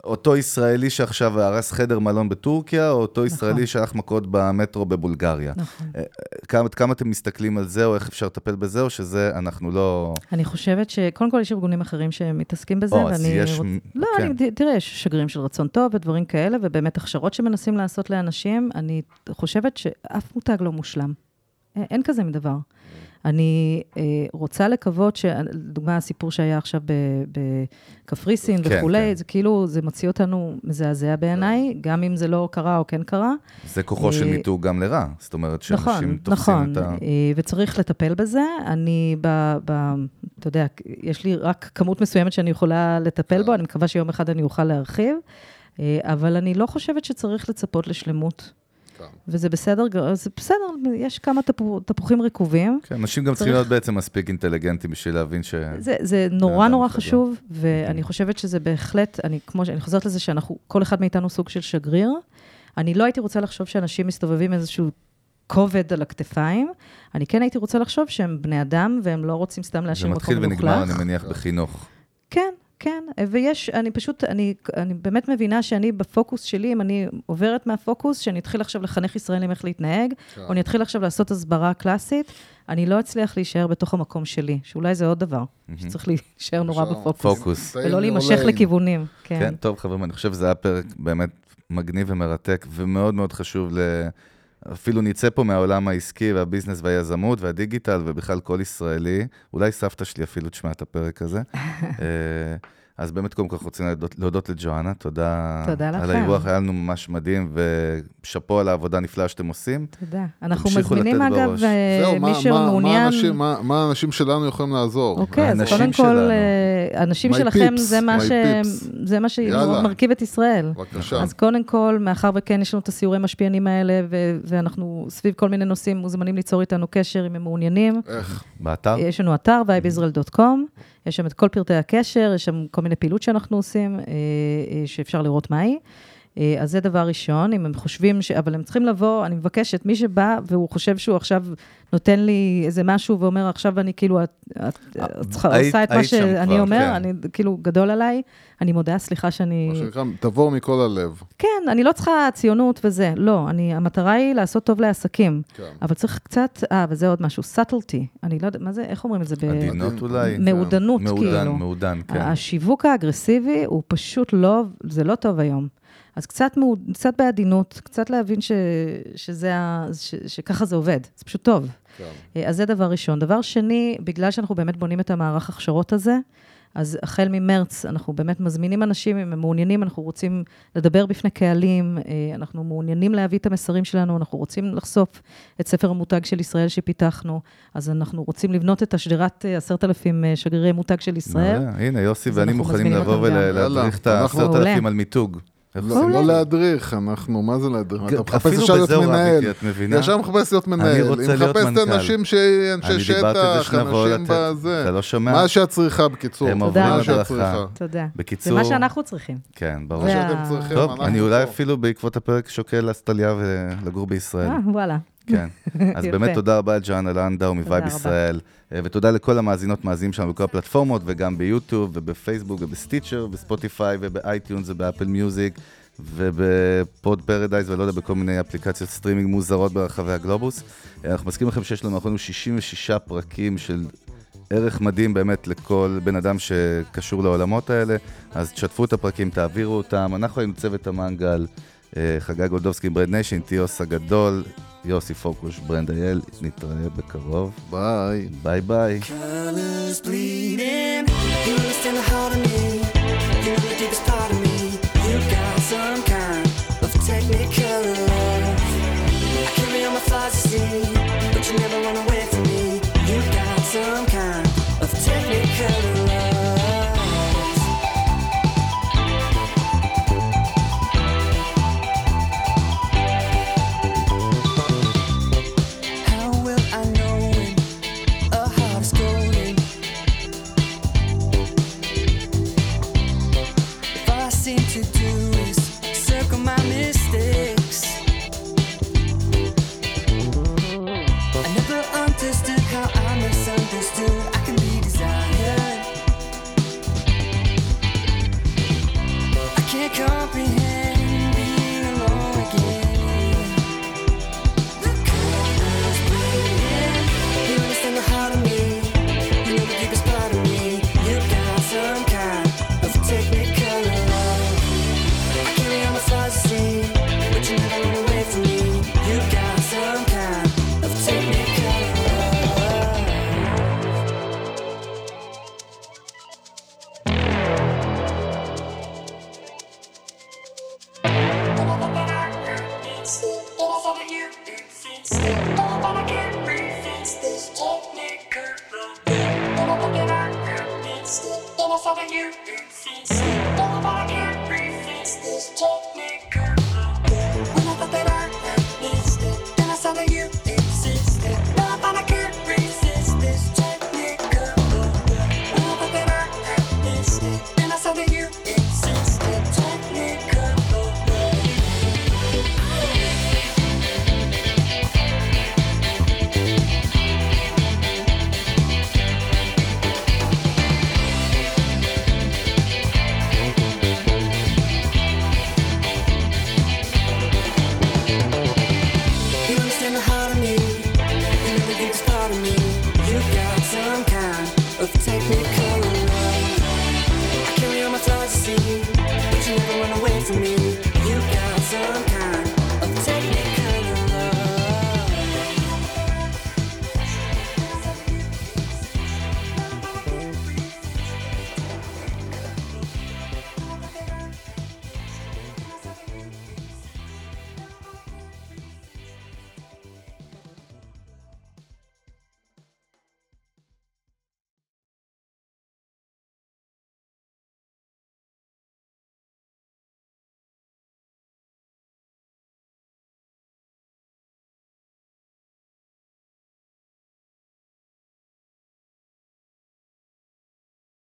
אותו ישראלי שעכשיו הרס חדר מלון בטורקיה, או אותו ישראלי שלח מכות במטרו בבולגריה. נכון. אה, כמה, כמה אתם מסתכלים על זה, או איך אפשר לטפל בזה, או שזה, אנחנו לא... אני חושבת שקודם כל יש ארגונים אחרים שמתעסקים בזה, או, אז ואני... יש... רוצ- לא, כן. אני, תראה, יש שגרירים של רצון טוב ודברים כאלה, ובאמת הכשרות שמנסים לעשות לאנשים, אני חושבת שאף מותג לא מושלם. אין כזה מדבר. אני אה, רוצה לקוות, ש- לדוגמה, הסיפור שהיה עכשיו בקפריסין כן, וכולי, כן. זה כאילו, זה מוציא אותנו מזעזע בעיניי, גם אם זה לא קרה או כן קרה. זה כוחו של אה, מיתוג גם לרע. זאת אומרת, שאנשים נכון, תופסים נכון, את ה... אה, וצריך לטפל בזה. אני, ב, ב, אתה יודע, יש לי רק כמות מסוימת שאני יכולה לטפל בו, אני מקווה שיום אחד אני אוכל להרחיב, אה, אבל אני לא חושבת שצריך לצפות לשלמות. כן. וזה בסדר, זה בסדר, יש כמה תפו, תפוחים רקובים. כן, אנשים גם צריכים להיות בעצם מספיק אינטליגנטים בשביל להבין ש... זה, זה נורא נורא חשוב, ואני חושבת שזה בהחלט, אני כמו ש... אני חוזרת לזה שאנחנו, כל אחד מאיתנו סוג של שגריר. אני לא הייתי רוצה לחשוב שאנשים מסתובבים איזשהו כובד על הכתפיים. אני כן הייתי רוצה לחשוב שהם בני אדם, והם לא רוצים סתם זה להשאיר מתחיל מקום ונגמר, מלוכלך. אני מניח, בחינוך. כן, כן, ויש, אני פשוט, אני, אני באמת מבינה שאני בפוקוס שלי, אם אני עוברת מהפוקוס, שאני אתחיל עכשיו לחנך ישראלים איך להתנהג, כן. או אני אתחיל עכשיו לעשות הסברה קלאסית, אני לא אצליח להישאר בתוך המקום שלי, שאולי זה עוד דבר, שצריך להישאר נורא בפוקוס. פוקוס. ולא להימשך. לכיוונים, כן. כן, טוב, חברים, אני חושב שזה היה פרק באמת מגניב ומרתק, ומאוד מאוד חשוב ל... אפילו נצא פה מהעולם העסקי והביזנס והיזמות והדיגיטל, ובכלל כל ישראלי. אולי סבתא שלי אפילו תשמע את הפרק הזה. אז באמת, קודם כל, רוצים להודות, להודות לג'ואנה, תודה, תודה על לכם. האירוח, היה לנו ממש מדהים, ושאפו על העבודה הנפלאה שאתם עושים. תודה. אנחנו מזמינים, אגב, בראש. אה, זהו, מי מה- מה- שמעוניין... מה האנשים- מה מה האנשים שלנו יכולים לעזור? אוקיי, אז קודם כל, שלנו. אה, האנשים שלכם, peeps, זה מה ש-. זה מה. שמרכיב את ישראל. בבקשה. אז קודם כל, מאחר וכן יש לנו את הסיורי משפיענים האלה, ו- ואנחנו סביב כל מיני נושאים מוזמנים ליצור איתנו קשר אם הם מעוניינים. איך? באתר? יש לנו אתר, vibeisrael.com, יש שם את כל פרטי הקשר, יש שם כל מיני פעילות שאנחנו עושים, אה, אה, שאפשר לראות מהי. אה, אז זה דבר ראשון, אם הם חושבים, ש... אבל הם צריכים לבוא, אני מבקשת, מי שבא והוא חושב שהוא עכשיו נותן לי איזה משהו ואומר, עכשיו אני כאילו, את, את, את צריכה- היית- עושה את מה שאני כבר, אומר, כן. אני כאילו גדול עליי, אני מודה, סליחה שאני... מה שנקרא, תבוא מכל הלב. כן, אני לא צריכה ציונות וזה, לא, אני, המטרה היא לעשות טוב לעסקים, כן. אבל צריך קצת, אה, וזה עוד משהו, subtlety, אני לא יודעת, מה זה, איך אומרים את זה? ב... עדינות אולי? מעודנות, מעודן, כאילו. מעודן, כן. השיווק האגרסיבי הוא פשוט לא, זה לא טוב היום. אז קצת, מעוד, קצת בעדינות, קצת להבין ש, שזה ה, ש, שככה זה עובד, זה פשוט טוב. כן. אה, אז זה דבר ראשון. דבר שני, בגלל שאנחנו באמת בונים את המערך הכשרות הזה, אז החל ממרץ אנחנו באמת מזמינים אנשים, אם הם מעוניינים, אנחנו רוצים לדבר בפני קהלים, אה, אנחנו מעוניינים להביא את המסרים שלנו, אנחנו רוצים לחשוף את ספר המותג של ישראל שפיתחנו, אז אנחנו רוצים לבנות את השדרת אה, עשרת אלפים שגרירי מותג של ישראל. הנה, יוסי ואני מוכנים לבוא. ולהדריך את העשרת אלפים על מיתוג. לא, לא? להדריך, אנחנו, מה זה להדריך? אתה מחפש ישר להיות מנהל. ישר מחפש להיות מנהל. אני רוצה להיות מנכ"ל. אנשים ש... אנשי אני דיברתי על זה שטח, אנשים בזה. אתה לא שומע? מה שאת צריכה, בקיצור. הם עוברים שאת הדרכה. תודה. בקיצור... זה מה שאנחנו צריכים. כן, ברור. מה שאתם צריכים, טוב, אנחנו אני אולי. אפילו בעקבות הפרק שוקל לעשות עלייה ולגור בישראל. אה, וואלה. כן. אז באמת תודה רבה לג'ואנה לנדאו מ Vibe Israel, אה, ותודה לכל המאזינות, מאזינים שלנו בכל הפלטפורמות, וגם ביוטיוב, ובפייסבוק, וב Stitcher, ובספוטיפיי, וב iTunes, וב Apple Music, וב Podparadise, ולא יודע, בכל מיני אפליקציות סטרימינג מוזרות ברחבי הגלובוס. אה, אנחנו מזכירים לכם שיש לנו, אחרונים 66 פרקים של ערך מדהים באמת לכל בן אדם שקשור לעולמות האלה, אז תשתפו את הפרקים, תעבירו אותם. אנחנו היינו צוות המנגל, אה, חגי גולדובסקי עם ברד ניישן, טיוס הגדול, יוסי פוקוש, ברנד אייל, נתראה בקרוב. ביי. ביי ביי. Some kind of technicolor